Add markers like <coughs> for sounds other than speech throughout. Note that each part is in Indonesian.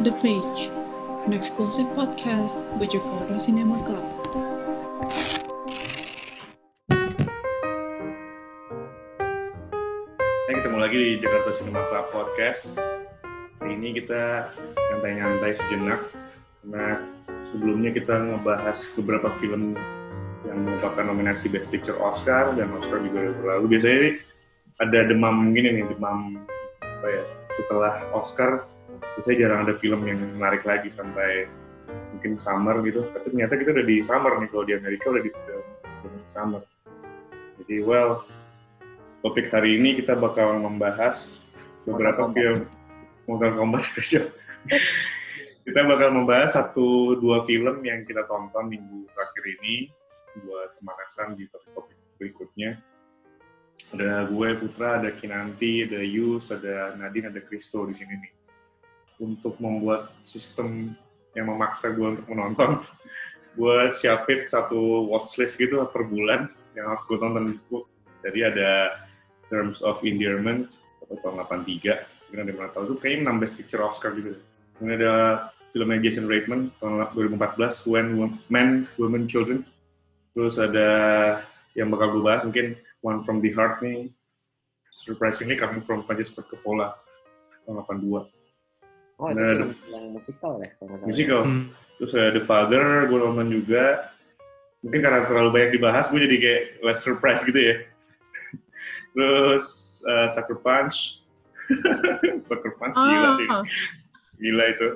The Page, an exclusive podcast by Jakarta Cinema Club. Nah, ketemu lagi di Jakarta Cinema Club Podcast. Hari ini kita nyantai-nyantai sejenak karena sebelumnya kita ngebahas beberapa film yang merupakan nominasi Best Picture Oscar dan Oscar juga berlalu. Biasanya ada demam gini nih, demam apa ya? Setelah Oscar, biasanya jarang ada film yang menarik lagi sampai mungkin summer gitu. Tapi ternyata kita udah di summer nih kalau di Amerika udah di udah summer. Jadi well, topik hari ini kita bakal membahas beberapa film Mortal Kombat Special. <laughs> kita bakal membahas satu dua film yang kita tonton minggu terakhir ini buat pemanasan di topik-topik berikutnya. Ada gue Putra, ada Kinanti, ada Yus, ada Nadine, ada Kristo di sini nih. Untuk membuat sistem yang memaksa gue untuk menonton, <laughs> gue siapin satu watchlist gitu per bulan yang harus gue tonton. Jadi ada Terms of Endearment atau tahun 83 mungkin ada yang tahu itu kayaknya 6 Best Picture Oscar gitu. Kemudian ada filmnya Jason Reitman tahun 2014 When Men, Women, Children. Terus ada yang bakal gue bahas mungkin One From The Heart nih. Surprisingly coming from Francis Ford Coppola tahun 82 Oh, itu Nah, film yang musikal ya? Salah. musical terus ada The Father gue nonton juga. Mungkin karena terlalu banyak dibahas gue jadi kayak less surprise gitu ya. <laughs> Terus uh, Sucker Punch. <laughs> Sucker Punch gila sih. Ah, gila itu.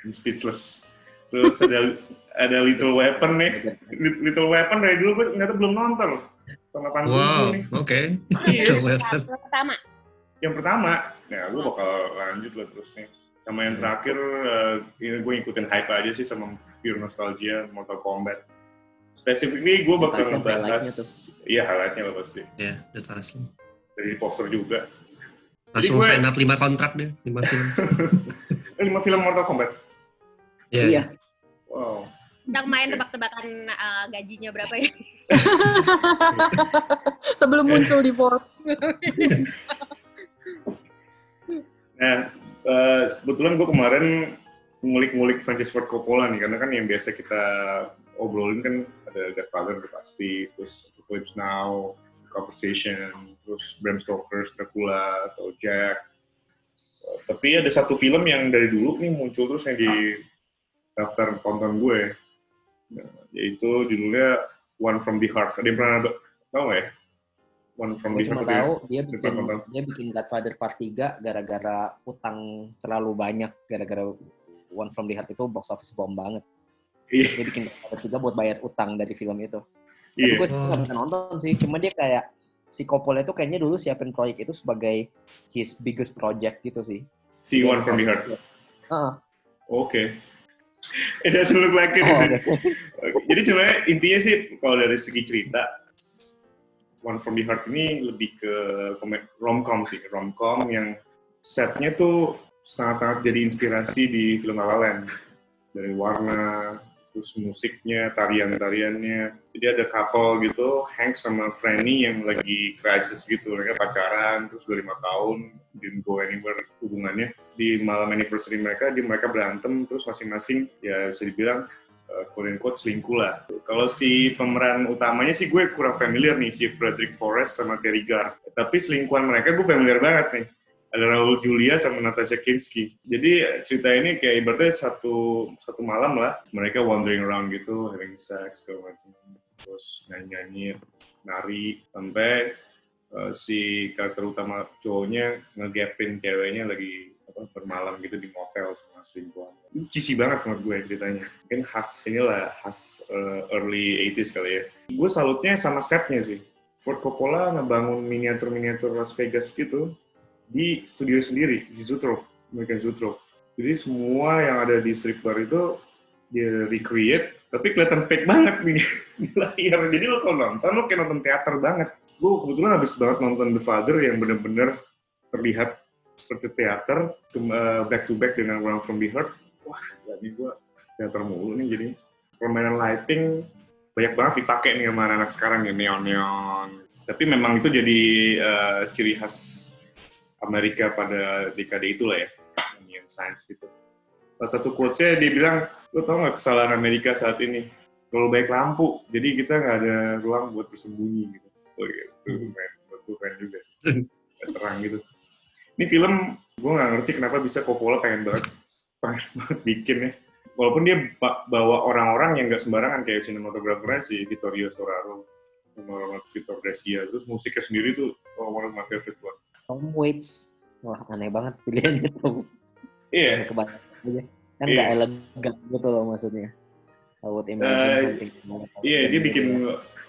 I'm speechless. Terus ada ada Little Weapon nih. Lit- Little Weapon dari dulu gue ternyata belum nonton. Tahun 87 Wow, nih. oke. <laughs> Iya. Coba. Yang pertama. Yang pertama? Ya gue bakal lanjut lah terus nih sama yang terakhir eh, ini gue ngikutin hype aja sih sama pure nostalgia Mortal Kombat specifically gue bakal ngebahas tuh. iya highlightnya lah pasti Ya, that's awesome. dari poster juga Langsung gue- sign up 5 kontrak deh, 5 film. eh, <laughs> lima film Mortal Kombat Ya, Iya. wow sedang main tebak-tebakan uh, gajinya berapa ya? <laughs> sebelum muncul di Forbes. <laughs> Nah, eh, kebetulan gue kemarin ngulik-ngulik Francis Ford Coppola nih, karena kan yang biasa kita obrolin kan ada Godfather udah pasti, terus Apocalypse Now, Conversation, terus Bram Stoker's Dracula atau Jack. Eh, tapi ada satu film yang dari dulu nih muncul terus yang di daftar tonton gue, Nah, yaitu judulnya One from the Heart. Ada yang pernah tahu nggak ya? One from Gue cuma Heart. itu ya? tahu dia Di bikin tonton. dia bikin Godfather Part 3 gara-gara utang terlalu banyak gara-gara One from the Heart itu box office bomb banget. Iya, Dia bikin Godfather 3 buat bayar utang dari film itu. Tapi iya. gue nggak bisa nonton sih. Cuma dia kayak si Coppola itu kayaknya dulu siapin proyek itu sebagai his biggest project gitu sih. See One from the Heart. Heeh. Oke. <laughs> It doesn't look like it. Oh, <laughs> oke. Jadi sebenarnya intinya sih kalau dari segi cerita One from the Heart ini lebih ke romcom sih, romcom yang setnya tuh sangat-sangat jadi inspirasi di film La La Land. Dari warna, terus musiknya, tarian-tariannya. Jadi ada couple gitu, Hank sama Franny yang lagi crisis gitu. Mereka pacaran, terus udah lima tahun, didn't go anywhere hubungannya. Di malam anniversary mereka, di mereka berantem, terus masing-masing ya bisa dibilang quote unquote selingkuh lah. Kalau si pemeran utamanya sih gue kurang familiar nih, si Frederick Forrest sama Terry Gar. Tapi selingkuhan mereka gue familiar banget nih. Ada Raul Julia sama Natasha Kinski. Jadi cerita ini kayak ibaratnya satu satu malam lah, mereka wandering around gitu, having sex, segala macam. Terus nyanyi-nyanyi, nari, sampai uh, si karakter utama cowoknya ngegapin ceweknya lagi apa, bermalam gitu di motel sama selingkuhan. Itu cheesy banget menurut gue ceritanya. Mungkin khas inilah khas uh, early 80s kali ya. Gue salutnya sama setnya sih. Ford Coppola ngebangun miniatur-miniatur Las Vegas gitu di studio sendiri, di Zoetrope, American Zoetrope. Jadi semua yang ada di strip bar itu dia recreate, tapi kelihatan fake banget nih <laughs> di layar. Jadi lo kalau nonton, lo kayak nonton teater banget. Gue kebetulan habis banget nonton The Father yang bener-bener terlihat seperti teater, eh, back to back dengan One from the Heart. Wah, jadi gue teater mulu nih jadi. Permainan lighting banyak banget dipakai nih sama anak sekarang ya, neon-neon. Tapi memang itu jadi eh, ciri khas Amerika pada dekade itulah ya, neon science gitu. salah satu quotes-nya dia bilang, lo tau nggak kesalahan Amerika saat ini? Terlalu baik lampu, jadi kita nggak ada ruang buat bersembunyi gitu. Oh iya, itu keren. Buat gue keren juga sih. <laughs> Terang gitu. Ini film, gue nggak ngerti kenapa bisa Coppola pengen banget, pengen <laughs> banget bikin ya. Walaupun dia ba- bawa orang-orang yang nggak sembarangan kayak sinematografernya si Vittorio Storaro sama Victor Brescia. Terus musiknya sendiri tuh oh, one of my favorite one. Tom Waits. Wah, aneh banget pilihannya tuh. Iya, Kebanyakan aja. Kan nggak elegan gitu loh maksudnya. I would imagine Eh, something. Iya, dia bikin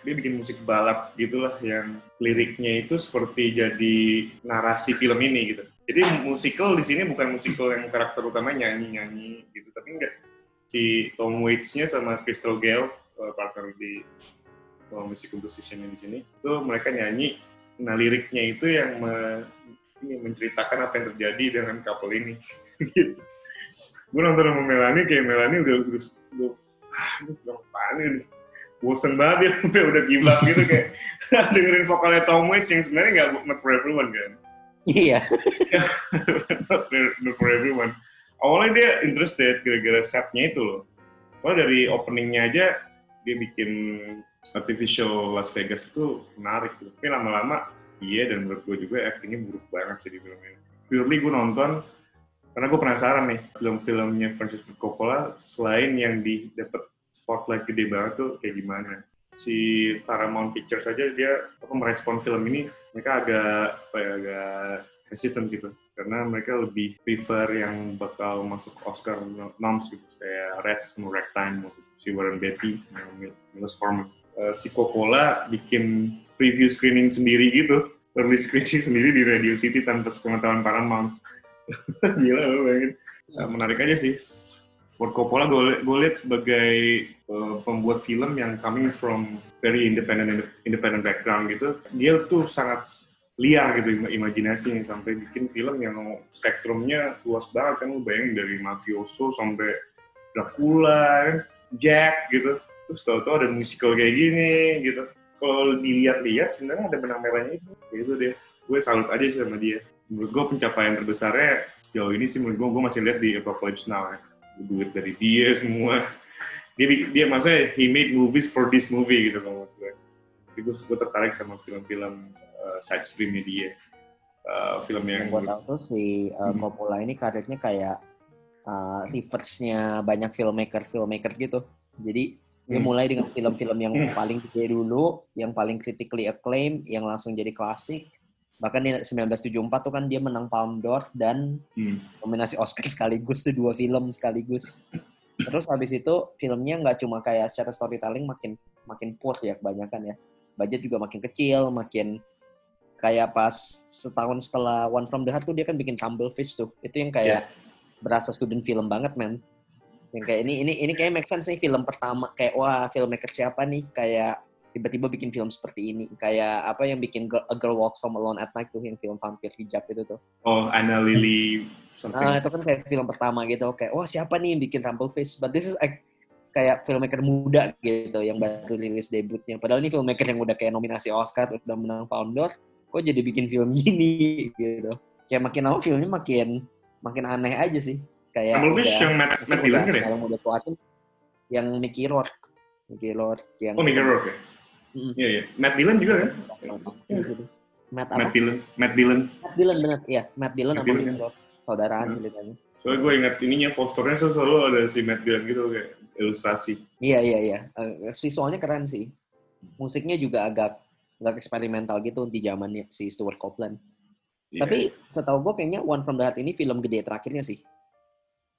dia bikin musik balap gitulah yang liriknya itu seperti jadi narasi film ini gitu. Jadi musical di sini bukan musical yang karakter utamanya nyanyi-nyanyi gitu, tapi enggak. Si Tom Waits-nya sama Crystal Gale, uh, partner di uh, music composition di sini, itu mereka nyanyi. Nah, liriknya itu yang me- ini menceritakan apa yang terjadi dengan couple ini. <laughs> gitu. Gue nonton sama Melanie, kayak Melanie udah, udah, udah ah, apaan ini? Bosen banget ya, udah, <laughs> udah give up gitu kayak <laughs> dengerin vokalnya Tom Waits yang sebenarnya nggak not for everyone kan. Iya. <laughs> not, for- not for everyone. Awalnya dia interested gara-gara setnya itu loh. Kalau dari openingnya aja dia bikin artificial Las Vegas itu menarik gitu. Tapi lama-lama iya dan menurut gue juga actingnya buruk banget sih di film ini. Purely gue nonton karena gue penasaran nih film-filmnya Francis Ford Coppola selain yang di dapat spotlight gede banget tuh kayak gimana. Si Paramount Pictures aja dia apa merespon film ini mereka agak apa ya, agak hesitant gitu karena mereka lebih prefer yang bakal masuk Oscar noms gitu kayak Red sama Ragtime si Warren Beatty sama Mil- Milos Forman. Eh, si Coppola bikin preview screening sendiri gitu, early screening <laughs> sendiri di Radio City tanpa sepengetahuan Paramount. <laughs> Gila bayangin. Eh, menarik aja sih. Ford Coppola gue, lihat sebagai eh, pembuat film yang coming from very independent independent background gitu. Dia tuh sangat liar gitu im- imajinasinya sampai bikin film yang spektrumnya luas banget kan lu bayangin dari mafioso sampai Dracula, Jack gitu. Terus tahu-tahu ada musical kayak gini gitu. Kalau dilihat-lihat sebenarnya ada benang merahnya itu. Gitu deh. Gue salut aja sih sama dia. Gue pencapaian terbesarnya sejauh ini sih menurut gue, gue masih lihat di Apocalypse Now ya. Duit dari dia semua. Dia, dia maksudnya he made movies for this movie gitu kalau gue. Jadi gue, gue tertarik sama film-film uh, side streamnya dia. Uh, film yang Yang gue tahu tuh si uh, Hmm. Coppola ini karirnya kayak uh, reverse-nya banyak filmmaker-filmmaker gitu. Jadi dia Hmm. mulai dengan film-film yang Hmm. paling gede dulu, yang paling critically acclaimed, yang langsung jadi klasik. Bahkan di 1974 tuh kan dia menang Palme d'Or dan Hmm. nominasi Oscar <laughs> sekaligus tuh dua film sekaligus. Terus habis itu filmnya nggak cuma kayak secara storytelling makin makin poor ya kebanyakan ya. Budget juga makin kecil, makin kayak pas setahun setelah One From the Heart tuh dia kan bikin Tumble Fish tuh. Itu yang kayak berasa student film banget men. Yang kayak ini ini ini kayak make sense nih film pertama kayak wah filmmaker siapa nih kayak tiba-tiba bikin film seperti ini kayak apa yang bikin Girl- A Girl Walks Home Alone at Night tuh yang film vampir hijab itu tuh. Oh, Anna Lily something. Nah, itu kan kayak film pertama gitu. Kayak, wah siapa nih yang bikin Rumble Face? But this is like, kayak filmmaker muda gitu yang baru rilis debutnya. Padahal ini filmmaker yang udah kayak nominasi Oscar, udah menang Palme d'Or. Kok jadi bikin film gini <laughs> gitu. Kayak makin lama filmnya makin makin aneh aja sih. Kayak Rumble Fish udah- yang Matt, Matt Dillon kan ya? Yang udah tuatin, yang Mickey Rourke. Mickey Rourke yang Oh, Mickey Rourke ya? Iya, iya. Matt Dillon juga kan? Matt apa? Matt Dillon. Matt Dillon. Matt Dillon bener, iya. Matt Dillon Matt sama Dillon, Rourke. Saudaraan Hmm. ceritanya. Soalnya gue ingat ininya, posternya tuh selalu ada si Matt Dillon gitu kayak ilustrasi. Iya iya iya. Eh, visualnya keren sih. Musiknya juga agak agak eksperimental gitu di zamannya si Stuart Copeland. Iya. Tapi setahu gue kayaknya One From the Heart ini film gede terakhirnya sih.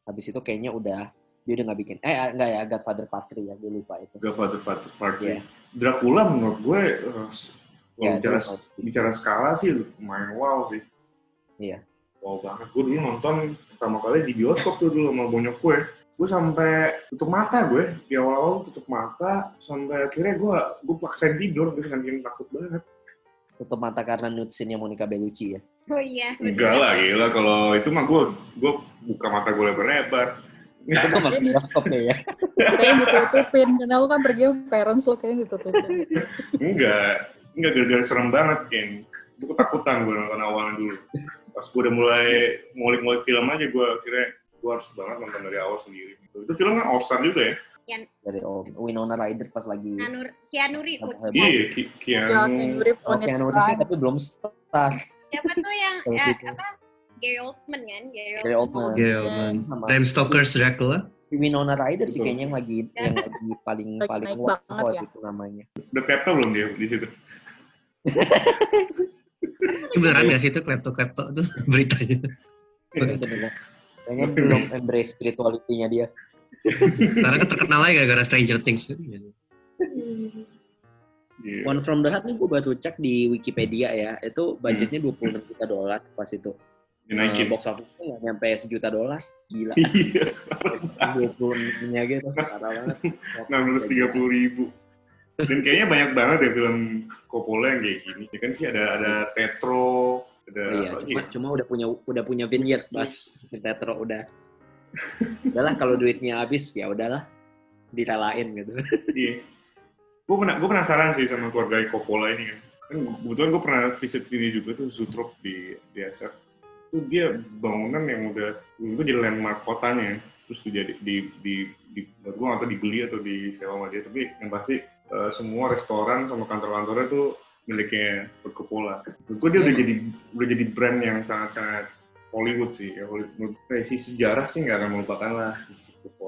Habis itu kayaknya udah dia udah nggak bikin eh enggak ya Godfather Part 3 ya gue lupa itu. Godfather Part Part Iya. 3. Dracula menurut gue, uh, kalau Ya, bicara, bicara skala sih lumayan wow sih. Iya. Wow banget. Gue dulu nonton pertama kali di bioskop tuh dulu sama bonyok gue. Gue sampai tutup mata gue. Di awal-awal tutup mata, sampai akhirnya gue gue paksain tidur. Gue saking takut banget. Tutup mata karena nude scene-nya Monica Bellucci ya. Oh iya. Enggak lah, gila. Kalau itu mah gue, gue buka mata gue lebar-lebar. Itu kan masih bioskop deh ya. Kayaknya ditutupin, karena lu kan pergi sama parents lo kayaknya ditutupin. Enggak, enggak gara-gara serem banget, Ken. Gue ketakutan gue nonton awalnya dulu. Pas gue udah mulai ngulik-ngulik film aja, gue akhirnya gue harus banget nonton dari awal sendiri. Itu film kan All Star juga ya? dari old Winona Ryder pas lagi Keanu, Reeves. Iya, Ki- Ya, Keanu. Keanu Reeves Oh, Keanu Reeves tapi belum star. Siapa tuh yang ya, apa? Gary Oldman kan? Gary Gary Oldman. Yeah, man. Sama Bram Stoker's Dracula. si Winona Ryder sih kayaknya yang lagi yang lagi paling Lagi paling wah banget waktu ya. itu namanya. Udah klepto belum dia di situ? Beneran nggak sih itu klepto-klepto tuh <laughs> beritanya? Bener-bener. Kayaknya belum embrace spirituality-nya dia. Karena kan terkenal aja gara-gara Stranger Things. Iya. One from the Heart nih gue baru cek di Wikipedia ya, itu budgetnya 26 juta dolar pas itu. Dinaikin. Eh, box office-nya nggak nyampe sejuta dolar, gila. Iya, 26-nya gitu, parah banget. 630 ribu. Dan kayaknya banyak banget ya film Coppola yang kayak gini. Ya kan sih ada ada Tetro, ada Oh iya, cuma, ya? cuma udah punya udah punya vineyard pas Tetro udah. udahlah kalau duitnya habis ya udahlah direlain gitu. Iya. Gue pernah, gue penasaran sih sama keluarga Coppola ini kan. Kan kebetulan gue pernah visit ini juga tuh Zutrop di di SF. Itu dia bangunan yang udah, itu jadi landmark kotanya. Terus tuh jadi di di di, gue nggak tahu dibeli atau disewa sama dia. Tapi yang pasti eh, semua restoran sama kantor-kantornya tuh miliknya Ford Coppola. Gue dia udah jadi udah jadi brand yang sangat-sangat Hollywood sih. Ya, Hollywood. Si sejarah sih nggak akan melupakan lah.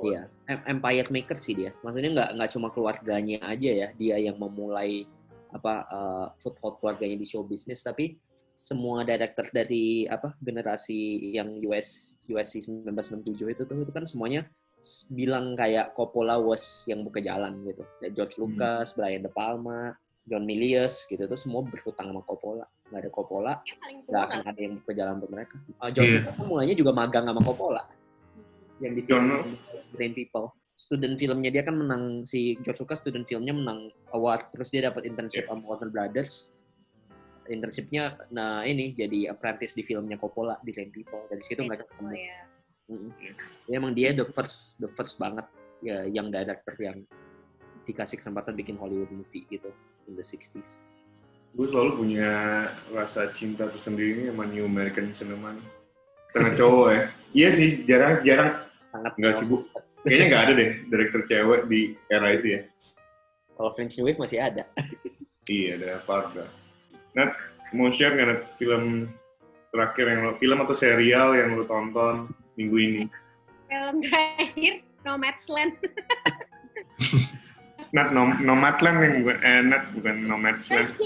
Iya, em- empire maker sih dia. Maksudnya nggak nggak cuma keluarganya aja ya, dia yang memulai apa uh, foothold keluarganya di show business, tapi semua director dari apa generasi yang US USC 1967 itu tuh itu kan semuanya bilang kayak Coppola was yang buka jalan gitu. Kayak George Hmm. Lucas, Brian De Palma, John Milius gitu tuh semua berhutang sama Coppola. Nggak ada Coppola, nggak akan ada yang buka jalan buat mereka. Uh, George Iya. Lucas kan mulainya juga magang sama Coppola yang di film John- Brain People. Student filmnya dia kan menang si George Lucas student filmnya menang award terus dia dapat internship sama Warner Brothers. Internshipnya nah ini jadi apprentice di filmnya Coppola di Brain People. Dari situ mereka Oh ketemu. ya. Mm-mm. Dia emang dia the first the first banget ya yang director yang dikasih kesempatan bikin Hollywood movie gitu in the 60s. gue selalu punya rasa cinta tersendiri sama New American Cinema nih. Sangat cowok ya. Iya sih, jarang jarang Sangat Nggak sih, Bu. kayaknya nggak ada deh direktur cewek di era itu ya. Kalau French New Wave masih ada. Iya, ada Farda. Nat, mau share nggak Nat film terakhir yang lo, film atau serial yang lo tonton minggu ini? Film terakhir Nomadland. <laughs> Nat, Nom Nomadland yang bukan, eh, Nat bukan Nomadland. <laughs>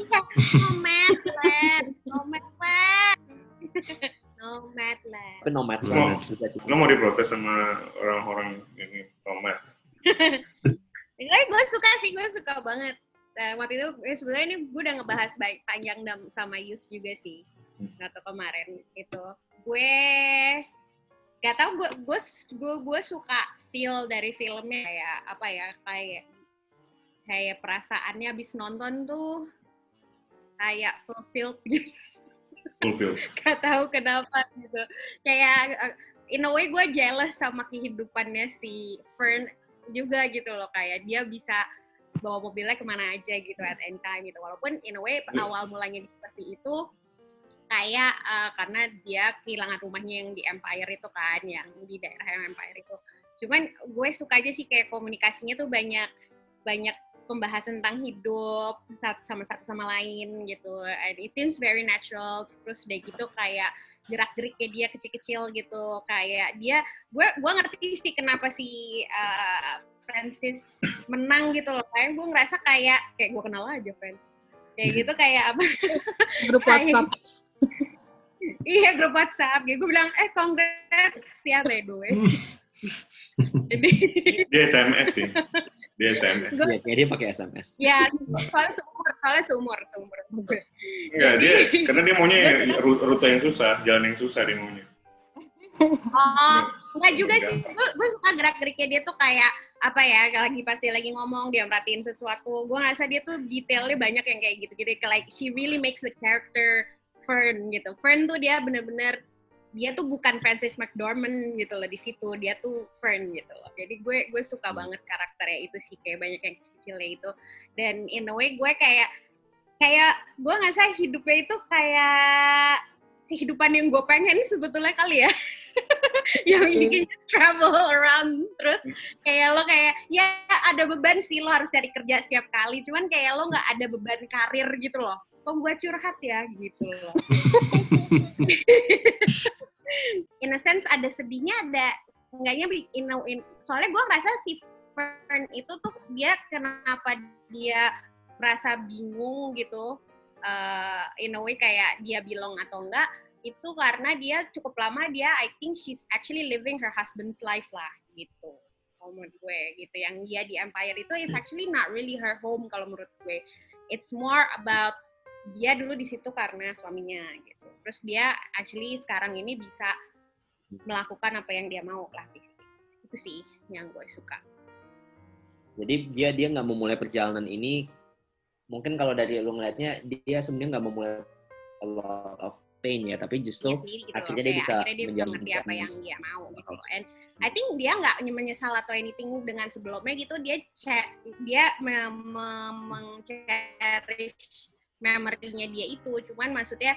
Nomadland. <laughs> Nomadland. Nomadland. Tapi nomad Semua. banget juga sih. Lo mau diprotes sama orang-orang ini nomad? Gue suka sih, gue suka banget. Nah, waktu itu eh, sebenarnya ini gue udah ngebahas baik panjang sama Yus juga sih. Gak tau kemarin itu. Gue gak tau gue gue gue gue suka feel dari filmnya kayak apa ya kayak kayak perasaannya abis nonton tuh kayak fulfilled gitu. Fulfill. <laughs> gak tahu kenapa gitu kayak uh, in a way gue jealous sama kehidupannya si Fern juga gitu loh kayak dia bisa bawa mobilnya ke mana aja gitu at any time gitu. Walaupun in a way Iya. awal mulanya seperti itu kayak uh, karena dia kehilangan rumahnya yang di Empire itu kan yang di daerah yang Empire itu. Cuman gue suka aja sih kayak komunikasinya tuh banyak banyak pembahasan tentang hidup sama satu sama lain gitu. And it seems very natural terus udah gitu kayak gerak geriknya dia kecil-kecil gitu. Kayak dia gue gue ngerti sih kenapa si uh, Francis menang gitu loh. Kayak gue ngerasa kayak kayak gue kenal aja Francis. Kayak gitu kayak apa? <laughs> Grup WhatsApp. <laughs> iya grup WhatsApp. Gitu gue bilang eh congrats ya by the way. <laughs> Jadi Dia SMS sih. Dia SMS. Iya, kayak dia pakai SMS. ya soalnya seumur soalnya seumur seumur Enggak, dia karena dia maunya rute yang susah, jalan yang susah dia maunya. Oh, enggak juga sih. Gue gue suka gerak-geriknya dia tuh kayak apa ya, lagi pasti lagi ngomong dia merhatiin sesuatu. Gue ngerasa dia tuh detailnya banyak yang kayak gitu. Jadi kayak like she really makes the character Fern gitu. Fern tuh dia bener-bener dia tuh bukan Francis McDormand gitu loh di situ. Dia tuh Fern gitu loh. Jadi gue gue suka banget karakternya itu sih kayak banyak yang kecil-kecilnya itu. Dan in a way gue kayak kayak gue ngerasa hidupnya itu kayak kehidupan yang gue pengen sebetulnya kali ya. <laughs> Yang you can just travel around. Terus kayak lo kayak ya ada beban sih lo harus cari kerja setiap kali. Cuman kayak lo nggak ada beban karir gitu loh. Kok gue curhat ya? Gitu loh <laughs> in a sense ada sedihnya ada enggaknya in, a- in- soalnya gue ngerasa si Fern itu tuh dia kenapa dia merasa bingung gitu uh, in a way kayak dia belong atau enggak itu karena dia cukup lama dia I think she's actually living her husband's life lah gitu. Kalau menurut gue gitu. Yang dia di Empire itu is actually not really her home kalau menurut gue. It's more about dia dulu di situ karena suaminya gitu terus dia actually sekarang ini bisa melakukan apa yang dia mau lah di situ. itu sih yang gue suka Jadi dia dia nggak memulai perjalanan ini. Mungkin kalau dari lu ngeliatnya dia sebenarnya nggak memulai a lot of pain ya, tapi justru sendiri gitu akhirnya loh. dia bisa akhirnya dia bisa menjadi ngerti apa yang dia mau gitu and I think dia nggak menyesal atau anything dengan sebelumnya gitu dia dia me- me- memory-nya dia itu cuman maksudnya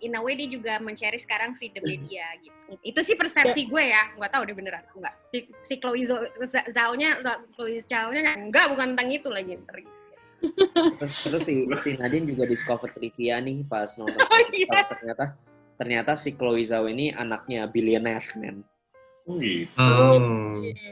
in a way dia juga men-cherish sekarang freedom-nya dia gitu itu sih persepsi gue ya nggak tahu deh beneran atau enggak si, si Chloe Zhao- Zhao- Zhao-nya Chloe Zhao-nya enggak bukan tentang itu lagi terus, terus si, si Nadine juga discover trivia nih pas nonton. <laughs> Oh, iya. Ternyata ternyata si Chloe Zhao ini anaknya billionaire man. Oh gitu. Oh,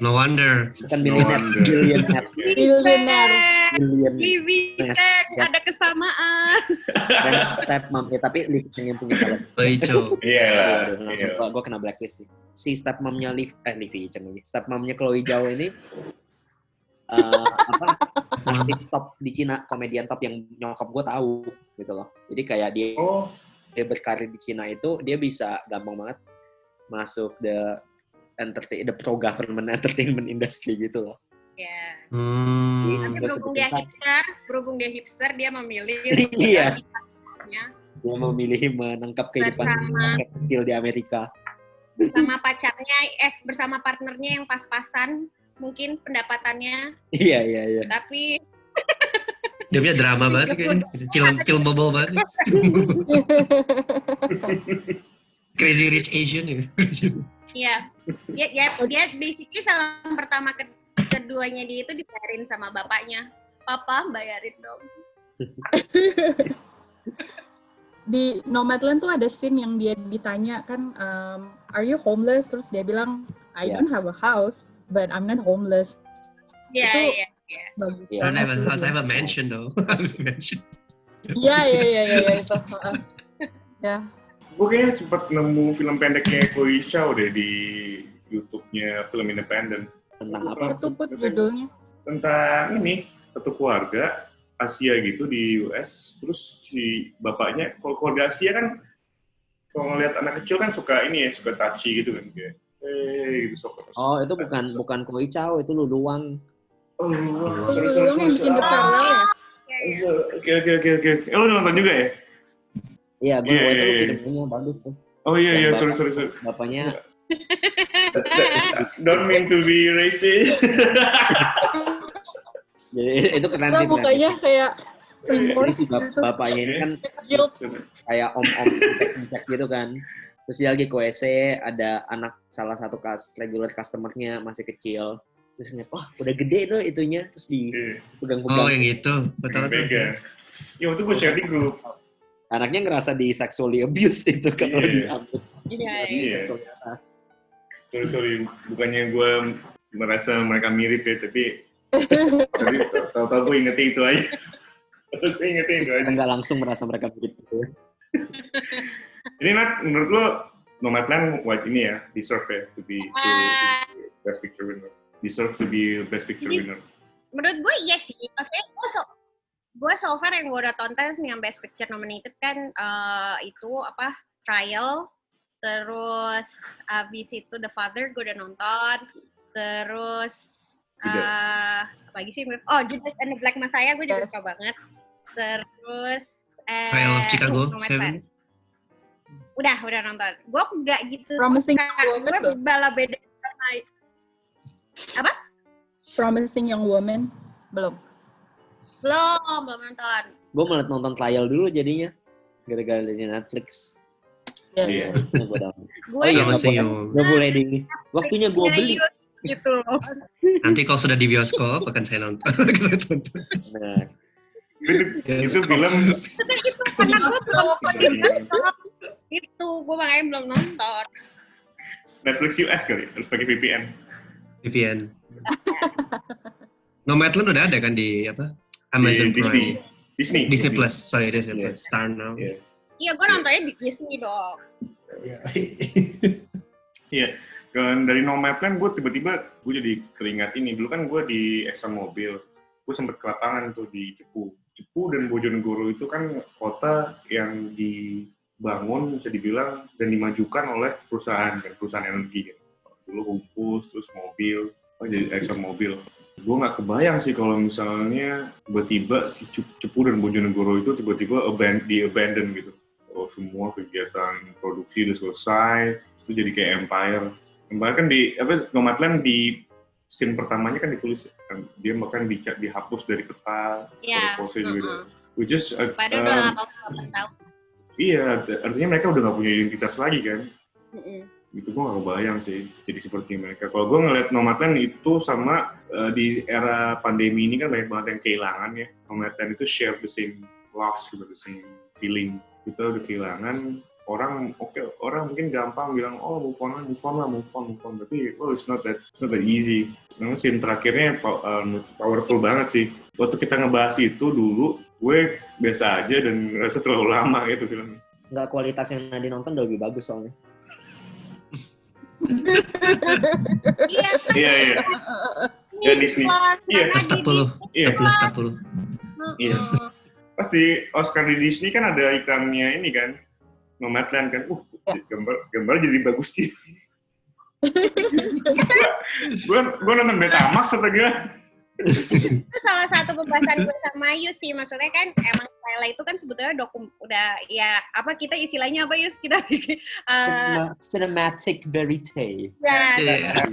no wonder. Bukan billionaire, wonder. billionaire. Billionaire. Billion. Living Yes. ada kesamaan Dan stepmom ya, tapi Liv yang punya talent. Loicho. Iya lah. Waduh, langsung Iya. gua, gua kena blacklist sih. Si stepmomnya Liv, eh Livi Cheng lagi. Stepmomnya Chloe Zhao ini eh apa <laughs> artis top di Cina, komedian top yang nyokap gue tahu gitu loh. Jadi kayak dia Oh, dia berkarir di Cina itu dia bisa gampang banget masuk the entertain the pro government <laughs> entertainment industry gitu loh. Ya Hmm. Tapi berhubung dia hipster, berhubung dia hipster, dia memilih <laughs> Iya. ya, Dia memilih menangkap kehidupan Bersama. kecil di Amerika. bersama pacarnya, eh bersama partnernya yang pas-pasan, mungkin pendapatannya, Iya iya iya. tapi <laughs> Dia punya drama banget kayaknya. Film film bubble banget. <laughs> Crazy Rich Asian ya. ya, dia, dia, dia basically film pertama ke, keduanya dia itu dibayarin sama bapaknya. Papa bayarin dong. <laughs> Di Nomadland tuh ada scene yang dia ditanya kan, um, are you homeless? Terus dia bilang, I Ya. don't have a house, but I'm not homeless. Iya, Itu- iya. Bagus. Iya. I don't have a house, I have a mansion though. I have a mansion. Iya, iya, iya, iya, iya, itu. Ya, gue kayaknya sempat nemu film pendeknya Chloe Zhao deh di YouTube-nya film independen. Tentang apa? ketuput judulnya. Tentang ini, satu keluarga Asia gitu di US, terus si bapaknya, kalau keluarga Asia kan, kalau ngeliat anak kecil kan suka ini ya, suka touchy gitu kan, kayak, eh gitu, sok. Oh itu bukan bukan Chloe Zhao itu Luluang. Oh, Itu sorry, sorry, yang bikin The ya? Iya, iya. Oke, oke, oke, oke. Eh, lo udah nonton juga ya? Iya, gue Iya, yeah, itu iya, iya. kirimnya bagus tuh. Oh iya, iya, sorry, sorry, sorry. Bapaknya <laughs> Don't mean to be racist. <laughs> jadi itu keren Nah, sih. mukanya kayak Jadi remorse bap- gitu. bapaknya ini kan kayak om-om cek gitu kan. Terus dia lagi ke WC, ada anak salah satu kas regular customer-nya masih kecil. Terus ngeliat, wah udah gede tuh itunya. Terus Iya, dipegang-pegang. Oh yang itu. Betul betul. Mega. Ya waktu gue share di grup. Anaknya ngerasa di sexually abused itu kalau Iya. diambil. Iya, Di iya. seksualitas. Sorry, sorry. Bukannya gue merasa mereka mirip ya, tapi tapi <laughs> tahu-tahu gue ingetnya itu aja. Tahu gue ingetnya itu aja. Nggak langsung merasa mereka mirip gitu. <laughs> Jadi Nat, menurut lo Nomadland white ini ya, deserve ya to be to, to be best picture winner. Deserve to be best picture winner. menurut gue iya sih maksudnya gue so gue so far yang gue udah tonton yang best picture nominated kan eh, itu apa trial terus abis itu the father gue udah nonton terus Judas. eh apa lagi sih oh Judas and the Black Messiah gue juga suka banget terus eh Trial of Chicago. Seven. udah udah nonton gue nggak gitu Promising suka Woman gue bala beda Promising Young Woman. Belum. belum belum nonton Gue malah nonton trial dulu jadinya. Gara-gara dari Netflix. Ya, Iya. Gua download. gue Oh iya, boleh, Seo. nggak boleh di. Waktunya gue beli. gitu loh. Nanti kalau sudah di bioskop akan saya nonton. <laughs> Nah, itu, itu film Karena gue belum nonton di bioskop. itu gue makanya belum nonton. Netflix US kali, harus pakai VPN. VPN. Nomadland udah ada kan di apa? Amazon Di Disney. Prime. Disney. Disney Plus, sorry Disney Iya. Plus. Star Now. Iya. Iya gue nontonnya di Disney dong. Iya. <laughs> Dan dari Nomadland gue tiba-tiba gue jadi keringat ini. Dulu kan gue di Exxon Mobil. Gue sempet ke lapangan tuh di Cepu. Cepu dan Bojonegoro itu kan kota yang dibangun bisa dibilang dan dimajukan oleh perusahaan kan, perusahaan energi. Dulu Humpus, terus mobil, oh jadi Exxon Mobil. Gue nggak kebayang sih kalau misalnya tiba-tiba si Cep- Cepu dan Bojonegoro itu tiba-tiba aban- di abandon gitu. Oh, semua kegiatan produksi udah selesai, itu jadi kayak empire. Empire kan di apa Nomadland di scene pertamanya kan ditulis ya, kan dia bahkan di, dihapus dari peta, Iya. pose juga. mm-mm. Which is uh, Padahal um, udah 88 tahun. iya, artinya mereka udah nggak punya identitas lagi kan. Mm-mm. Itu gue gak kebayang sih jadi seperti mereka. Kalau gue ngeliat Nomadland itu sama uh, di era pandemi ini kan banyak banget yang kehilangan ya. Nomadland itu share the same loss gitu, the same feeling. Kita udah kehilangan orang oke orang mungkin gampang bilang oh move on lah move on lah move on move on tapi well it's not that it's not that easy memang scene terakhirnya um, powerful banget sih waktu kita ngebahas itu dulu gue biasa aja dan rasa terlalu lama gitu filmnya nggak kualitas yang Nadine nonton udah lebih bagus soalnya. Iya. <laughs> iya iya Ya, Disney. Iya, Plus 40. iya Plus 40. Iya. Pas di Oscar di Disney kan ada iklannya ini kan Nomadland kan. Uh gambar gambar jadi bagus sih gue gue nonton Betamax atau gimana? Itu salah satu pembahasan gue sama Yus sih. Maksudnya kan emang Twilight itu kan sebetulnya dokum udah ya apa kita istilahnya apa Yus? Kita bikin Cinema- Cinematic verite. ya, Iya.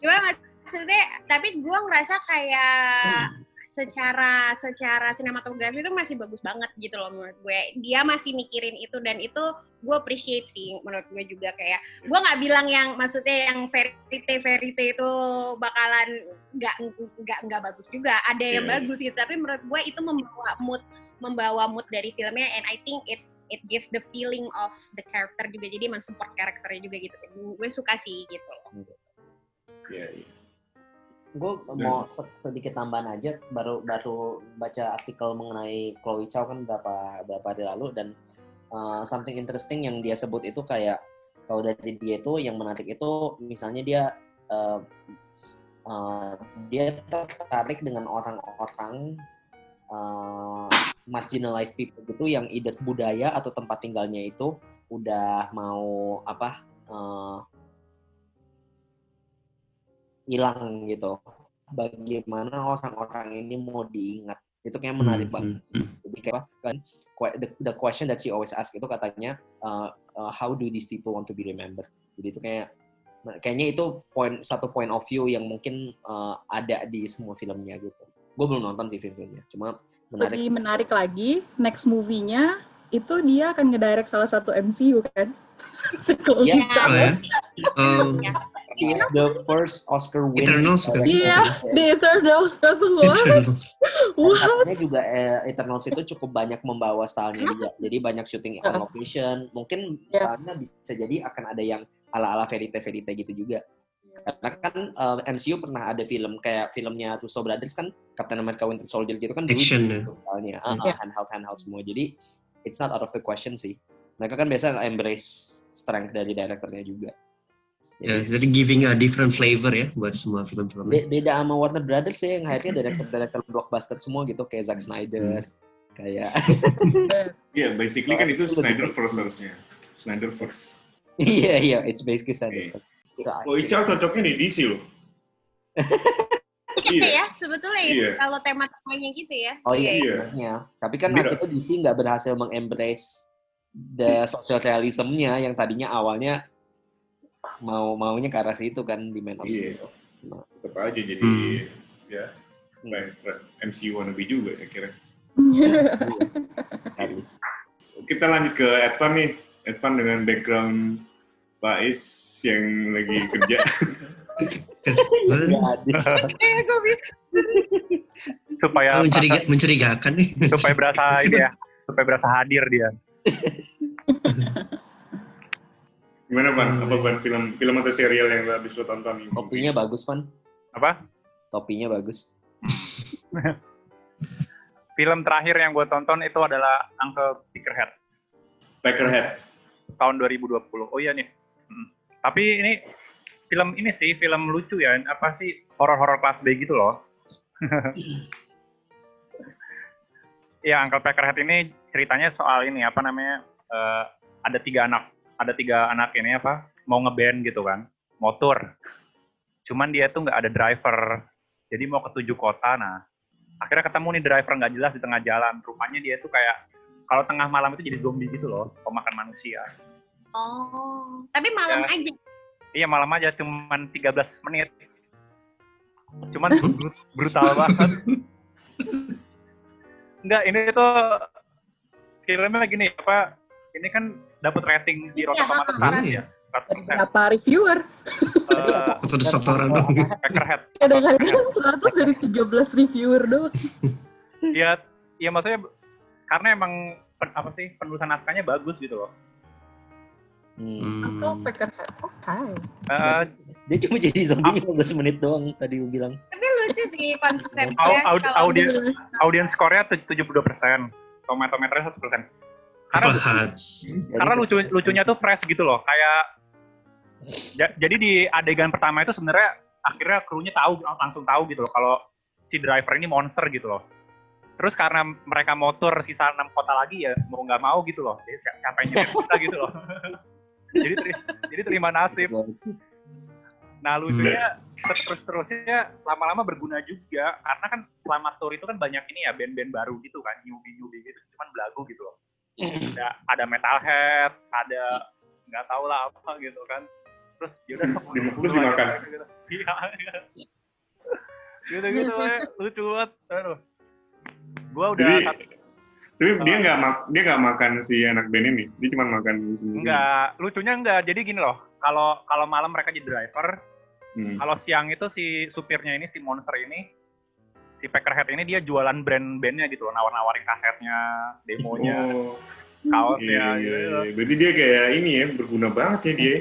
cuma maksudnya tapi gue ngerasa kayak secara secara sinematografi itu masih bagus banget gitu loh menurut gue. Dia masih mikirin itu dan itu gue appreciate sih menurut gue juga kayak gue nggak bilang yang maksudnya yang verite verite itu bakalan nggak nggak nggak bagus juga. Ada yang Iya. bagus gitu tapi menurut gue itu membawa mood membawa mood dari filmnya and I think it it gives the feeling of the character juga. Jadi emang support karakternya juga gitu. Gue suka sih gitu loh. Iya, iya. Gue mau se- sedikit tambahan aja, baru baru baca artikel mengenai Chloe Chow kan berapa berapa hari lalu dan uh, something interesting yang dia sebut itu kayak kalau dari dia itu yang menarik itu misalnya dia uh, uh, dia tertarik dengan orang-orang uh, marginalized people gitu yang either budaya atau tempat tinggalnya itu udah mau apa uh, hilang gitu. Bagaimana orang-orang ini mau diingat? Itu kayak menarik Hmm, banget. hmm, hmm. Jadi kayak apa, kan the, the question that she always ask itu katanya uh, uh, how do these people want to be remembered? Jadi itu kayak kayaknya itu point satu point of view yang mungkin uh, ada di semua filmnya gitu. Gue belum nonton sih film-filmnya, cuma menarik. Lebih menarik lagi, next movie-nya itu dia akan ngedirect salah satu MCU kan? <laughs> Iya. Oh. He is the first Oscar winner. Eternals bukan? Iya, The Eternals <laughs> wah, Eternals. wah. Katanya juga eh, Eternals itu cukup banyak membawa stylenya juga. Jadi banyak syuting on location. Mungkin Ya. stylenya bisa jadi akan ada yang ala-ala verite-verite gitu juga. Karena kan eh, MCU pernah ada film kayak filmnya Russo Brothers kan Captain America Winter Soldier gitu kan dulu Action, gitu stylenya. Ah, Ya. ah, handheld handheld semua. Jadi it's not out of the question sih. Mereka kan biasa embrace strength dari directornya juga. Ya, Jadi, giving a different flavor ya buat semua film-filmnya. be- beda sama Warner Brothers sih yang akhirnya director-director <laughs> blockbuster semua gitu kayak Zack Snyder, kayak <laughs> Iya, basically kan itu Snyder first harusnya. Snyder first. Iya iya, it's basically Iya. Snyder. Oh, Ical cocoknya di DC loh. Gitu ya, sebetulnya ya, Iya. kalau tema-temanya gitu ya. Oh iya, Iya. iya. Tapi kan akhirnya DC nggak berhasil mengembrace the social realism-nya yang tadinya awalnya mau maunya ke arah situ kan di Man of Iya. Steel. Nah, Tetap aja jadi Hmm. ya kayak MCU wannabe juga ya kira. Kita lanjut ke Advan nih. Evan dengan background Pak Is yang lagi kerja. Supaya Mencuriga, mencurigakan nih. supaya berasa ini ya, supaya berasa hadir dia. <laughs> Gimana Pan? Apa Pan film film atau serial yang habis lo tonton ini? Topinya bagus, Pan. Apa? Topinya bagus. <laughs> Film terakhir yang gue tonton itu adalah Uncle Peckerhead Peckerhead. tahun 2020. Oh iya nih. Hmm. Tapi ini film ini sih film lucu ya. Apa sih horor-horor kelas B gitu loh. <laughs> ya Uncle Peckerhead ini ceritanya soal ini apa namanya eh, ada tiga anak ada tiga anak ini apa mau ngeband gitu kan motor. Cuman dia tuh nggak ada driver. Jadi mau ke tujuh kota. Nah akhirnya ketemu nih driver nggak jelas di tengah jalan. Rupanya dia tuh kayak kalau tengah malam itu jadi zombie gitu loh, pemakan manusia. Oh, tapi malam Ya. aja. Iya malam aja cuman 13 menit. Cuman brut- brutal banget. <laughs> Enggak, ini tuh filmnya gini apa? Ini kan dapat rating di Rotten Iya, Tomatoes ha-ha. 100 ya. 100%. Berapa reviewer? Eh? Satu satu orang dong. Peckerhead. Kadang-kadang 100 dari 13 reviewer doang. Iya, iya maksudnya karena emang pen- apa sih penulisan naskahnya bagus gitu loh. Hmm. Atau Peckerhead. Oke. Eh, Dia cuma jadi zombie 15 menit doang tadi gue bilang. Tapi lucu sih konsepnya. Audiens score-nya tuj- 72%, tomatometernya 100%. Apa Karena Hats? karena lucu lucunya tuh fresh gitu loh kayak ja- jadi di adegan pertama itu sebenarnya akhirnya krunya tahu langsung tahu gitu loh kalau si driver ini monster gitu loh. Terus karena mereka motor sisa enam kota lagi ya mau nggak mau gitu loh. Jadi si- siapa yang nyetir kita gitu loh. <laughs> Jadi teri- jadi terima nasib. Nah lucunya terus terusnya lama-lama berguna juga karena kan selama tour itu kan banyak ini ya band-band baru gitu kan newbie newbie gitu cuman belagu gitu loh ada ada metalhead ada nggak tahu lah apa gitu kan. Terus yaudah Di- terus <laughs> dimakan. gitu iya gitu gitu lucu banget. Aduh. Gua udah Jadi- satu- Tapi dia Oh. nggak mak- dia nggak makan si anak band ini. Dia cuma makan enggak lucunya enggak jadi gini loh. Kalau kalau malam mereka jadi driver. Hmm. kalau siang itu si supirnya ini si monster ini si Peckerhead ini dia jualan brand-bandnya gitu loh nawar-nawarin kasetnya demonya Oh, kaosnya iya, iya, gitu iya. Berarti dia kayak ini ya, berguna banget ya dia.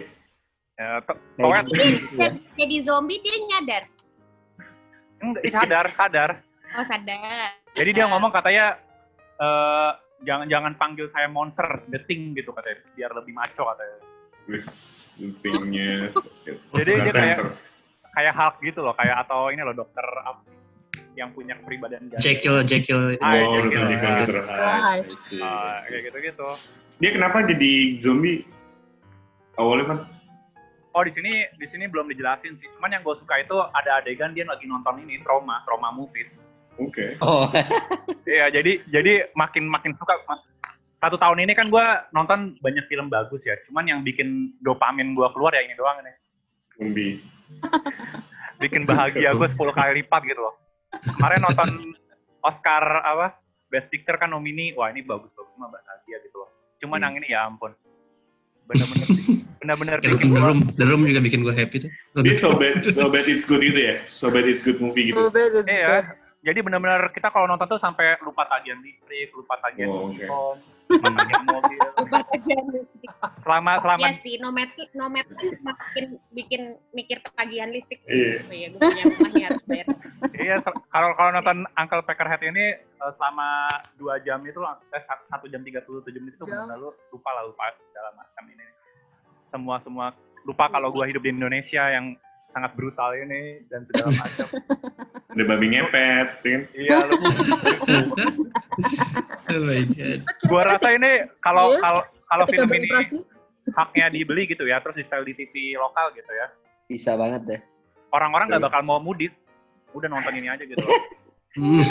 ya, pokoknya gitu ya. Jadi- zombie dia nyadar. enggak, sadar sadar Oh sadar. Jadi dia ngomong katanya eh jangan jangan panggil saya monster, the thing gitu katanya, biar lebih maco katanya. Terus thingnya. Jadi dia kayak- Kayak Hulk gitu loh, kayak atau ini loh dokter yang punya kepribadian ganda. Jekyll, Jekyll. Ah, Oh, Jekyll. Jekyll, Ah, I see. kayak gitu-gitu. Dia kenapa jadi zombie? Awalnya kan? Oh di sini di sini belum dijelasin sih. Cuman yang gue suka itu ada adegan dia lagi nonton ini trauma, trauma movies. Oke. Oh, <laughs> Iya, jadi jadi makin makin suka. Satu tahun ini kan gue nonton banyak film bagus ya. Cuman yang bikin dopamin gue keluar ya ini doang nih. Zombie. bikin bahagia gue 10 kali lipat gitu loh. Kemarin nonton Oscar apa Best Picture kan nomini, wah ini bagus bagus mah bahagia gitu loh. Cuman Hmm. yang ini ya ampun, bener-bener bener-bener The bikin The Room, The Room juga bikin gue happy tuh. Dia so bad, so bad it's good itu ya? So bad it's good movie gitu? So bad, it's Iya, jadi bener-bener kita kalau nonton tuh sampai lupa tagihan listrik, lupa tagihan Oh, telkom, mobil. <laughs> Selama selama Iya sih, nomad nomad kan makin bikin mikir tagihan listrik. Iya. Oh iya, gue punya rumah nih harus bayar. Iya, kalau kalau nonton Uncle Peckerhead ini eh, selama dua jam itu eh, sat- satu jam 37 menit itu Jam. lalu lupa lah lupa segala macam ini. Semua semua lupa kalau gua hidup di Indonesia yang sangat brutal ini dan segala macam. <laughs> Ada babi ngepet, ya kan? iya, lu, <laughs> Oh my god. gua rasa ini kalau Iya. kalau kalau film ini haknya dibeli gitu ya, terus di di TV lokal gitu ya, bisa banget deh. orang-orang nggak Iya. bakal mau mudik. Udah nonton ini aja gitu. <laughs> Hmm.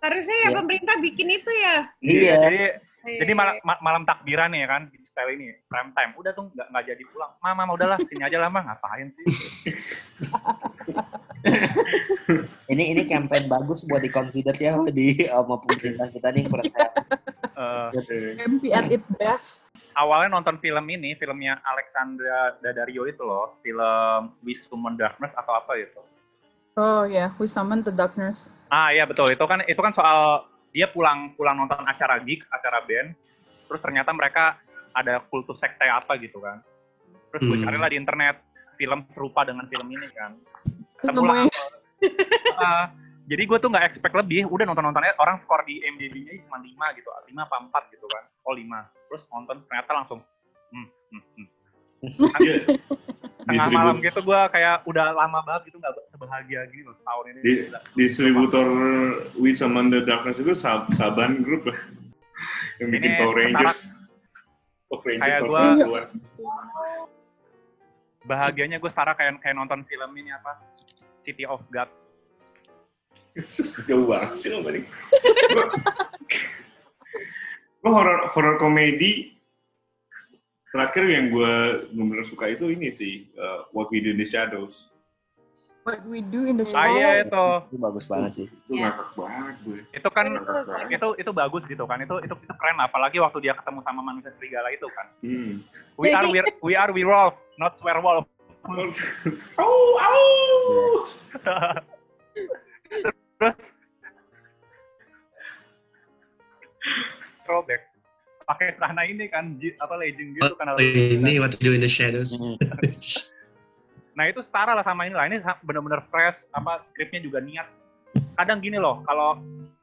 Harusnya ya Iya. pemerintah bikin itu ya. Iya. Jadi Jadi malam, ma- malam takbiran ya kan, style ini, prime time. Udah tuh nggak nggak jadi pulang. Mama, mama udahlah, sini aja lah mah, ngapain sih? <laughs> Ini ini campaign bagus buat di consider ya di sama pemerintah kita nih kurang sehat. Eh, Oke. MP at its best. awalnya nonton film ini, filmnya Alexandra Daddario itu loh, film We Summon Darkness atau apa itu. Oh ya, we summon the darkness. Ah iya betul, itu kan itu kan soal dia pulang pulang nonton acara gigs, acara band, terus ternyata mereka ada kultus sekte apa gitu kan. Terus gue Hmm. carilah di internet film serupa dengan film ini kan. Ketemulah nemuin <laughs> Ah, jadi gue tuh nggak expect lebih, udah nonton-nontonnya orang skor di MDB-nya cuma 5 gitu, 5 apa 4 gitu kan. Oh 5. Terus nonton ternyata langsung hmm, hmm, hmm. <laughs> Di Tengah seribu- malam gitu gue kayak udah lama banget gitu nggak sebahagia gini loh setahun ini. Di- distributor We Summon the Darkness itu Sab Saban Group lah. yang bikin Ini Power Rangers. Rangers Kayak gua- 90-an. Bahagianya gue setara kayak kayak nonton film ini apa City of God. Jauh banget sih lo tadi. Gue horror horror komedi terakhir yang gue benar-benar suka itu ini sih uh, What We Do in the Shadows. What we do in the Ah iya itu, Itu bagus banget sih. Itu Iya. ngakak banget gue. itu kan Ngakak banget. itu itu bagus gitu kan. Itu itu itu keren apalagi waktu dia ketemu sama manusia serigala itu kan. Hmm. We are we, <laughs> we are werewolf, not swearwolf. <laughs> Au, au. <laughs> Terus throwback pakai celana ini kan apa legend gitu kan Oh, ini what to do in the shadows. Nah itu setara lah sama ini lah ini bener-bener fresh apa skripnya juga niat. Kadang gini loh kalau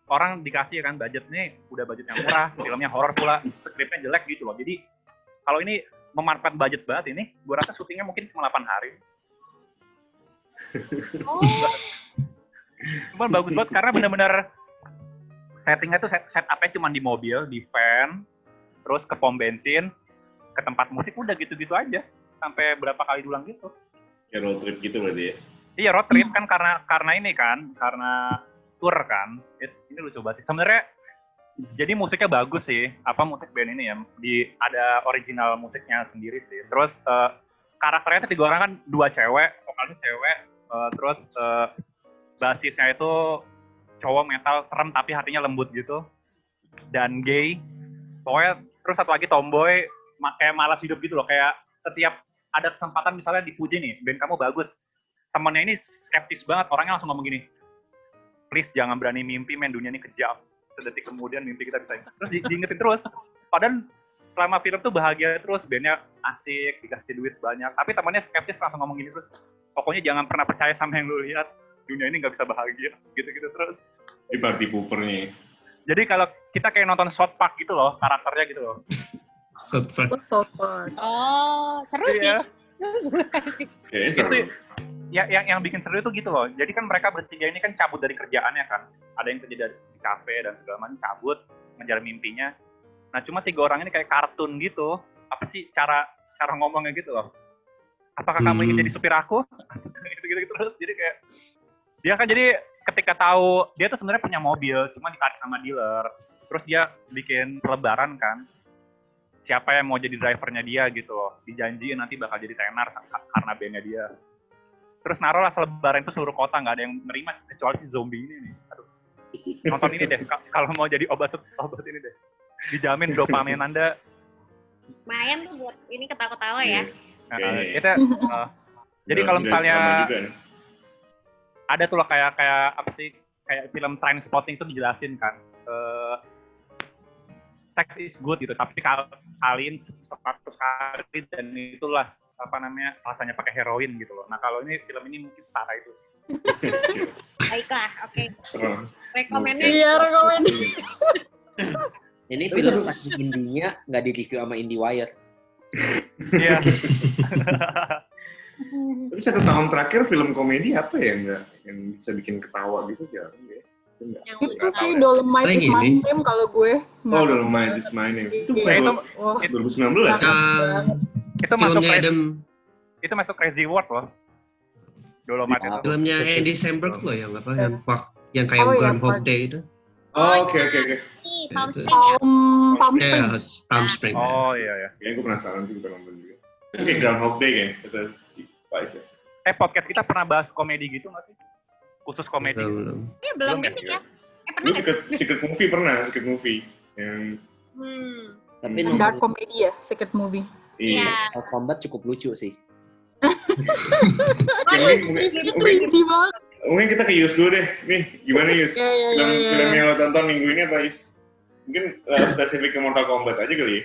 orang dikasih kan budget nih udah budget yang murah filmnya horor pula skripnya jelek gitu loh. Jadi kalau ini memanfaat budget banget ini gue rasa syutingnya mungkin cuma 8 hari. Oh, cuman bagus banget karena bener-bener settingnya tuh set, setupnya cuma di mobil di van terus ke pom bensin ke tempat musik udah gitu-gitu aja. Sampai berapa kali diulang gitu Kayak road trip gitu berarti ya. iya road trip kan karena karena ini kan karena tour kan. Ini lucu banget sih. Sebenarnya jadi musiknya bagus sih. Apa musik band ini ya? Di ada original musiknya sendiri sih. Terus eh, karakternya tuh tiga orang kan dua cewek vokalnya cewek eh, terus eh, basisnya itu cowok metal serem tapi hatinya lembut gitu dan gay. Pokoknya terus satu lagi tomboy kayak malas hidup gitu loh. Kayak setiap ada kesempatan misalnya dipuji nih band kamu bagus. Temennya ini skeptis banget orangnya langsung ngomong gini please jangan berani mimpi men dunia ini kejam. Sedetik kemudian mimpi kita bisa terus di- diingetin terus. Padahal selama film tuh bahagia terus bandnya asik dikasih duit banyak. Tapi temannya skeptis langsung ngomong gini terus pokoknya jangan pernah percaya sama yang lu lihat. Dunia ini nggak bisa bahagia. Gitu-gitu terus. Di party jadi kalau kita kayak nonton South Park gitu loh karakternya gitu loh South. Oh, South Park. oh seru sih. Iya. <laughs> Kayaknya Itu seru. ya yang yang bikin seru itu gitu loh. Jadi kan mereka bertiga ini kan cabut dari kerjaannya kan. Ada yang kerja dari di kafe dan segala macam cabut ngejar mimpinya. Nah cuma tiga orang ini kayak kartun gitu. Apa sih cara cara ngomongnya gitu loh? Apakah kamu ingin Hmm. jadi supir aku? <laughs> gitu-gitu terus. Jadi kayak dia kan jadi ketika tahu dia tuh sebenarnya punya mobil, cuma ditarik sama dealer. Terus dia bikin selebaran kan. Siapa yang mau jadi drivernya dia gitu loh. Dijanjiin nanti bakal jadi tenar karena bandnya dia terus naruh lah selebaran itu seluruh kota nggak ada yang nerima kecuali si zombie ini nih aduh nonton ini deh ka- kalau mau jadi obat obat ini deh dijamin dopamin anda Lumayan tuh buat ini ketawa-ketawa Iya. ya. Nah, Oke. kita uh, jadi kalau misalnya ada tuh loh kayak kayak apa sih kayak film Train Spotting itu dijelasin kan eh sex is good gitu tapi kal kalian 100 kali dan itulah apa namanya rasanya pakai heroin gitu loh nah kalau ini film ini mungkin setara itu <laughs> Baiklah, oke. Rekomennya Iya, rekomend. <laughs> Ini film saking indinya nggak di review sama Indie Wires. iya <laughs> Tapi satu tahun terakhir film komedi apa ya nggak yang bisa bikin ketawa gitu jarang ya. Enggak. yang Itu sih. Dolomite is my ini. name kalau gue. Oh, lumayan is my name. Itu Iya. Itu bukan Wah, 2019 ya? Ah, itu masuk Adam, itu masuk crazy world loh Dolomite Iya. itu filmnya Andy Samberg loh yang apa yang wak- yang kayak Oh, iya, Groundhog. Day itu. Oh, oke oke oke. Nih, Palm Itu. Springs ya. Palm, Palm Ya, Springs. Palm Springs. oh iya ya Kayaknya gue penasaran sih bukan nonton juga. Oke, Groundhog Day kan kata si Pais ya. eh podcast kita pernah bahas komedi gitu nggak sih khusus komedi Belum, belum. Iya, belum Belum ini ya? ya. Eh, pernah sih? secret, secret movie pernah, secret movie yang Hmm. Tapi Hmm. Dark comedy ya, secret movie. Iya. Iya. Mortal Kombat cukup lucu sih. <laughs> Mungkin, cringy banget. kita ke Yus dulu deh. Nih, gimana Yus? Ya, ya, film, ya, ya, film ya. yang lo tonton minggu ini apa Yus? Mungkin uh, spesifik ke Mortal Kombat aja kali ya?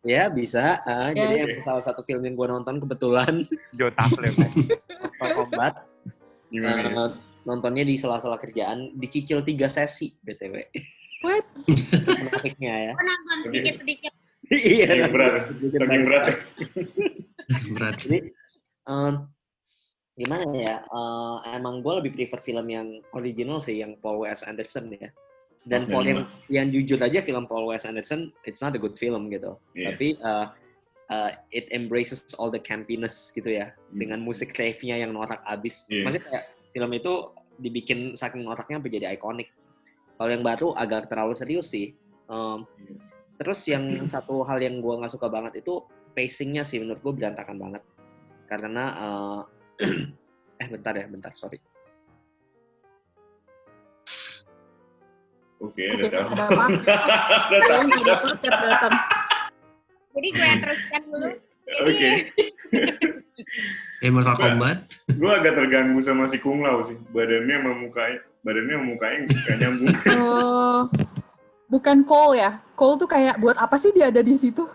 Ya bisa. Ya. Jadi yang salah satu film yang gue nonton kebetulan Joe Taslim. <laughs> Mortal Kombat. Gimana Eh, Yus? Nontonnya di sela-sela kerjaan, dicicil tiga sesi btw. What? Menafiknya ya. Aku nonton sedikit-sedikit. Iya. Saking berat, saking berat. <laughs> Berat. Jadi em, gimana ya? Eh, emang gue lebih prefer film yang original sih, yang Paul W.S. Anderson ya. Dan. Paul yang, yang jujur aja film Paul W.S. Anderson, it's not a good film gitu. Iya. Tapi eh, eh, it embraces all the campiness gitu ya, Hmm. dengan musik rave-nya yang norak abis. Iya. Maksudnya kayak film itu dibikin saking noraknya sampai jadi ikonik. Kalau yang baru agak terlalu serius sih. Em, Iya. terus yang <clears throat> satu hal yang gue nggak suka banget itu pacingnya sih menurut gue berantakan banget. Karena eh, <clears throat> eh bentar ya, bentar sorry. Oke, <laughs> datang. Jadi gue yang teruskan dulu. Oke. Ya <laughs> Mortal Kombat. Gue agak terganggu sama si Kung Lao sih. Badannya sama mukanya, badannya sama mukanya nggak nyambung. <laughs> Oh, bukan Cole ya? Cole tuh kayak buat apa sih dia ada di situ?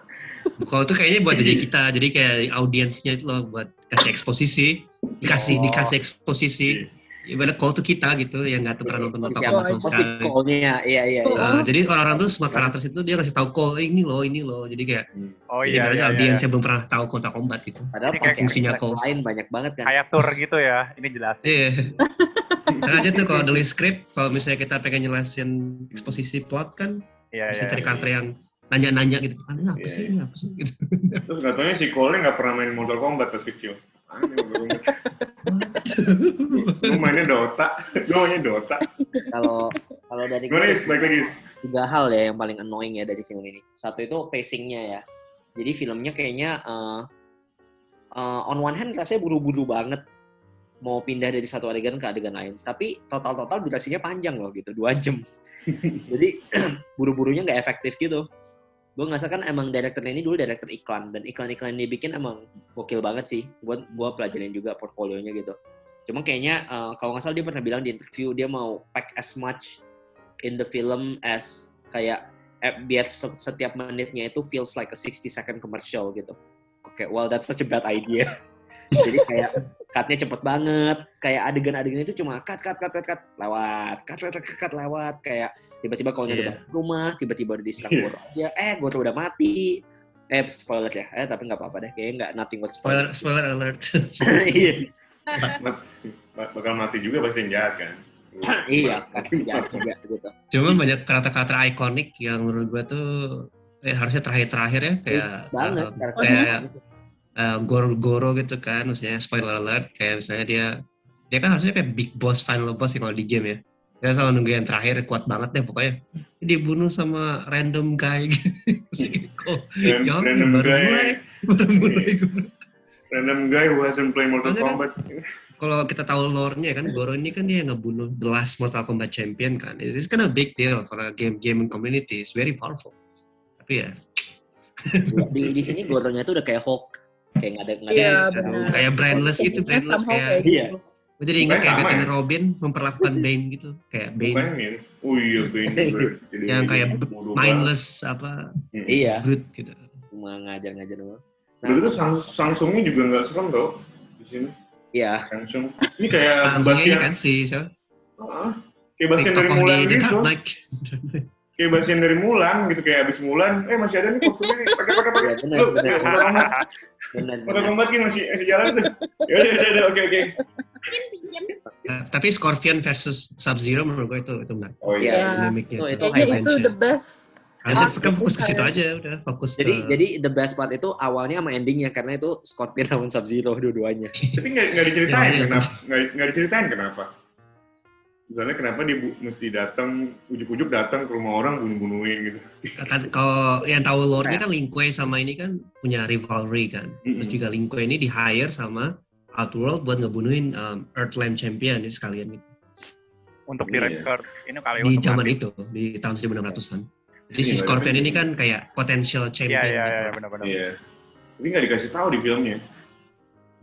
Kalau tuh kayaknya buat jadi kita, jadi kayak audiensnya itu loh buat kasih eksposisi, dikasih Oh. dikasih eksposisi. Ibarat call tuh kita gitu yang nggak pernah nonton Kombat sama Oh, pasti sekali. call-nya, iya iya. iya. Uh, jadi orang-orang tuh semua karakter itu dia ngasih tahu call eh, ini loh ini loh jadi kayak Oh jadi iya, ibaratnya iya, audiens iya. yang belum pernah tahu Mortal Kombat gitu. Padahal kayak fungsinya calls. lain banyak banget kan. Kayak tour gitu ya, ini jelasin. Iya. <laughs> Nah, aja tuh kalau nulis skrip, kalau misalnya kita pengen jelasin eksposisi plot kan, Iya, bisa iya. cari karakter yang nanya-nanya gitu. Ah, ini apa Iya, sih? iya. Ini apa sih? Gitu. Terus katanya si Cole nggak pernah main Mortal Kombat pas kecil. Aneh. Gue mainnya Dota. Gue mainnya Dota. Kalau kalau dari gue? Baik lagi tiga hal ya yang paling annoying ya dari film ini. Satu itu pacingnya ya. Jadi filmnya kayaknya uh, uh, on one hand rasanya buru-buru banget mau pindah dari satu adegan ke adegan lain. Tapi total-total durasinya panjang loh gitu, dua jam. <laughs> Jadi <clears throat> buru-burunya nggak efektif gitu. Gue ngerasa kan emang direkturnya ini dulu direktur iklan dan iklan-iklan yang dia bikin emang gokil banget sih. Gue gua pelajarin juga portfolionya gitu. Cuma kayaknya uh, kalau nggak salah dia pernah bilang di interview dia mau pack as much in the film as kayak eh, biar se- setiap menitnya itu feels like a 60 second commercial gitu. Oke, well that's such a bad idea. <laughs> Jadi kayak cutnya cepet banget, kayak adegan-adegan itu cuma cut, cut, cut, cut, cut, lewat, cut, cut, cut, cut, lewat, kayak tiba-tiba kalau udah Iya. rumah, tiba-tiba udah diserang. Goro aja, eh Goro udah mati. Eh, spoiler ya, eh tapi nggak apa-apa deh, kayaknya nggak nothing but Spoiler, spoiler. spoiler alert. <laughs> Iya, Bak- Bakal mati juga pasti yang jahat kan. <clears throat> iya, kan jahat juga gitu. Cuman banyak karakter-karakter ikonik yang menurut gua tuh eh, harusnya terakhir-terakhir ya kayak banget, uh, kayak uh, Goro-Goro gitu kan, maksudnya spoiler alert kayak misalnya dia dia kan harusnya kayak big boss final boss ya kalau di game ya. Dia sama nunggu yang terakhir kuat banget deh pokoknya. Dia dibunuh sama random guy <laughs> gitu. Kayak, kok ya random baru guy. mulai, baru mulai. Random guy who hasn't played Mortal kan- Kombat. Kalau kita tahu lore-nya kan, Goro ini kan dia yang ngebunuh the last Mortal Kombat champion kan. It's, it's kind of big deal for a game gaming community. It's very powerful. Tapi ya, di di sini Goronya tuh udah kayak Hulk, kayak nggak ada nggak ada. Iya, yang benar. tahu. kayak brainless gitu, somehow kayak. Iya. gitu. Gue jadi ingat kayak Batman ya? Robin memperlakukan <laughs> Bane gitu, kayak Bane Bukan ini. Oh iya, Bane. <laughs> Yang kayak mindless apa Hmm. Iya, brute gitu. cuma ngajar-ngajar doang. Dulu tuh Sang- Samsungnya juga nggak serem tau di sini. Iya, Samsung. Ini kayak Bastian, kan si siapa? Ah, kayak Bastian dari The gitu. Knight. <laughs> Kayak Bastian dari Mulan gitu kayak abis Mulan. Eh masih ada nih kostumnya nih. Pakai pakai pakai. iya benar, Lu, benar, benar, benar. Masih masih jalan tuh. Ya udah udah oke oke. Tapi Scorpion versus Sub Zero menurut gue itu itu menarik. Oh Iya. iya. Dinamiknya Itu- itu. itu the best. Harusnya Ah, kan fokus ke itu situ kayak- aja udah fokus Jadi ke jadi the best part itu awalnya sama endingnya karena itu Scorpion lawan Sub Zero dua-duanya. Tapi nggak nggak diceritain Ya, iya. kenapa nggak nggak diceritain kenapa. Misalnya kenapa dia bu- mesti datang ujuk-ujuk datang ke rumah orang bunuh-bunuhin gitu. Kan kalau yang tahu lore-nya kan Lin Kuei sama ini kan punya rivalry kan. Terus Mm-mm. juga Lin Kuei ini di hire sama Outworld buat ngebunuhin um, Earthrealm Champion jadi sekalian gitu. Untuk Iya. director ini kali Di zaman itu, di tahun 1600-an. Jadi si Scorpion ini kan kayak potential Iya, champion iya, gitu. iya, benar-benar. Iya. Tapi nggak dikasih tahu di filmnya.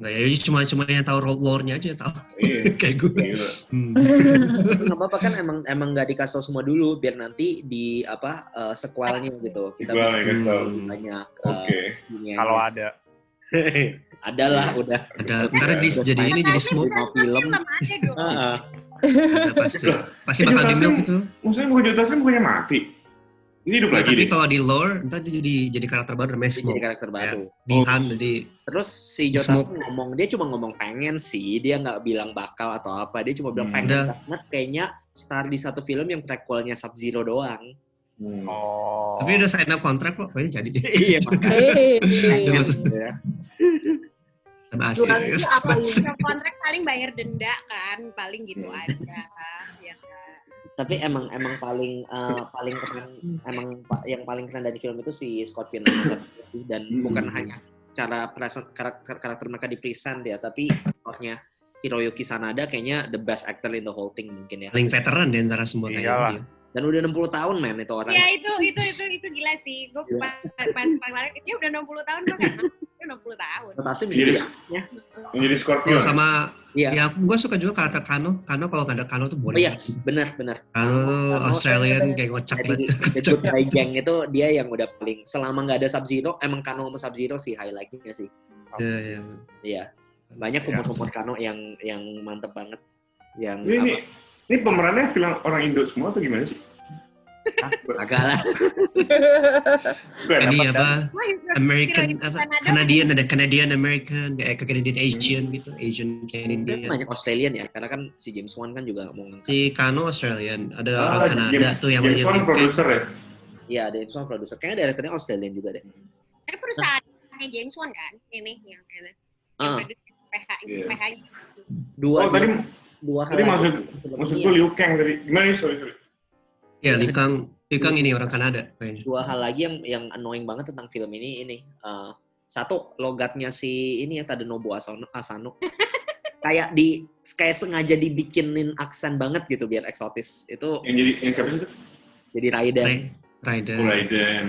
Nggak ya, jadi cuma cuma yang tahu lore-nya aja tahu Iya. <laughs> kayak gue. Gila. Hmm. <laughs> Nggak apa-apa kan emang emang nggak dikasih tahu semua dulu biar nanti di apa eh, sequelnya gitu kita bisa ya. Hmm. banyak Oke. dunia Kalau ada. <laughs> ada lah udah Ada ntar di, jadi ini jadi Lima film Film ada dong. Ada pasti pasti bakal di milk itu. Maksudnya bukan Joe Taslim bukannya mati. Ini hidup Ya, lagi tapi deh. kalau di lore ntar dia jadi jadi karakter baru namanya dia jadi smoke. karakter baru Bihan jadi terus si Jota Smoke. ngomong dia cuma ngomong pengen sih dia nggak bilang bakal atau apa dia cuma bilang Hmm. pengen Udah. banget kayaknya star di satu film yang prequelnya Sub Zero doang Hmm. Oh. tapi udah sign up kontrak kok, kayaknya jadi deh. <laughs> iya makanya Hey. Udah masuk ya. sama Asia. Jualan ya. itu apa kontrak paling bayar denda kan, paling gitu Hmm. aja. Ya kan. Tapi emang emang paling eh, paling keren emang pa- yang paling keren dari film itu si Sub-Zero sih. dan Hmm. bukan hanya cara present, karakter, karakter mereka di present ya tapi aktornya Hiroyuki Sanada kayaknya the best actor in the whole thing mungkin ya Paling veteran di antara semua kayak Iyalah. dia. dan udah 60 tahun men itu orang Ya itu itu itu itu gila sih. Gue Gila. pas pas kemarin dia udah 60 tahun gue kan. Dia 60 tahun. pasti bisa Jadi, jadi menjadi Scorpion. Oh, sama Iya. ya gue suka juga karakter Kano. Kano kalau nggak ada Kano tuh Oh bodoh. iya, benar benar. Kano Kano Australian kayak ngocak Jadi banget. The Good Guy Gang itu dia yang udah paling selama nggak ada Sub Zero, emang Kano sama Sub Zero sih highlightnya sih. Iya, iya. Iya, banyak Iya. humor-humor Kano yang yang mantep banget. Yang Ini, ini, ini pemerannya film orang Indo semua atau gimana sih? Agak lah. Ini apa? American apa? Canadian ada Canadian American, kayak Canadian Asian gitu, Asian Dia Canadian. banyak Australian ya, karena kan si James Wan kan juga ngomong. Si Kano Australian, ada Ah, orang Kanada James, tuh yang James lagi Wan produser ya? Iya, ada James Wan produser. Kayaknya direkturnya Australian juga deh. Ini perusahaannya James Wan kan? Ini yang ini. Yang Ah, produksi PH Iya. PH dua Oh, tadi dua tadi hal maksud lagi. maksud gue Liu Kang tadi. Gimana nih? Sorry, sorry. Ya, Likang, Likang ini orang Kanada kayaknya. dua hal lagi yang yang annoying banget tentang film ini ini eh, satu logatnya si ini ya Tadanobu Asano, Asano. <laughs> kayak di kayak sengaja dibikinin aksen banget gitu biar eksotis itu Yang jadi yang siapa sih itu? jadi Raiden Ray- Raiden. Oh, Raiden.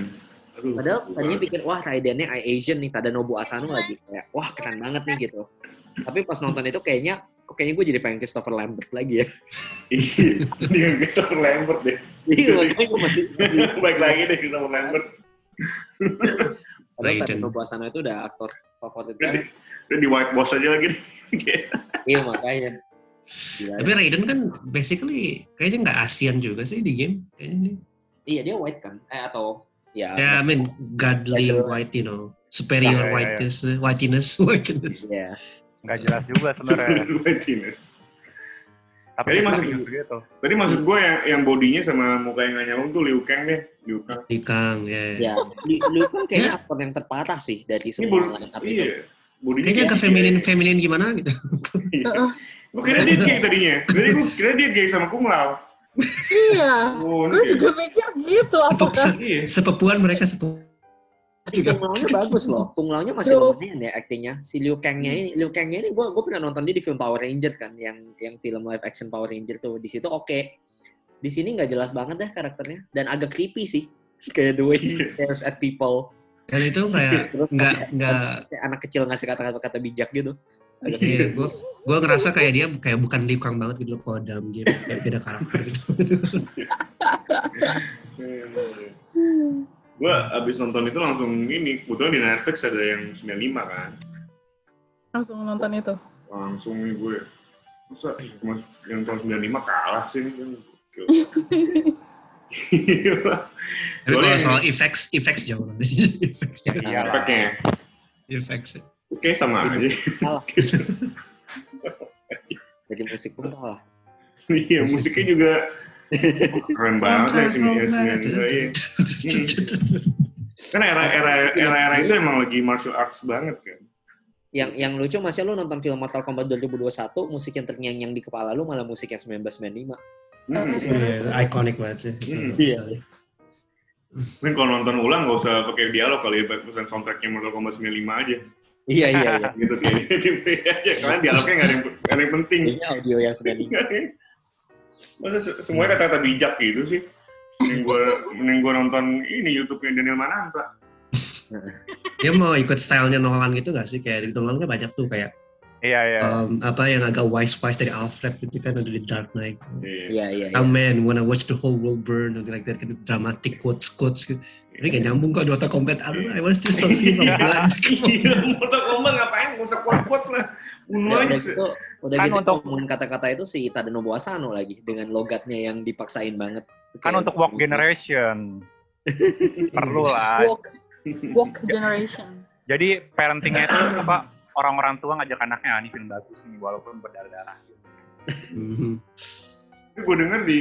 Aduh. padahal tadinya pikir wah Raidennya Asian nih Tadanobu Asano lagi kayak wah keren banget nih gitu tapi pas nonton itu kayaknya kok kayaknya gue jadi pengen Christopher Lambert lagi ya <laughs> Iya, Christopher Lambert deh. iya makanya gue masih, masih <laughs> Baik lagi deh Christopher Lambert. <laughs> padahal. Tadanobu Asano itu udah aktor favorit banget udah di White Boss aja lagi. iya makanya Gila. Tapi Raiden kan basically kayaknya nggak ASEAN juga sih di game. Kayaknya dia- iya dia white kan eh atau ya Ya, I mean, godly white, you know, superior Ya, ya, ya. whiteness, whiteness, whiteness. Ya Nggak jelas juga sebenarnya. <laughs> Tapi Jadi dia maksud- gitu. Tadi maksud gue yang yang bodinya sama muka yang nggak nyambung tuh Liu Kang deh. Liu Kang. Likang, ya. Ya, lu, lu kan kayaknya aktor yang terparah sih dari Ini semua bod line up itu. iya. Bodinya Kayaknya ke kayak- feminin, feminin gimana gitu. Heeh. Gue kira dia gay tadinya. Jadi gue kira dia gay sama Kung Lao. Iya. Oh, Gue juga mikir gitu. Apakah Iya. Sepepuan mereka sepupuan. Tapi Juga. Kung Lao-nya bagus loh. Kung Lao-nya masih lumayan ya aktingnya. Si Liu Kang-nya ini, Liu Kang-nya ini gue gue pernah nonton dia di film Power Ranger kan, yang yang film live action Power Ranger tuh. Di situ oke. Di sini nggak jelas banget deh karakternya dan agak creepy sih. <laughs> Kayak the way he stares at people. Dan itu kayak <laughs> nggak nggak kayak anak kecil ngasih kata-kata bijak gitu. Agak Iya, gue gue ngerasa kayak dia kayak bukan Likang banget gitu loh kalau dalam game kayak beda karakter gitu. <laughs> Gue abis nonton itu langsung ini, kebetulan di Netflix ada yang 95 kan. langsung nonton itu? Langsung nih gue, masa mas, yang tahun 95 kalah sih kan. Gokil. <laughs> Tapi kalau soal effects, effects jauh sini. <laughs> Effects, Iya. Efeknya, effects. oke sama aja. <laughs> kalah. Jadi musik pun kalah. Iya, musiknya juga keren banget ya sini ya sini. Iya. Kan era era era era itu emang lagi martial arts banget kan. Yang yang lucu masih lu nonton film Mortal Kombat 2021, musik yang terngiang-ngiang di kepala lu malah musik yang 1995. Hmm. Iya, Iconic banget sih. Hmm. Iya. Mungkin kalau nonton ulang nggak usah pakai dialog kali ya, pesan soundtracknya Mortal Kombat 95 aja. Iya iya iya. <laughs> Gitu play aja, karena dialognya nggak ada yang, nggak ada yang penting. Ini audio yang sudah di <laughs> Masa se- semuanya kata-kata bijak gitu sih? Mending gue mending gua nonton ini YouTube-nya Daniel Mananta. <laughs> Dia mau ikut stylenya Nolan gitu nggak sih? Kayak di Nolan kan banyak tuh kayak Iya, iya. um, apa yang agak wise-wise dari Alfred gitu kan ada di Dark Knight. Iya. Iya, iya. Some man wanna watch the whole world burn something like that kind of dramatic quotes quotes gitu. Ini kayak nyambung kok di Mortal Kombat. Aduh, I want to see some <laughs> blood. Iya, Mortal Kombat ngapain? Gak usah quotes-quotes lah. Bunuh Ya, aja. Udah gitu, Kan gitu untuk- ngomongin kata-kata itu si Tadanobu Asano lagi dengan logatnya yang dipaksain banget. Kan Kayak- untuk walk generation. <laughs> Perlu lah. Walk, walk <laughs> generation. Jadi parentingnya itu apa orang-orang tua ngajak anaknya "Ah, ini film bagus nih walaupun berdarah-darah. Mhm. Tapi gue denger di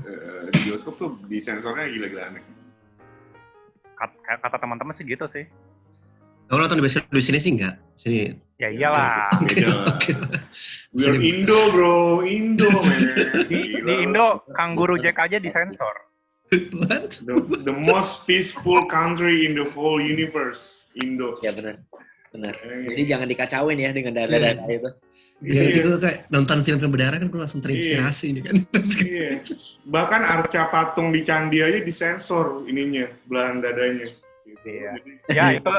eh, di bioskop tuh di sensornya gila-gila aneh. Kata, kata teman-teman sih gitu sih. Kamu nonton di bioskop di sini sih enggak? Sini. Ya iyalah. Oke. We are Sini. Indo bro, Indo man. Di, <laughs> di Indo kangguru Jack aja disensor. What? The, the most peaceful country in the whole universe, Indo. Ya benar. Benar. Jadi jangan dikacauin ya dengan darah-darah itu. Ya Iya. itu gue kayak nonton film-film berdarah kan gue langsung terinspirasi ini kan. Iya. Bahkan arca patung di candi aja disensor ininya, belahan dadanya. Gitu. Iya. Jadi, Ya itu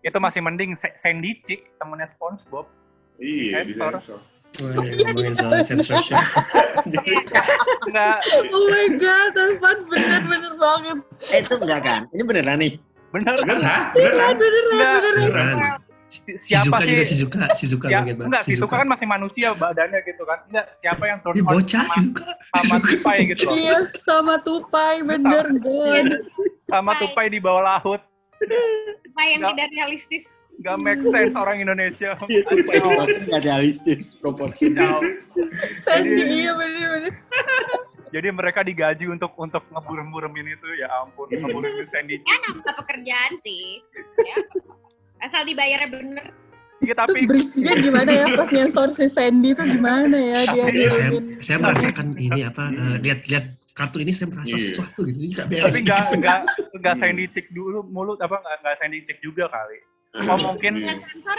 itu masih mending Sa- Sandy Chick temennya SpongeBob. iya, ngomongin soal censorship. Jadi, Enggak Oh my god, Alphonse bener-bener banget. Eh itu enggak kan? Ini beneran nih. bener. beneran, Beneran, beneran. beneran, beneran. Siapa Shizuka juga sih? Shizuka, Shizuka Ya, banget. enggak, Shizuka kan masih manusia badannya gitu kan. Enggak, siapa yang turun bocah sama, Shizuka. sama tupai gitu loh. Iya, sama tupai, bener, God. Sama tupai di bawah laut. Apa yang Nggak. tidak realistis? Gak make sense orang Indonesia. <laughs> Itu nggak realistis proporsinya. Jauh. Sandy, iya bener-bener. <laughs> Jadi mereka digaji untuk untuk ngeburem-buremin itu ya ampun ngeburemin Sandy. Ya nambah pekerjaan sih. Ya, asal dibayarnya bener. Iya Itu tapi briefnya gimana ya pas nyensor si Sandy itu gimana ya dia saya, saya merasakan ini apa eh, lihat-lihat kartun ini saya merasa Iya. sesuatu gitu. Ini nggak beres. tapi nggak nggak nggak Sandy Chick dulu mulut apa nggak nggak Sandy Chick juga kali. Oh mungkin Iya. Yang sensor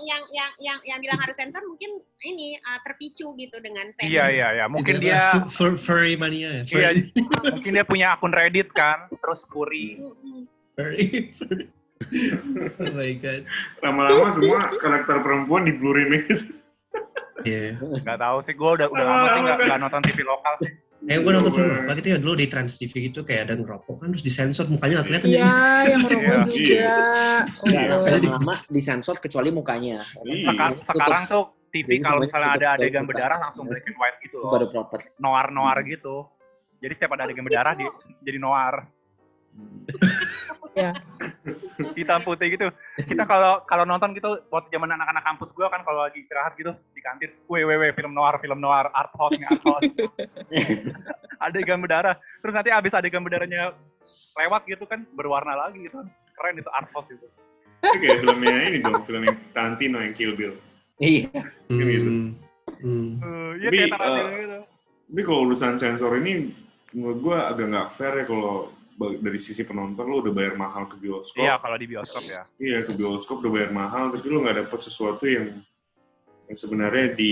yang yang yang yang bilang harus sensor mungkin ini uh, terpicu gitu dengan Sandy. iya iya ya mungkin dia apa, fu- fu- furry mania ya. iya Furry. mungkin dia punya akun Reddit kan terus furry. furry. oh my god. Lama-lama semua karakter perempuan di blurin gitu. Iya. Nggak tahu sih gue udah udah lama sih nggak nggak nonton TV lokal. Eh, gue nonton film apa gitu ya dulu di Trans TV gitu kayak ada ngerokok kan terus disensor mukanya nggak kelihatan Iya, jadi yang rokok Iya. juga. Oh, Nggak God. lama-lama disensor kecuali mukanya. Iya. Seka- sekarang tuh TV kalau misalnya ada adegan berdarah langsung black and white gitu Itu loh. baru proper. Noir-noir gitu. Jadi setiap ada adegan berdarah di, jadi noir. <laughs> Ya. Hitam putih gitu. Kita kalau kalau nonton gitu waktu zaman anak-anak kampus gua kan kalau lagi istirahat gitu di kantin, weh weh weh film noir, film noir, art house nih art house. <laughs> adegan berdarah. Terus nanti abis adegan berdarahnya lewat gitu kan berwarna lagi gitu. Keren itu art house itu. Itu kayak filmnya ini dong, film yang Tarantino yang Kill Bill. Iya. gitu. Hmm. Hmm. Uh, Iya Tapi, kayak Tarantino eh, gitu. Tapi kalau urusan sensor ini, menurut gue agak nggak fair ya kalau dari sisi penonton lo udah bayar mahal ke bioskop. Iya kalau di bioskop ya. Iya, ke bioskop udah bayar mahal, tapi lo nggak dapet sesuatu yang, yang sebenarnya di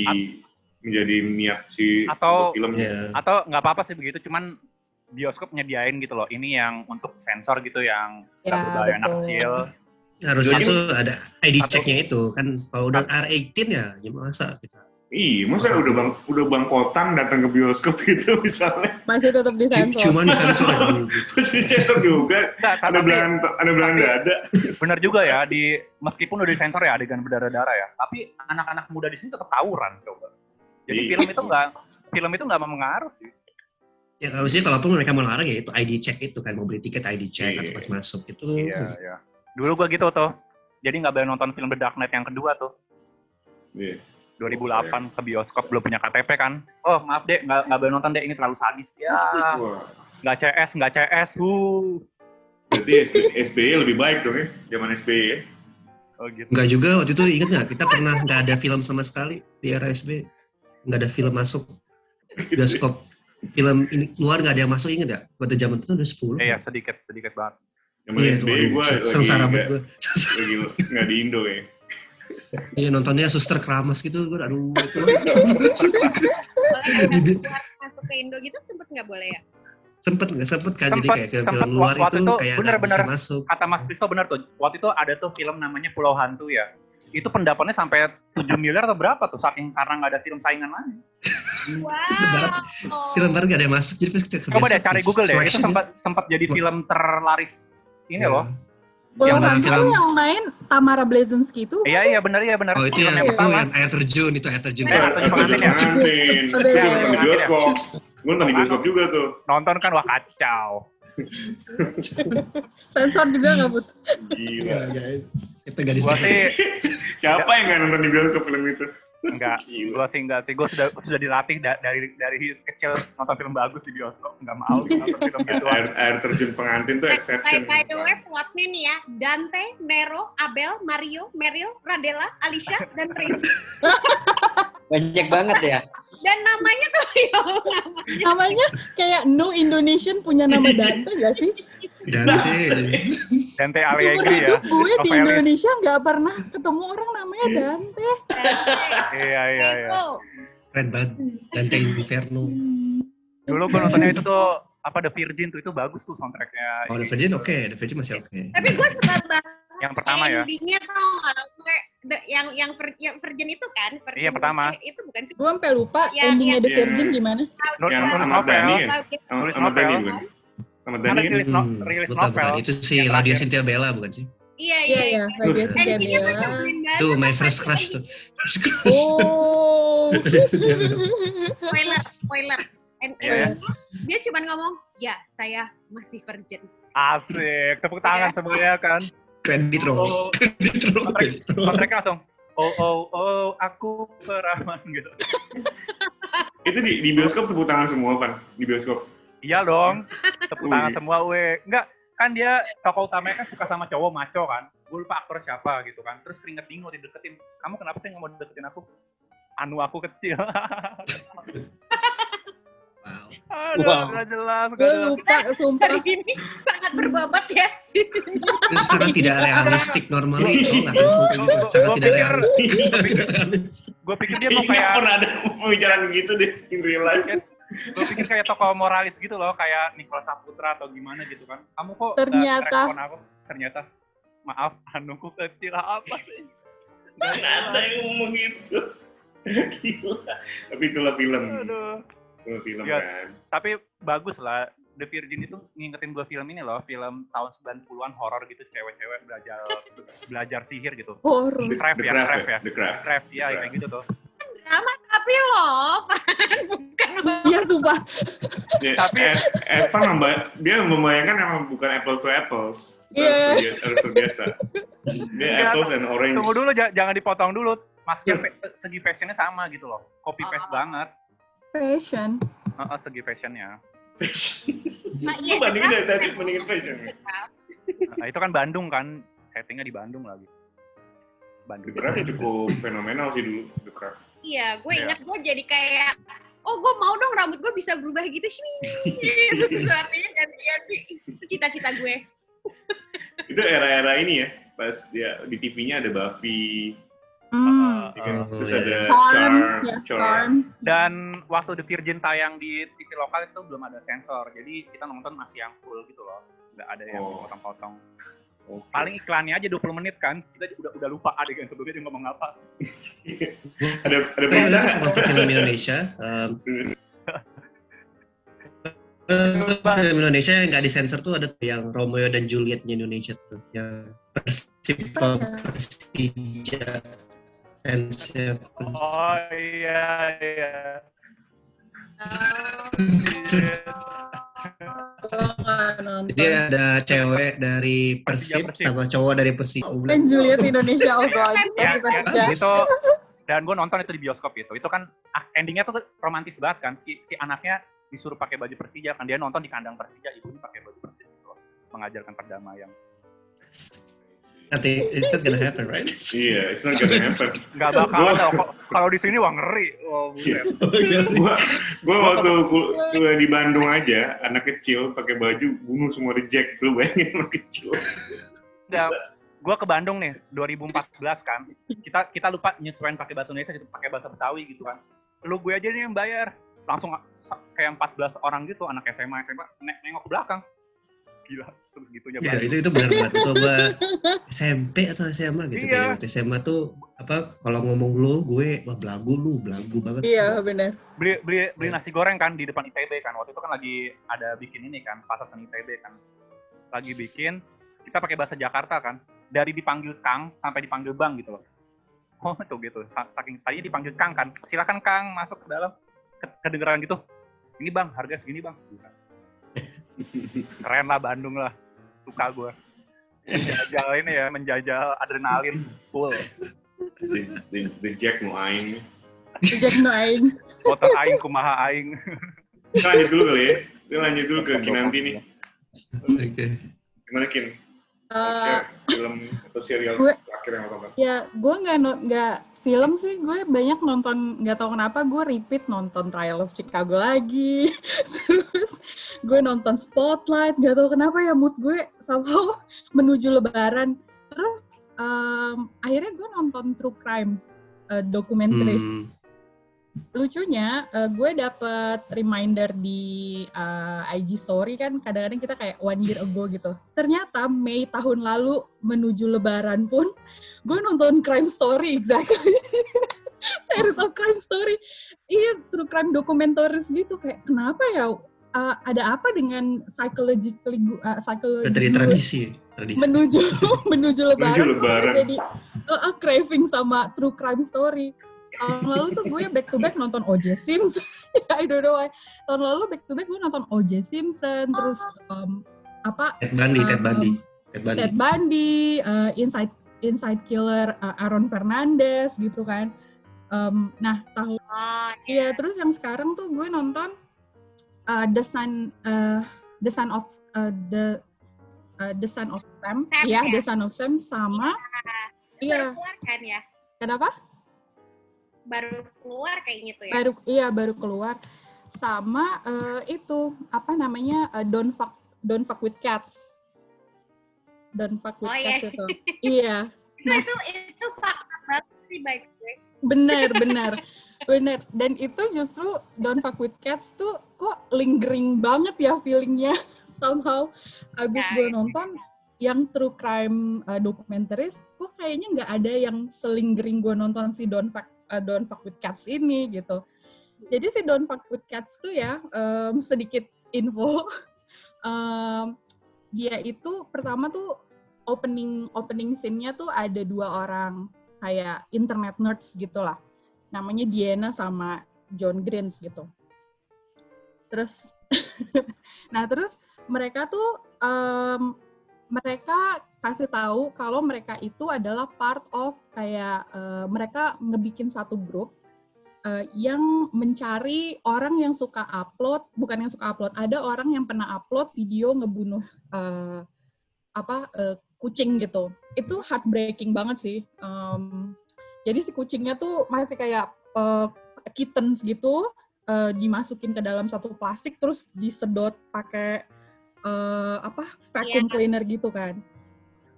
menjadi niat si Atau- filmnya. Atau nggak apa-apa sih begitu cuman bioskop nyediain gitu loh ini yang untuk sensor gitu yang Ya, berbahaya anak kecil Harusnya tuh ada ID check-nya itu kan kalau udah R18 ya gimana masa kita Iya, masa udah bang udah bangkotan datang ke bioskop <laughs> gitu misalnya, Masih tetap disensor. cuma disensor ya. terus <laughs> disensor juga, Nggak, ada belahan ada belahan dada. bener juga ya di meskipun udah disensor ya adegan berdarah-darah ya tapi anak-anak muda di sini tetap tawuran coba jadi Iya. film itu nggak film itu nggak mempengaruh sih Ya harusnya kalaupun mereka mau larang ya itu ID check itu kan mau beli tiket ID check Iya. atau pas masuk itu. iya iya dulu gua gitu tuh jadi nggak boleh nonton film The Dark Knight yang kedua tuh Iya. 2008 ke bioskop belum punya KTP kan? Oh maaf deh nggak nggak boleh nonton deh ini terlalu sadis. Ya. Nggak CS nggak CS hu. Berarti SB, SBY lebih baik dong ya, zaman SBY ya. oh gitu. Enggak juga waktu itu ingat nggak? Kita pernah nggak ada film sama sekali di era SB nggak ada film masuk bioskop. Film ini keluar nggak ada yang masuk ingat nggak? Pada zaman itu udah 10 Eh, ya sedikit sedikit banget. Zaman Iya, SBY gue sengsara banget nggak gue. lagi nggak di Indo ya. Iya nontonnya suster keramas gitu gue aduh itu keluar masuk ke Indo gitu sempet nggak boleh ya? Sempet nggak sempet kan jadi Sempet, kayak film-film luar Waktu itu itu kayak nggak bener-bener bisa masuk. Kata Mas Kristo benar tuh. Waktu itu ada tuh film namanya Pulau Hantu ya. Itu pendapatnya sampai 7 miliar atau berapa tuh saking karena nggak ada film saingan barat. Wow. Film barat nggak ada yang masuk jadi pas kita Coba deh cari Google deh. Itu sempat sempat jadi film terlaris ini ya. loh. Pulau Yang Hantu film- yang main Tamara Blazinski itu Iya iya benar iya benar. Oh itu yang yang itu pertama. yang air terjun itu air terjun. Iya, Air Terjun ya. nonton di bioskop. Gue nonton di bioskop juga tuh. Nonton kan wah kacau. <laughs> sensor juga nggak but Gila. guys. Itu gadis. Gua sih <laughs> Siapa yang nggak nonton di bioskop film itu? Enggak. Gua sih enggak sih. Gua sudah sudah dilatih da- dari dari kecil nonton film bagus di bioskop. Enggak mau <laughs> nonton film gitu. Air, air terjun pengantin tuh By, exception. by the way, plotnya nih ya, Dante, Nero, Abel, Mario, Meryl, Radela, Alicia, dan Tris. <laughs> Banyak banget ya. Dan namanya tuh, <laughs> ya namanya. namanya kayak no Indonesian punya nama Dante gak sih Dante. <laughs> Dante Alighieri ya. hidup gue di. Indonesia nggak pernah ketemu orang namanya Dante Iya iya iya. Keren banget. Dante Inferno. Dulu gua nontonnya itu tuh apa The Virgin tuh itu bagus tuh soundtracknya. Oh, The Virgin oke, The Virgin masih oke. Tapi gue suka banget Yang pertama ya. endingnya tau nggak gue the- yang yang yang Virgin itu kan? Virgin Iya, pertama. itu- bukan sih? gue sampai lupa Iya, endingnya iya. The Virgin gimana Nur- Yang nulis novel. Dhani ya? Sama Tulis sama novel. Sama Kan Dani kan? rilis, no, Hmm, rilis bukan, novel. bukan. Itu si Yang Ladia. Cynthia Bella bukan sih? Iya iya iya. ya iya. Radio Cynthia tuh Bella. Itu my first crush tuh. First crush. oh Spoiler, spoiler. And, Iya, ya. Dia cuma ngomong, ya saya masih virgin. Asik, tepuk tangan semuanya kan. Credit roll. Oh, Credit roll. kontrak, langsung. Oh oh oh, aku perawan gitu. <laughs> Itu di, di bioskop tepuk tangan semua, Van. Di bioskop. Iya dong, tepuk tangan semua we. Enggak, kan dia tokoh utamanya kan suka sama cowok maco kan. Gue lupa aktor siapa gitu kan. Terus keringet dingin waktu dideketin. Kamu kenapa sih nggak mau deketin aku? Anu aku kecil. Wow. Aduh, Wow. nggak jelas, gue jelas. lupa sumpah Hari ini sangat berbabat ya. Itu sangat tidak realistik suka gitu. Sangat tidak realistik. Sangat tidak realistik. Gue pikir dia mau Kayaknya kayak, pernah ada pembicaraan gitu deh in real life. Gue pikir kayak tokoh moralis gitu loh, kayak Nicholas Saputra atau gimana gitu kan. Kamu kok Ternyata. aku? Ternyata, maaf, <laughs> anuku kecil apa sih? Nggak Nggak ada yang ngomong gitu. Gila. Tapi itulah film. Aduh. Itulah film Iya. kan. tapi bagus lah The Virgin itu ngingetin gue film ini loh film tahun 90-an horor gitu cewek-cewek belajar belajar sihir gitu horor The, Craft the ya, Craft Craft ya. ya. The Craft. Craft ya kayak gitu tuh Drama tapi loh, <laughs> Pan. bukan iya sumpah Ya, Tapi- Evan memba- dia membayangkan emang bukan apples to apples. Iya. harus Harus terbiasa. Dia Enggak, apples and orange. tunggu dulu ja- jangan dipotong dulu fe- se- segi fashionnya sama gitu loh copy paste Oh. banget fashion Heeh, segi fashionnya Fashion. Nah, Lu bandingin dari tadi bandingin fashion. nah itu kan Bandung kan settingnya di Bandung lagi Bandung The Craft cukup fenomenal sih dulu. The Craft. Iya, gue Iya. ingat gue jadi kayak, oh gue mau dong rambut gue bisa berubah gitu sih. <laughs> Itu artinya ganti-ganti. Itu cita-cita gue. <laughs> Itu era-era ini ya. Pas dia di TV-nya ada Buffy, hmm. ya kan? Oh, terus iya. ada Charm, Charm, ya, Charm. Charm. dan waktu The Virgin tayang di TV lokal itu belum ada sensor jadi kita nonton masih yang full gitu loh nggak ada yang Oh. potong-potong Oke. paling iklannya aja 20 menit kan kita udah udah lupa adegan sebelumnya dia ngomong apa <laughs> ada ada Oh, berita waktu film Indonesia. um, <laughs> film Indonesia yang nggak disensor tuh ada tuh yang Romeo dan Julietnya Indonesia tuh yang Persib Persija fansnya Persib. oh iya iya Gue nggak nonton. Jadi ada cewek dari Persib Persija, Persib. sama cowok dari Persib. Dan Juliet Indonesia, oh god. ya, ya, itu dan gue nonton itu di bioskop itu itu kan endingnya tuh romantis banget kan si si anaknya disuruh pakai baju Persija kan dia nonton di kandang Persija ibunya pakai baju Persib gitu mengajarkan perdamaian Nanti it's not gonna happen, right? <laughs> Iya, it's not gonna happen. tau kok kalau di sini wah ngeri oh, <laughs> gua gua waktu kuliah di Bandung aja, anak kecil pakai baju bunuh semua reject. Lu bayangin anak kecil. Nggak, gue ke Bandung nih 2014 kan kita kita lupa nyesuaiin pakai bahasa Indonesia gitu pakai bahasa Betawi gitu kan lu gue aja nih yang bayar langsung kayak 14 orang gitu anak SMA SMA ne- nengok ke belakang gila segitunya Ya, banget. itu itu benar banget. Itu gua SMP atau SMA gitu Iya. kayak SMA tuh apa kalau ngomong lu gue wah belagu lu, belagu banget. Iya, benar. beli beli beli Iya. nasi goreng kan di depan ITB kan waktu itu kan lagi ada bikin ini kan pasar seni ITB kan lagi bikin kita pakai bahasa Jakarta kan dari dipanggil Kang sampai dipanggil Bang gitu loh oh itu gitu Sa- saking tadinya dipanggil Kang kan silakan Kang masuk ke dalam Ke- kedengeran gitu ini Bang harga segini Bang Gitu. Keren lah Bandung lah suka gue menjajal ini ya menjajal adrenalin full The, the, the Jack mau aing. Sejak no aing. motor aing kumaha aing Kita lanjut dulu kali ya. Kita lanjut dulu ke Kinanti nih. Oke. Gimana Kin? Mau Eh, share film atau serial gue- terakhir yang lo tonton? ya, gue nggak nggak film sih. Gue banyak nonton. Nggak tahu kenapa gue repeat nonton Trial of Chicago lagi. <laughs> Terus gue nonton Spotlight. Nggak tahu kenapa ya mood gue somehow <laughs> menuju Lebaran. Terus em, akhirnya gue nonton True Crime eh, documentaries. Hmm. Lucunya eh, gue dapet reminder di eh, IG story kan kadang-kadang kita kayak one year ago gitu ternyata Mei tahun lalu menuju Lebaran pun <laughs> gue nonton crime story exactly <laughs> series of crime story iya true crime documentaries gitu kayak kenapa ya eh, ada apa dengan psychologically Dari gue tradisi, tradisi. menuju <laughs> menuju lebaran, Menuju Lebaran. jadi uh, uh, craving sama true crime story. Tahun lalu tuh gue back to back nonton O.J. Simpson. <laughs> I don't know why. Tahun lalu back to back gue nonton O.J. Simpson, terus um, apa Ted Bundy, Ted Um, Bundy. Ted Bundy. Ted Bundy, uh, Inside Inside Killer uh, Aaron Fernandez gitu kan. Um, nah tahun Oh, Iya, terus yang sekarang tuh gue nonton uh, The Son uh, The Son of uh, the uh, The Son of Sam, Sam, ya, ya? The Son of Sam sama iya, keluar kan ya? kenapa? Baru keluar kayaknya tuh ya? Baru iya baru keluar sama eh, itu apa namanya uh, Don't Fuck Don't Fuck with Cats. Don't Fuck with Oh, iya. Cats itu. iya, <laughs> Itu, itu, itu fakta banget sih baik gue. bener bener bener dan itu justru Don't Fuck with Cats tuh kok lingering banget ya feelingnya <laughs> somehow abis Ya, gue ya. nonton yang true crime uh, documentaries kok kayaknya nggak ada yang selingering gue nonton si Don't Fuck uh, Don't Fuck with Cats ini gitu jadi si Don't Fuck with Cats tuh ya em, sedikit info <laughs> em, dia itu pertama tuh opening opening scene-nya tuh ada dua orang kayak internet nerds gitu lah. Namanya Diana sama John Greens gitu. Terus, <laughs> nah terus mereka tuh em, mereka kasih tahu kalau mereka itu adalah part of kayak eh, mereka ngebikin satu grup eh, yang mencari orang yang suka upload, bukan yang suka upload, ada orang yang pernah upload video ngebunuh eh, apa eh, kucing gitu. Itu heartbreaking banget sih. Em, jadi si kucingnya tuh masih kayak eh, kittens gitu, eh, dimasukin ke dalam satu plastik terus disedot pakai eh, apa vacuum Iya. cleaner gitu kan.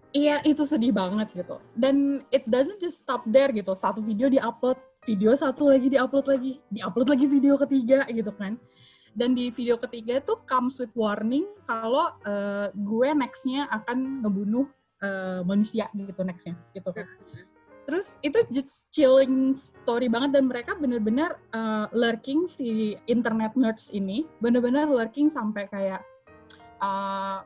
Iya, itu sedih banget gitu. Dan it doesn't just stop there gitu. Satu video diupload, video satu lagi diupload lagi, diupload lagi video ketiga gitu kan. Dan di video ketiga tuh comes with warning kalau eh, gue nextnya akan ngebunuh eh, manusia gitu nextnya gitu kan. Terus itu just chilling story banget dan mereka bener-bener eh, lurking si internet nerds ini bener-bener lurking sampai kayak eh,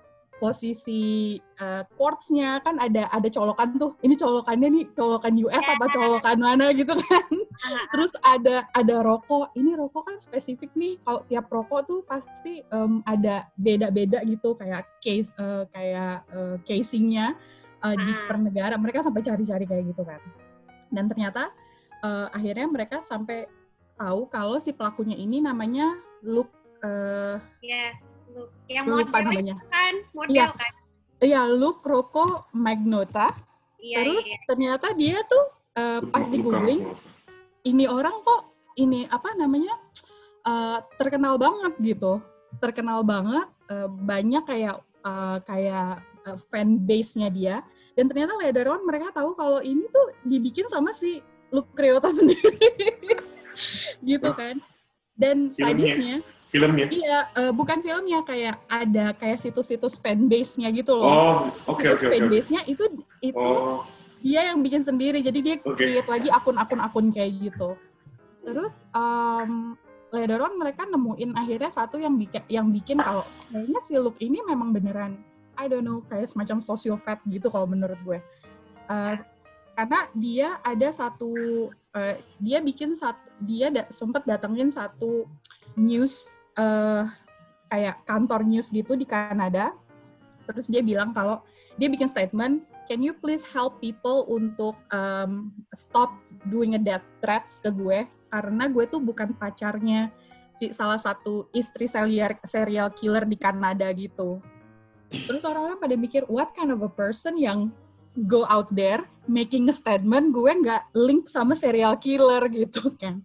posisi eh, quartz-nya kan ada ada colokan tuh. Ini colokannya nih colokan US apa colokan mana gitu kan. <laughs> Terus ada ada rokok. Ini rokok kan spesifik nih. Kalau tiap rokok tuh pasti em, ada beda-beda gitu kayak case eh, kayak eh, casingnya eh, di Ah. per negara. Mereka sampai cari-cari kayak gitu kan. Dan ternyata eh, akhirnya mereka sampai tahu kalau si pelakunya ini namanya Luke eh Iya, yang model namanya. kan, model Iya. kan. Iya, Luke Rocco Magnota. Iya, Terus iya. ternyata dia tuh eh, pas di googling ini orang kok ini apa namanya eh, terkenal banget gitu terkenal banget eh, banyak kayak eh, kayak eh, fan base-nya dia dan ternyata later on mereka tahu kalau ini tuh dibikin sama si Luke Ryota <laughs> sendiri gitu kan Dan sadisnya, Filmnya. iya eh, bukan filmnya kayak ada kayak situs-situs fanbase-nya gitu loh. Oh, oke Situs oke oke. fanbase-nya itu itu Oh, dia yang bikin sendiri jadi dia Oke. create lagi akun-akun akun kayak gitu terus um, later on mereka nemuin akhirnya satu yang bikin yang bikin kalau kayaknya si Luke ini memang beneran I don't know kayak semacam sociopath gitu kalau menurut gue Uh, karena dia ada satu uh, dia bikin satu dia da, sempat datengin satu news uh, kayak kantor news gitu di Kanada terus dia bilang kalau dia bikin statement can you please help people untuk um, stop doing a death threats ke gue karena gue tuh bukan pacarnya si salah satu istri serial serial killer di Kanada gitu. Terus orang-orang pada mikir what kind of a person yang go out there making a statement gue nggak link sama serial killer <laughs> gitu kan.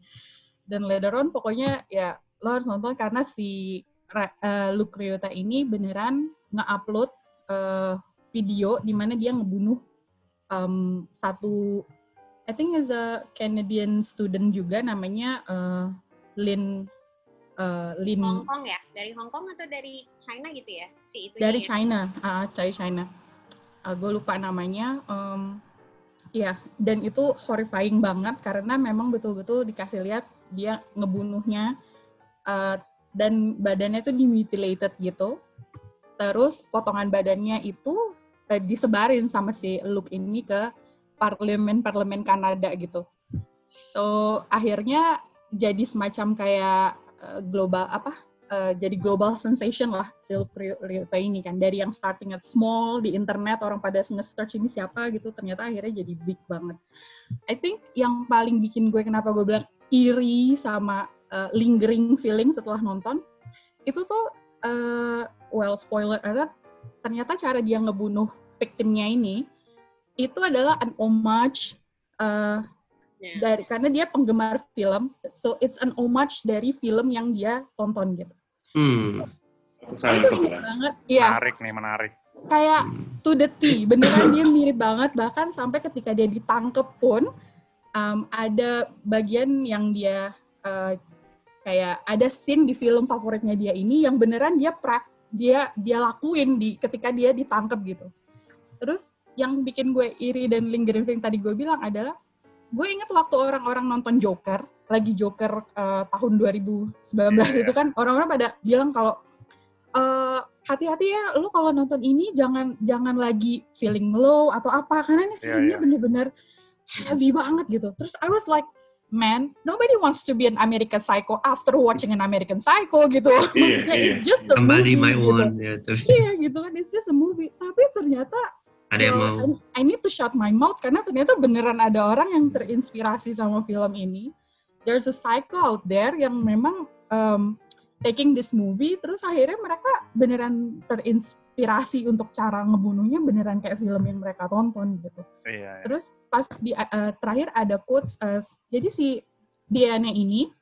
Dan later on pokoknya ya lo harus nonton karena si eh, Luke Ryota ini beneran nge-upload eh, video di mana dia ngebunuh um, satu I think is a Canadian student juga namanya uh, Lin uh, Lin Hong Kong ya? Dari Hong Kong atau dari China gitu ya? Si itu dari ya? China, ah dari China. gue lupa namanya. Um, ya, dan itu horrifying banget karena memang betul-betul dikasih lihat dia ngebunuhnya uh, dan badannya tuh dimutilated gitu. Terus potongan badannya itu uh, disebarin sama si Luke ini ke parlemen-parlemen Kanada gitu. So akhirnya jadi semacam kayak uh, global apa? uh, jadi global sensation lah si Luke Ry- Ryota ini kan dari yang starting at small di internet orang pada nge-search ini siapa gitu ternyata akhirnya jadi big banget. I think yang paling bikin gue kenapa gue bilang iri sama uh, lingering feeling setelah nonton itu tuh uh, well spoiler alert ternyata cara dia ngebunuh victimnya ini itu adalah an homage uh, Ya. dari karena dia penggemar film so it's an homage dari film yang dia tonton gitu Hmm. Saya itu inget lah. banget ya Menarik nih, menarik. kayak to the T beneran dia mirip banget bahkan sampai ketika dia ditangkep pun um, ada bagian yang dia uh, kayak ada scene di film favoritnya dia ini yang beneran dia prak dia dia lakuin di ketika dia ditangkep gitu. Terus yang bikin gue iri dan lingering tadi gue bilang adalah gue inget waktu orang-orang nonton Joker lagi Joker uh, tahun 2019 Iya, itu kan orang-orang pada bilang kalau eh, hati-hati ya lu kalau nonton ini jangan jangan lagi feeling low atau apa karena ini Iya, filmnya iya. bener-bener heavy banget gitu. Terus I was like man nobody wants to be an American Psycho after watching an American Psycho gitu maksudnya iya. it's just a Somebody movie might gitu. want terus iya gitu kan it's just a movie tapi ternyata ada yang well, mau. I, I need to shut my mouth karena ternyata beneran ada orang yang terinspirasi sama film ini. There's a psycho out there yang memang um, taking this movie, terus akhirnya mereka beneran terinspirasi untuk cara ngebunuhnya beneran kayak film yang mereka tonton gitu. Iya, iya. Terus pas di uh, terakhir ada quotes, uh, jadi si Diana ini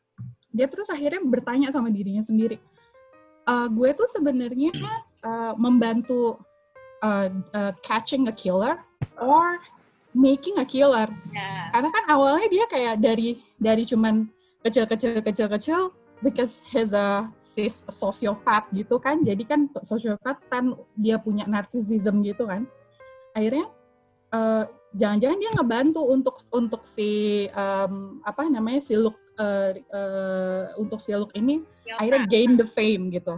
dia terus akhirnya bertanya sama dirinya sendiri, "Uh, gue tuh sebenarnya uh, membantu uh, uh, catching a killer or making a killer. Ya. Karena kan awalnya dia kayak dari dari cuman kecil-kecil kecil-kecil because he's a sis sociopath gitu kan. Jadi kan sociopath kan dia punya narcissism gitu kan. Akhirnya eh, jangan-jangan dia ngebantu untuk untuk si em, apa namanya si Luke eh, eh, untuk si Luke ini Yoka. akhirnya gain the fame gitu.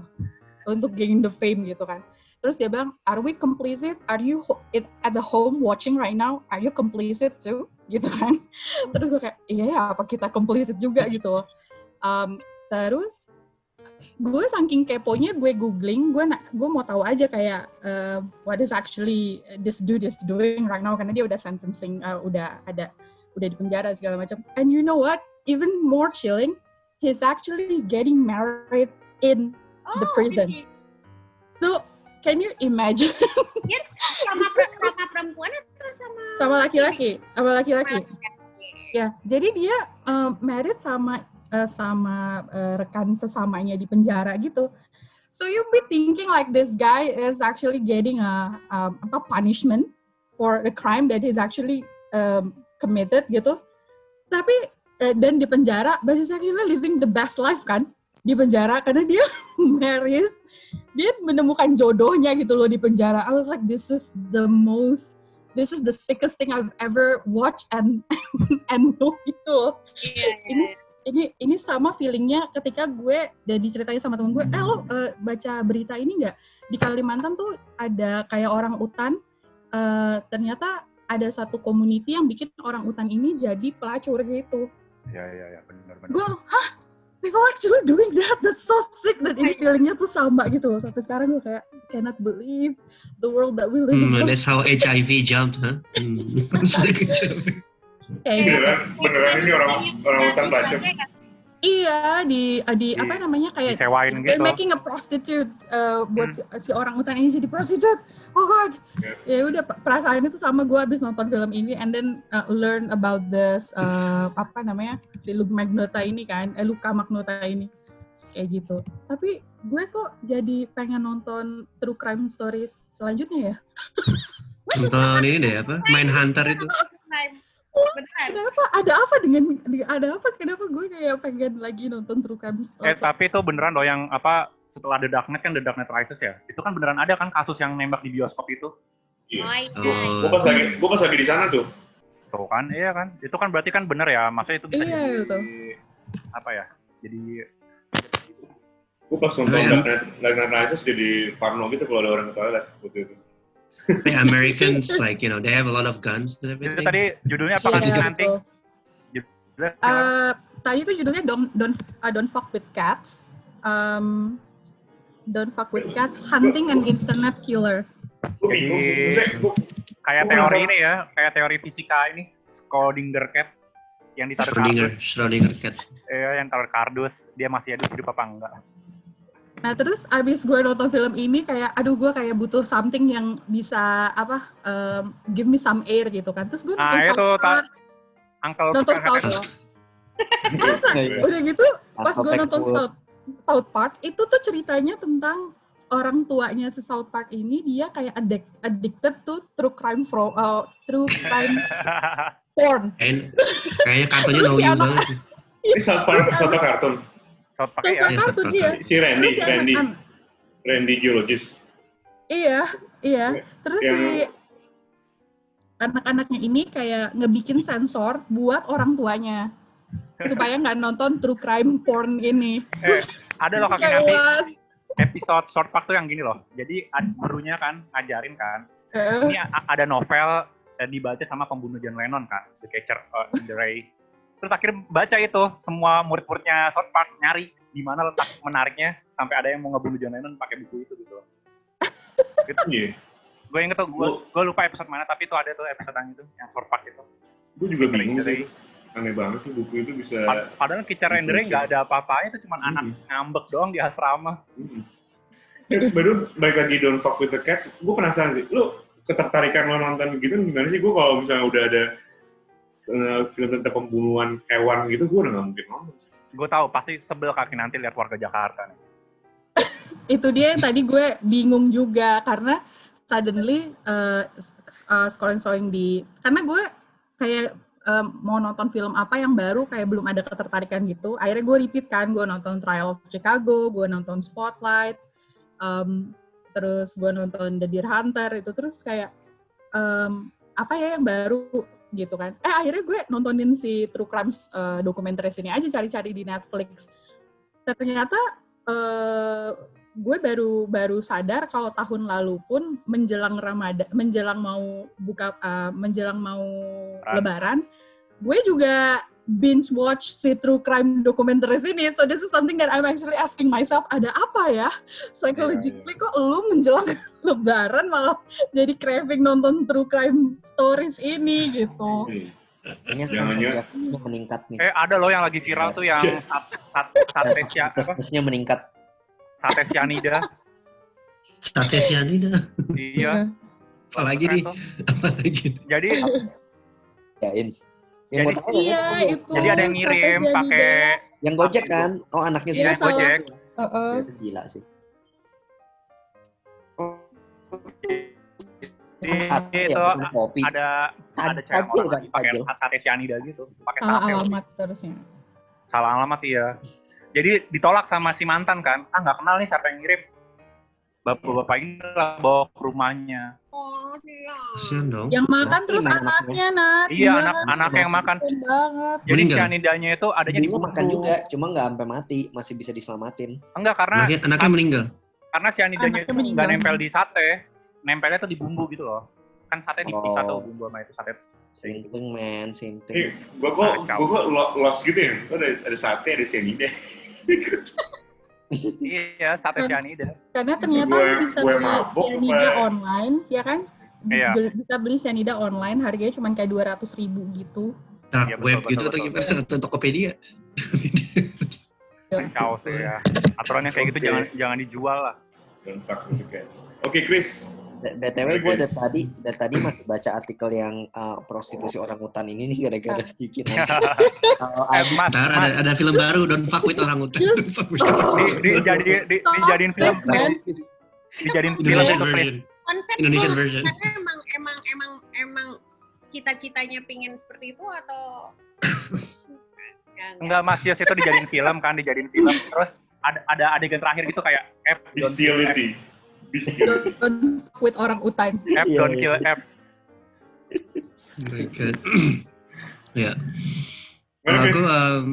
Untuk gain the fame gitu kan. Terus dia bilang are we complicit? Are you it, at the home watching right now? Are you complicit too? <laughs> gitu kan. Terus gue kayak iya ya apa kita complicit juga gitu loh. Um, terus gue saking keponya gue googling gue gue mau tahu aja kayak uh, what is actually this dude is doing right now karena dia udah sentencing uh, udah ada udah di penjara segala macam. And you know what? Even more chilling he's actually getting married in Oh, the prison. jadi So, can you imagine? <laughs> Sama, per- sama perempuan atau sama sama laki-laki, sama laki-laki? Ya, jadi dia uh, married sama uh, sama uh, rekan sesamanya di penjara gitu. So you be thinking like this guy is actually getting a um, apa punishment for the crime that he's actually um, committed gitu. Tapi dan di penjara, but he's actually living the best life kan di penjara karena dia <laughs> married, dia menemukan jodohnya gitu loh di penjara. I was like, this is the most, this is the sickest thing I've ever watched and <laughs> and know gitu loh. Iya, Ini ini ini sama feelingnya ketika gue dan diceritain sama temen gue, eh lo eh, baca berita ini nggak di Kalimantan tuh ada kayak orang utan, eh, ternyata ada satu community yang bikin orang utan ini jadi pelacur gitu. Iya, iya, iya, benar-benar. Gue, hah? People actually doing that? That's so sick. Dan ini feelingnya tuh sama gitu loh. Sampai sekarang gue kayak, cannot believe the world that we live Hmm, in. that's how HIV jumped, huh? Hmm. <laughs> Kayak gitu. Beneran, beneran ini orang orang hutan pelacur. Iya, di di Di- apa namanya kayak disewain they're gitu. making a prostitute uh, buat Hmm. si, si orang utan ini jadi prostitute. Oh god. Ya. Ya udah perasaan itu sama gue abis nonton film ini and then uh, learn about this uh, apa namanya si Luke Magnota ini kan, eh, Luka Magnota ini Terus kayak gitu. Tapi gue kok jadi pengen nonton true crime stories selanjutnya ya? Nonton ini deh apa? Main Hunter itu. Beneran. Kenapa? Ada apa dengan ada apa? Kenapa gue kayak pengen lagi nonton true crime Eh, stories? tapi itu beneran loh yang apa setelah The Dark Knight kan The Dark Knight Rises ya. Itu kan beneran ada kan kasus yang nembak di bioskop itu. Iya. Oh iya. Oh. Gue pas lagi, gue pas lagi di sana tuh. Tuh kan, iya kan. Itu kan berarti kan bener ya. Maksudnya itu bisa Iya, jadi betul. apa ya? Jadi Gue pas nonton iya. Dark Knight, Dark Knight Rises jadi parno gitu kalau ada orang ke toilet waktu itu. Hey, Americans like you know they have a lot of guns and itu everything. tadi judulnya apa Iya, nanti? Eh, tadi itu judulnya Don't Don't uh, Don't Fuck with Cats. Um, don't Fuck with Cats, Hunting an Internet Killer. Jadi- gua- kayak teori ini ya, kayak teori fisika ini Schrödinger cat yang ditaruh Schrödinger, kardus, Schrödinger cat. eh, yang taruh kardus, dia masih hidup hidup apa enggak? Nah terus abis gue nonton film ini kayak, aduh gue kayak butuh something yang bisa apa, um, give me some air gitu kan. Terus gue nonton Nah, itu ta- Uncle nonton South Park. <laughs> Masa? Iya. Udah gitu pas gue nonton. South, South Park itu tuh ceritanya tentang orang tuanya si South Park ini dia kayak addic- addicted to true crime fro, uh, true crime <laughs> porn. Kayaknya kartunya anak- banget. sih. Ini South Park, South Park kartun. Park South ya. Iya, South dia. Si Randy, si Randy, Randy geologist. Iya, iya. Terus Yang- si anak-anaknya ini kayak ngebikin sensor buat orang tuanya supaya nggak nonton true crime porn ini. Eh, ada loh kakek nanti episode South Park tuh yang gini loh. Jadi ad- gurunya kan ngajarin kan. Eh, Ini ada novel eh, dibaca sama pembunuh John Lennon kan, The Catcher uh, in the Rye. Terus akhirnya baca itu semua murid-muridnya South Park nyari di mana letak menariknya sampai ada yang mau ngebunuh John Lennon pakai buku itu gitu. <laughs> gitu. Iya. Gue inget tuh, gue, gue lupa episode mana, tapi itu ada tuh episode yang itu, yang South Park itu. Gue juga bingung sih. Aneh banget sih buku itu bisa. Pad- Padahal the Rye nggak ada apa-apanya, itu cuma Hmm. anak ngambek doang di asrama. Hmm. Eh, baru balik lagi Don't Fuck With The Cats, gue penasaran sih, lu ketertarikan lo nonton gitu gimana sih? Gue kalau misalnya udah ada eh, film tentang pembunuhan hewan gitu, gue udah gak mungkin nonton sih. Gue tahu pasti sebel kaki nanti lihat warga Jakarta nih. <laughs> itu dia yang tadi gue bingung juga karena suddenly uh, uh, scrolling-scrolling di karena gue kayak um, mau nonton film apa yang baru kayak belum ada ketertarikan gitu akhirnya gue repeat kan gue nonton Trial of Chicago gue nonton Spotlight um, terus gue nonton The Deer Hunter itu terus kayak um, apa ya yang baru gitu kan eh akhirnya gue nontonin si True Crime uh, dokumenter ini aja cari-cari di Netflix ternyata eh, gue baru baru sadar kalau tahun lalu pun menjelang Ramadan, menjelang mau buka, eh, menjelang mau. Lebaran, gue juga binge watch si true crime documentaries ini. So this is something that I'm actually asking myself, ada apa ya? Psychologically kok lu menjelang <laughs> Lebaran malah jadi craving nonton true crime stories ini gitu. Kayaknya Jangan sense of justice-nya meningkat nih. Eh ada loh yang lagi viral tuh yang Yes. sat, sat, sate, sia- apa? Justice-nya meningkat. sate cyanida. Sate cyanida. iya. Apalagi Keren nih? Apalagi. Jadi <laughs> Yain. Yang Jadi- tahu Iya, ya? itu. jadi ada yang sate ngirim pakai Yang Gojek kan? Oh anaknya Iya, Iya, sudah. Gojek. Heeh. Itu gila sih. Ya, itu bukan kopi. ada ada cewek orang kan, lagi pakai sate cyanida gitu, pakai Salah sate. alamat terusnya. Salah alamat iya. Jadi ditolak sama si mantan kan, ah nggak kenal nih siapa yang ngirim. Bapak-bapak ini lah bawa ke rumahnya. Oh. Kasian dong. Yang makan Mati terus anaknya, Nat. Iya, anak anak yang makan. Banget. Jadi Meninggal. cyanidanya itu adanya di makan juga, cuma nggak sampai mati, masih bisa diselamatin. Enggak karena Anaknya, anaknya meninggal. karena cyanidanya itu nggak meninggal. nempel di sate, nempelnya tuh di bumbu gitu loh. Kan sate dipisah Oh. tuh bumbu sama itu sate. Sinting man, Eh, sinting. gua kok gua kok lo- lost gitu ya. Gua ada ada sate, ada cyanida. iya, sate Kan- cyanida. Karena ternyata Gue- lu bisa gue beli cyanida online, ya kan? Iya. Beli- Bisa beli cyanida online, harganya cuma kayak 200 ribu gitu. Dark Iya, betul, web betul, gitu atau betul. gimana? Atau Tokopedia. Kacau sih ya. Aturan yang kayak gitu jangan jangan dijual lah. Don't fuck with the cats. Oke, Chris. BTW gue dari tadi dari tadi masih baca artikel yang uh, prostitusi orang hutan ini nih gara-gara sedikit. <laughs> Kalau eh, Ntar ada, ada film baru, Don't Fuck With Orang Hutan. Don't Fuck With Oh. di, di, jadi, di, dijadiin film, dijadiin film itu. Konsep Indonesian version. karena emang emang emang emang cita-citanya pingin seperti itu atau Ya, <coughs> Enggak, Mas Yos itu dijadiin <coughs> film kan, dijadiin film. Terus ada, ada adegan terakhir gitu kayak F, don't kill F, Bestiality. Bestiality. Don't fuck with orang utan. F, Iya, don't iya. kill F. <clears throat> Ya. Chris? aku um,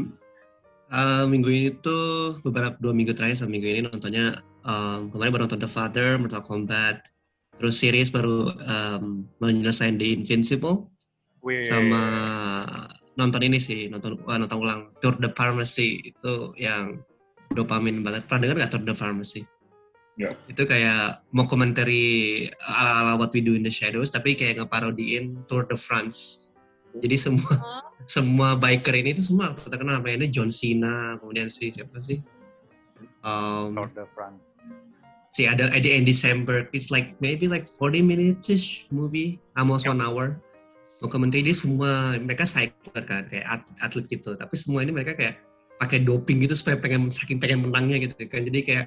uh, minggu ini tuh beberapa dua minggu terakhir sama minggu ini nontonnya um, kemarin baru nonton The Father, Mortal Kombat, terus series baru um, menyelesaikan The Invincible Wih. sama nonton ini sih nonton uh, nonton ulang Tour de Pharmacy itu yang dopamin banget. Pernah dengar nggak Tour de Pharmacy? Ya. Itu kayak mau komentari ala-ala What We Do in the Shadows tapi kayak ngeparodiin Tour de France. Jadi semua Oh. <laughs> semua biker ini tuh semua terkenal namanya John Cena kemudian si siapa sih um, Tour de France. Si ada ada Andy Samberg it's like maybe like 40 minutes ish movie almost one hour. Komentar dia semua mereka cycler kan kayak at- atlet gitu. Tapi semua ini mereka kayak pakai doping gitu supaya pengen saking pengen menangnya gitu kan. Jadi kayak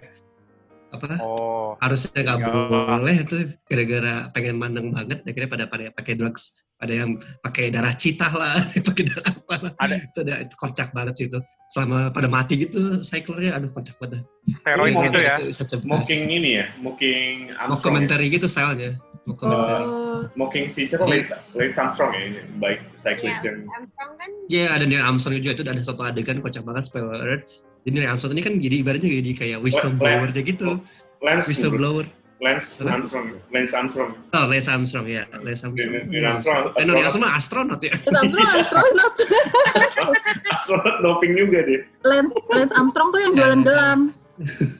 apa Oh, harusnya nggak Ya. boleh tuh gara-gara pengen mandeng banget akhirnya pada pada pakai drugs ada yang pakai darah citah lah <laughs> pakai darah apa lah Ada. itu, ada, itu kocak banget sih itu selama pada mati gitu cyclernya aduh kocak banget steroid Ini gitu ya. itu such a Mocking best. ini ya, mocking mau Armstrong. ya? komentari gitu stylenya mau komentari Oh, Mocking si siapa? Lance, Lance Armstrong ya, ini baik cyclist Iya, yang Armstrong kan ya ada Neil Armstrong juga itu ada satu adegan kocak banget spoiler alert jadi Neil Armstrong ini kan jadi ibaratnya jadi kayak whistleblower-nya gitu. Lance. Whistleblower. Lance? Armstrong, Lance Armstrong. oh Lance Armstrong ya. Lance Armstrong. Neil- Neil Armstrong, Armstrong eh Neil Armstrong astronot ya. Lance Armstrong astronot. Astronot <laughs> doping juga deh. Lance, Lance Armstrong tuh yang Ya, jualan Lance gelang.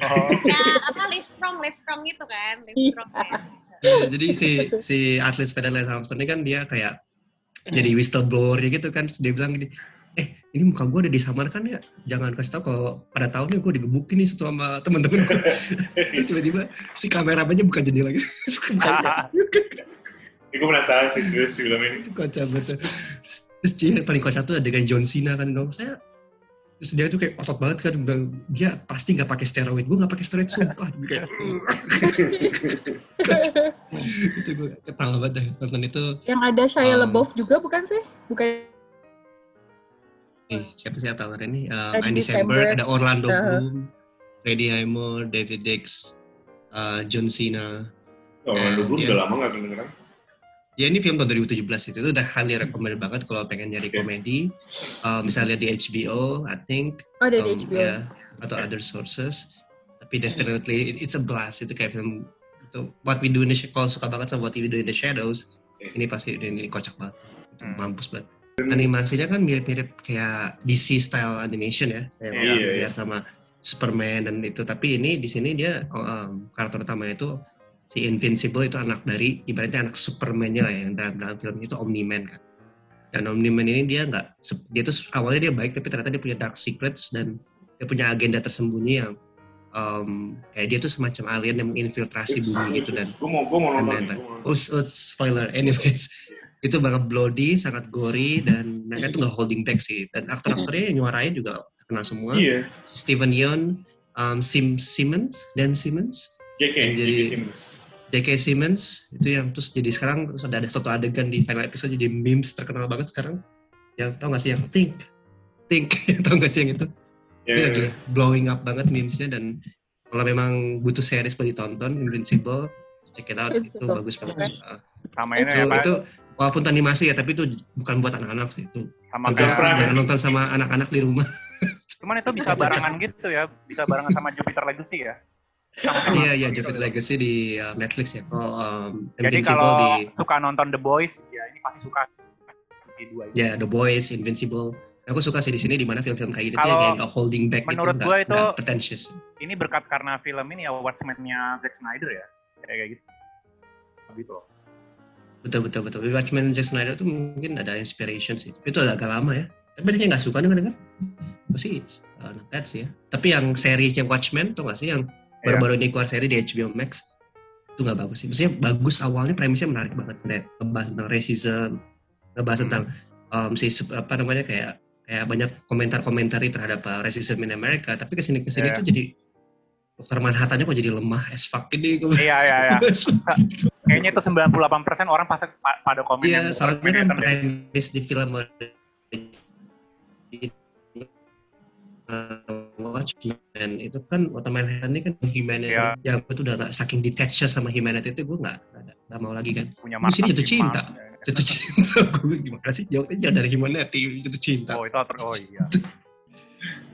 Oh, ya apa Livestrong Livestrong itu kan? Livestrong ya. Ya, jadi si si atlet sepeda Lance Armstrong ini kan dia kayak jadi whistleblower ya gitu kan. Terus dia bilang gini ini muka gue udah disamarkan ya? Jangan kasih tahu kalau pada tahunnya gue digebukin nih sama teman-teman gue <laughs> terus tiba-tiba si kameramennya bukan jadi lagi. <laughs> Gue <laughs> penasaran sih serius film ini. itu kocak banget. Terus dia paling kocak tuh dengan John Cena kan. Dong saya terus dia tuh kayak otot banget kan. Bilang dia pasti nggak pakai steroid. Gue nggak pakai steroid sumpah. Dia kayak itu gue ketawa banget deh nonton itu. Yang ada Shia Um, LaBeouf juga bukan sih? Bukan Eh, siapa sih aktor ini? Um, Andy Andy Samberg, ada Orlando Uh-huh. Bloom, Freddie Highmore, David Dix, uh, John Cena. Oh, Orlando Eh, Bloom iya. udah lama gak kedengeran. Ya ini film tahun 2017 itu, itu udah highly recommended banget kalau pengen nyari Oke. komedi. Uh, misalnya lihat di HBO, I think, oh dari um, HBO. ya, atau other sources. Tapi definitely it- it's a blast itu kayak film itu What We Do in the Sh- kalau suka banget sama What We Do in the Shadows, Oke. ini pasti ini, ini kocak banget. Itu Hmm. mampus banget. Animasinya kan mirip-mirip kayak DC style animation ya, kayak orang iya. lihat sama Superman dan itu. Tapi ini di sini dia um, karakter utamanya itu si Invincible itu anak dari ibaratnya anak Superman-nya lah yang dalam, dalam film itu Omni-Man kan. Dan Omni-Man ini dia nggak dia tuh awalnya dia baik tapi ternyata dia punya dark secrets dan dia punya agenda tersembunyi yang um, kayak dia tuh semacam alien yang menginfiltrasi bumi gitu dan Gue mau, gue mau nonton. dan-. Oh, oh, spoiler. Anyways, itu banget bloody, sangat gory dan mereka tuh nggak holding back sih. Dan aktor-aktornya yang nyuarain juga terkenal semua. Iya, Steven Yeun, um, Sim Simmons, Dan Simmons, JK, jadi- JK Simmons. J.K. Simmons itu yang terus jadi sekarang terus ada ada satu adegan di final episode jadi memes terkenal banget sekarang yang tau gak sih yang think think <laughs> tau gak sih yang itu Ya, Ini lagi blowing up banget memesnya dan kalau memang butuh series buat ditonton Invincible check it out itu bagus banget. Uh, Sama ini itu, ya, Pak. itu walaupun animasi ya tapi itu bukan buat anak-anak sih itu Sama Itu kayak, jangan nonton sama anak-anak di rumah cuman itu bisa barengan gitu ya. Bisa barengan sama Jupiter Legacy ya. Iya iya gitu. Jupiter Legacy di uh, Netflix ya kalau um, Jadi kalau di suka nonton The Boys, ya ini pasti suka dua itu. ya The Boys Invincible aku suka sih di sini di mana film-film kayak kayak nggak holding back menurut gitu, gua itu- nggak pretentious Ini berkat karena film ini ya Watchmen-nya Zack Snyder ya. Kayak kayak gitu. Gitu loh. Betul betul betul. Watchmen Zack Snyder tuh mungkin ada inspiration sih. Tapi itu agak lama ya. Tapi dia nggak suka dengar dengar sih uh, not bad sih ya. Tapi yang seri yang Watchmen tuh nggak sih? Yang Iya. baru-baru ini keluar seri di HBO Max itu nggak bagus sih. Maksudnya bagus awalnya premisnya menarik banget. Kayak ngebahas tentang racism ngebahas tentang um, si apa namanya kayak kayak banyak komentar-komentar terhadap uh, racism in America. Tapi ke sini ke sini Iya. tuh jadi dokter Manhattannya kok jadi lemah? As fuck ini Iya, iya, iya. <laughs> Kayaknya itu 98% orang pasti pa- pada komen Iya, soalnya kan premis di film uh, Watchmen. Itu kan otomatis ini kan humanity. Iya. yang gue tuh udah gak saking detached sama humanity itu gue gak, gak, gak mau lagi kan. Punya Di sini jatuh cinta. jatuh <laughs> cinta. Gue gimana sih? Jauhnya jauh dari humanity jatuh cinta. Oh, itu oh iya.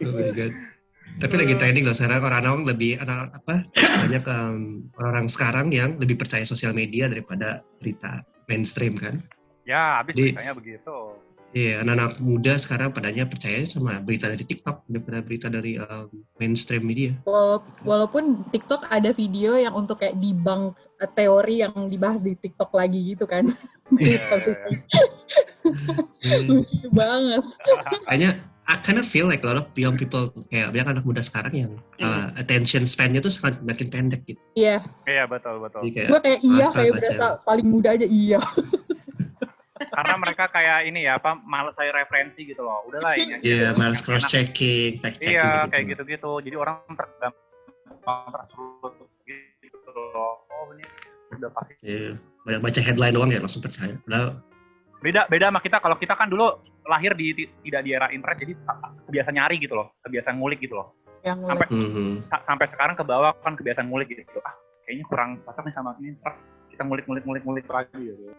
Oh my God. Tapi lagi trending loh sekarang orang-orang lebih anak apa banyak um, orang-orang sekarang yang lebih percaya sosial media daripada berita mainstream kan Ya, habis Di- beritanya begitu. Iya, anak-anak muda sekarang padanya percaya sama berita dari TikTok daripada berita dari um, mainstream media. Wala- Walaupun TikTok ada video yang untuk kayak debunk eh, teori yang dibahas di TikTok lagi gitu kan. Iya, iya, iya. Hmm, <laughs> Lucu banget. kayaknya I kind of feel like a lot of young people kayak banyak anak muda sekarang yang uh, attention span-nya tuh sangat makin pendek gitu. Iya, Iya, betul, betul. Jadi kayak gue kayak iya kayak berasa paling muda aja iya. Karena mereka kayak ini ya, apa, males saya referensi gitu loh. Udahlah ini. Iya, males enak. cross checking, fact checking. Iya, kayak gitu-gitu. Jadi orang tergampang tersulut gitu loh. Oh, ini udah pasti. Iya, banyak baca headline doang ya langsung percaya. Padahal Beda beda sama kita kalau kita kan dulu lahir di ti- tidak di era internet jadi kebiasaan nyari gitu loh, kebiasaan ngulik gitu loh. Yang Sampai mhm. sa- sampai sekarang ke bawah kan kebiasaan ngulik gitu. Ah, kayaknya kurang cocok nih sama ini. Kita ngulik-ngulik ngulik-ngulik lagi gitu.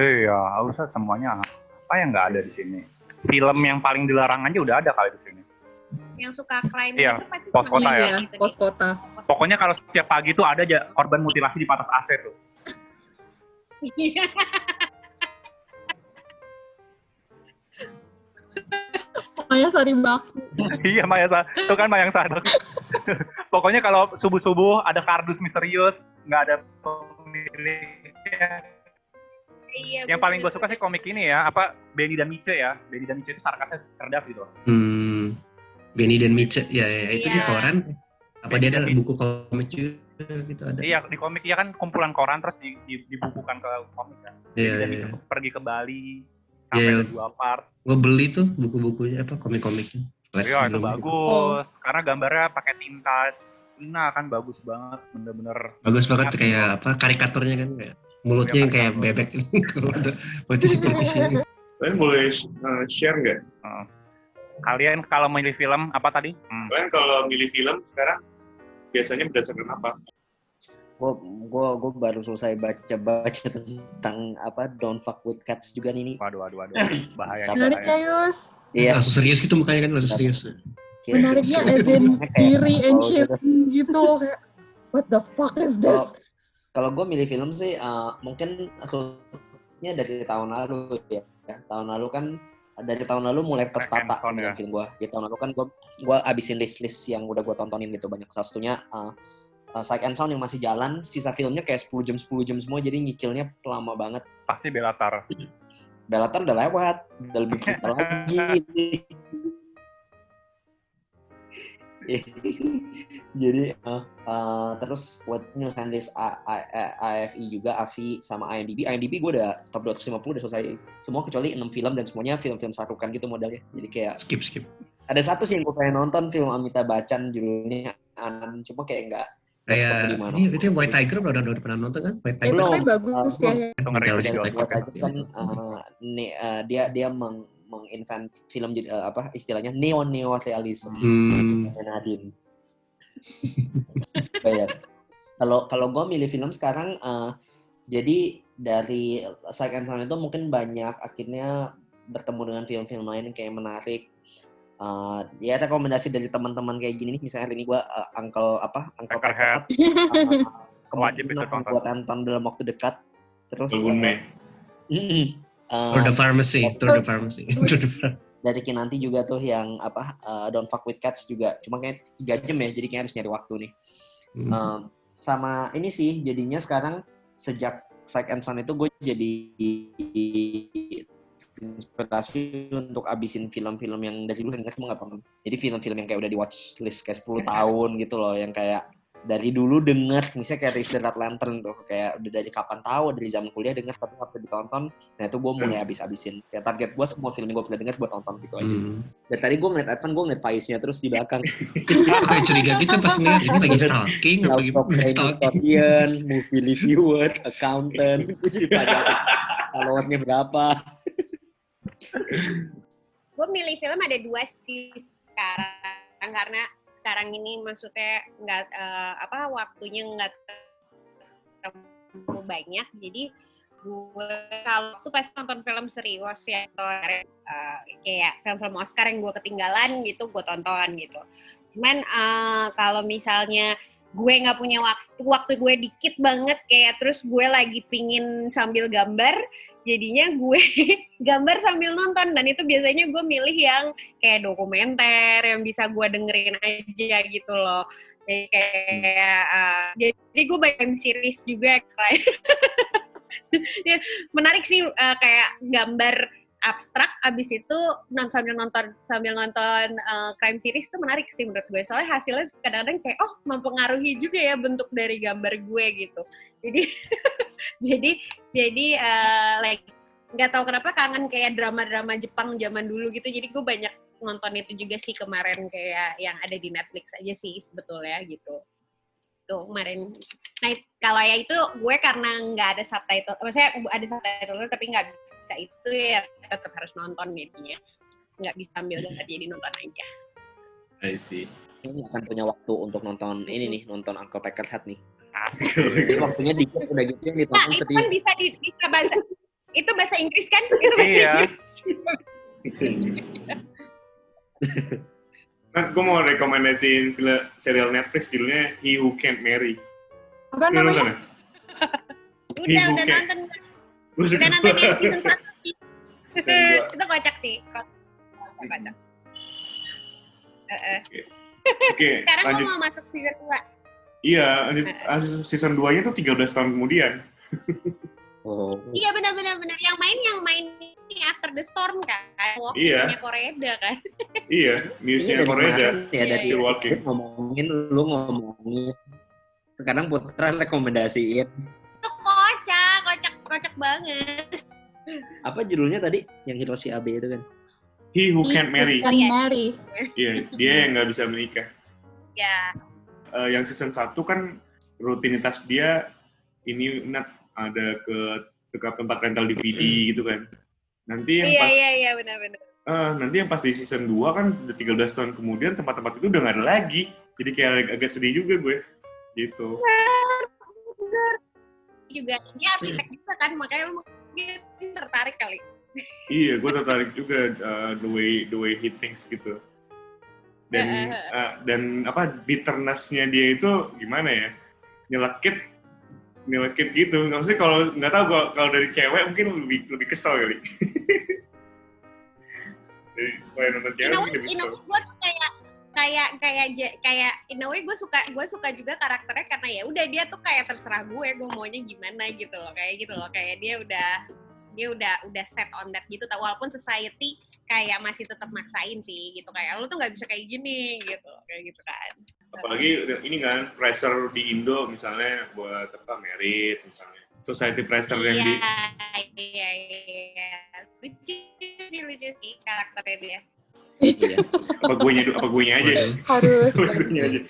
Iya, usah semuanya apa yang nggak ada di sini. Film yang paling dilarang aja udah ada kali di sini. Yang suka crime Iya, itu pasti pos kota ya. gitu pos kota. Pokoknya kalau setiap pagi tuh ada aja korban mutilasi di patas AC tuh. <laughs> Iya. Makanya sari baku. <laughs> iya Maya Sa- itu kan Mayang Sadok. <laughs> Pokoknya kalau subuh-subuh ada kardus misterius, nggak ada pemiliknya. Iya, Yang paling gue suka sih komik ini ya, apa Benny dan Miche ya. Benny dan Miche itu sarkasnya cerdas gitu. Hmm, Benny dan Mitch, ya, ya itu di Iya. koran. Apa Benny dia ada buku komik juga gitu ada? Iya di komik ya kan kumpulan koran terus di, di- dibukukan ke komik kan. Iya, Benny dan iya. Mitch pergi ke Bali sampai Iya. ke dua part. Gue beli tuh buku-bukunya apa komik-komiknya. Iya itu bagus. Karena gambarnya pakai tinta Cina kan bagus banget, bener-bener. Bagus banget kayak apa karikaturnya kan kayak mulutnya yang kayak bebek <laughs> kalau ada politisi-politisi. <laughs> Kalian boleh uh, share nggak? Kalian kalau milih film apa tadi? Hmm. Kalian kalau milih film sekarang biasanya berdasarkan apa? Gue gua, gua baru selesai baca-baca tentang apa Don't Fuck With Cats juga nih. nih. Waduh, waduh, waduh. <clears throat> Bahaya. Menarik ya Yus. Iya. Langsung serius gitu mukanya kan langsung serius. Menariknya as in and shit gitu. kayak what the fuck is this? Kalau kalau gue milih film sih eh, mungkin maksudnya dari tahun lalu ya. Ya, Tahun lalu kan dari tahun lalu mulai tertata dengan ya. film gue. Di tahun lalu kan gue gua abisin list-list yang udah gue tontonin gitu banyak. Salah satunya uh, uh, Sight and Sound yang masih jalan, sisa filmnya kayak 10 jam 10 jam semua jadi nyicilnya lama banget. Pasti Belatar. Bellator udah lewat, udah lebih <laughs> kita lagi. <laughs> Jadi uh, uh, terus buat news and list A- A- A- AFI juga, AFI sama IMDb. IMDb gue udah top 250 udah selesai semua kecuali 6 film dan semuanya film-film sarukan gitu modelnya. Jadi kayak Skip skip. ada satu sih yang gue pengen nonton film Amitabh Bachchan judulnya Anan, cuma kayak nggak Kayak ini itu yang White Tiger udah udah pernah nonton kan? White Tiger. Belum. tapi bagus ya. Itu. Intelligent Tiger kan uh, ne- uh, dia dia meng menginvent film jadi uh, apa istilahnya neo neo realism Hmm. Nadine. Bayar. <laughs> Kalau kalau gue milih film sekarang, uh, jadi dari Sight and Sound itu mungkin banyak akhirnya bertemu dengan film-film lain yang kayak menarik. Uh, ya rekomendasi dari teman-teman kayak gini nih, misalnya hari ini gue uh, Uncle apa Uncle Uncle Peckerhead, uh, <laughs> kemungkinan akan tonton. buat nonton dalam waktu dekat. Terus uh, mm-mm. Uh, Tour de Pharmacy, Tour de Pharmacy. <laughs> Tour de Pharmacy. dari Kinanti juga tuh yang apa uh, Don't Fuck With Cats juga cuma kayak tiga jam ya jadi kayak harus nyari waktu nih Hmm. Um, sama ini sih jadinya sekarang sejak Sight and Sound itu gue jadi inspirasi untuk abisin film-film yang dari dulu kan semua nggak pernah jadi film-film yang kayak udah di watch list kayak 10 tahun gitu loh yang kayak dari dulu denger misalnya kayak Race the Red Lantern tuh kayak udah dari kapan tahu dari zaman kuliah denger tapi waktu ditonton nah itu gue mulai abis-abisin kayak target gue semua film yang gue pernah denger gue tonton gitu aja sih Hmm. dari tadi gue ngeliat Advan gue ngeliat Faiznya terus di belakang <laughs> Kayak curiga gitu pas ngeliat ini lagi stalking apa gimana? Stalking. movie reviewer, accountant, gue jadi pelajaran <laughs> followersnya berapa. Gue milih film ada dua sih sekarang karena sekarang ini maksudnya nggak eh, apa waktunya nggak terlalu banyak. Jadi gue kalau tuh pasti nonton film serius ya atau eh, kayak film-film Oscar yang gue ketinggalan gitu gue tonton gitu. Cuman eh, kalau misalnya gue nggak punya waktu waktu gue dikit banget kayak terus gue lagi pingin sambil gambar jadinya gue <laughs> gambar sambil nonton. Dan itu biasanya gue milih yang kayak dokumenter yang bisa gue dengerin aja gitu loh. Jadi kayak uh, jadi gue banyak series juga kayak <laughs> Ya, menarik sih uh, kayak gambar abstrak abis itu sambil nonton sambil nonton uh, crime series itu menarik sih menurut gue. Soalnya hasilnya kadang-kadang kayak oh mempengaruhi juga ya bentuk dari gambar gue gitu. Jadi <laughs> jadi jadi uh, like nggak tahu kenapa kangen kayak drama-drama Jepang zaman dulu gitu. Jadi gue banyak nonton itu juga sih kemarin kayak yang ada di Netflix aja sih sebetulnya gitu tuh kemarin nah kalau ya itu gue karena nggak ada subtitle maksudnya ada subtitle tapi nggak bisa itu ya tetap harus nonton jadinya nggak bisa ambil gambar jadi nonton aja I see. Ini akan punya waktu untuk nonton ini nih, nonton Uncle Peckerhead nih. Asik. Jadi waktunya dikit udah gitu yang nah ditonton itu sedih. kan bisa di bisa bahasa itu bahasa Inggris kan itu bahasa Iya. Inggris <laughs> Nah, gue mau rekomendasiin film serial Netflix judulnya He Who Can't Marry. Apa namanya? ya? udah udah nonton udah nonton yang season satu sih Season dua. <laughs> itu kocak sih kocak Eh, eh. Oke, <laughs> sekarang lanjut. mau masuk season 2 Iya, lanjut. Season 2-nya tuh 13 tahun kemudian. <laughs> Oh. Iya benar benar benar yang main yang main ini After the Storm kan. Walking Iya. Koreda kan. Iya, Korea. kemarin ya dari Still walking. ngomongin, lu ngomongin. Sekarang Putra rekomendasiin. Itu kocak, kocak kocak banget. Apa judulnya tadi? Yang Hiroshi Abe itu kan? He Who Can't Marry. Can Iya. marry. Iya, dia yang nggak bisa menikah. Ya. Eh, yang season 1 kan rutinitas dia ini net ada ke ke tempat rental DVD gitu kan. Nanti yang Iya pas iya iya benar benar. eh, nanti yang pas di season 2 kan udah 13 tahun kemudian tempat-tempat itu udah nggak ada lagi. Jadi kayak agak, agak sedih juga gue. Gitu. Benar. Juga dia arsitek juga kan makanya lu mungkin tertarik kali. Iya, gue tertarik juga uh, the way the way he thinks gitu. Dan uh, dan apa bitterness-nya dia itu gimana ya? Nyelekit nyelekit gitu. Nggak sih kalau nggak tahu kalau, kalau dari cewek mungkin lebih lebih kesel kali. <laughs> dari kalau nonton cewek mungkin lebih kesel. gue tuh kayak kayak kayak kayak in a way gue suka gue suka juga karakternya karena ya udah dia tuh kayak terserah gue gue maunya gimana gitu loh kayak gitu loh kayak dia udah dia udah udah set on that gitu walaupun society kayak masih tetap maksain sih gitu kayak lu tuh nggak bisa kayak gini gitu kayak gitu kan Apalagi ini kan pressure di Indo misalnya buat apa merit misalnya. Society pressure yang di iya iya iya lucu sih lucu sih karakternya dia Iya. apa gue nya apa gue nya aja. Harus. Gue nya aja.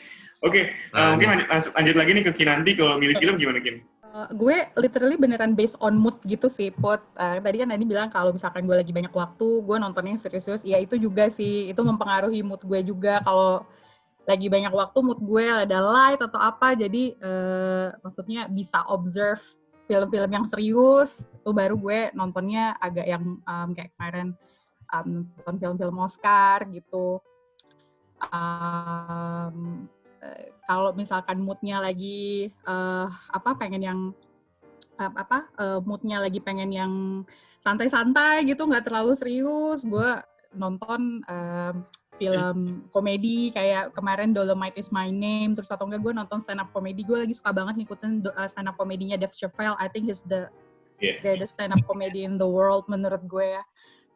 Oke, eh, Ah, mungkin nih. lanjut, lanjut- lanjut lagi nih ke Kinanti kalau milih film gimana Kin? Gue literally beneran based on mood gitu sih, Put. Uh, tadi kan Nani bilang kalau misalkan gue lagi banyak waktu, gue nontonnya serius-serius. Ya itu juga sih, itu mempengaruhi mood gue juga. Kalau lagi banyak waktu, mood gue ada light atau apa, jadi uh, maksudnya bisa observe film-film yang serius, itu baru gue nontonnya agak yang um, kayak kemarin um, nonton film-film Oscar gitu. Um, kalau misalkan moodnya lagi eh, apa pengen yang ap- apa eh, moodnya lagi pengen yang santai-santai gitu nggak terlalu serius gue nonton em, film komedi kayak kemarin Dolomite is my name terus atau enggak gue nonton stand up komedi gue lagi suka banget ngikutin eh, stand up komedinya Dave Chappelle I think he's the Iya. greatest stand up comedy in the world menurut gue ya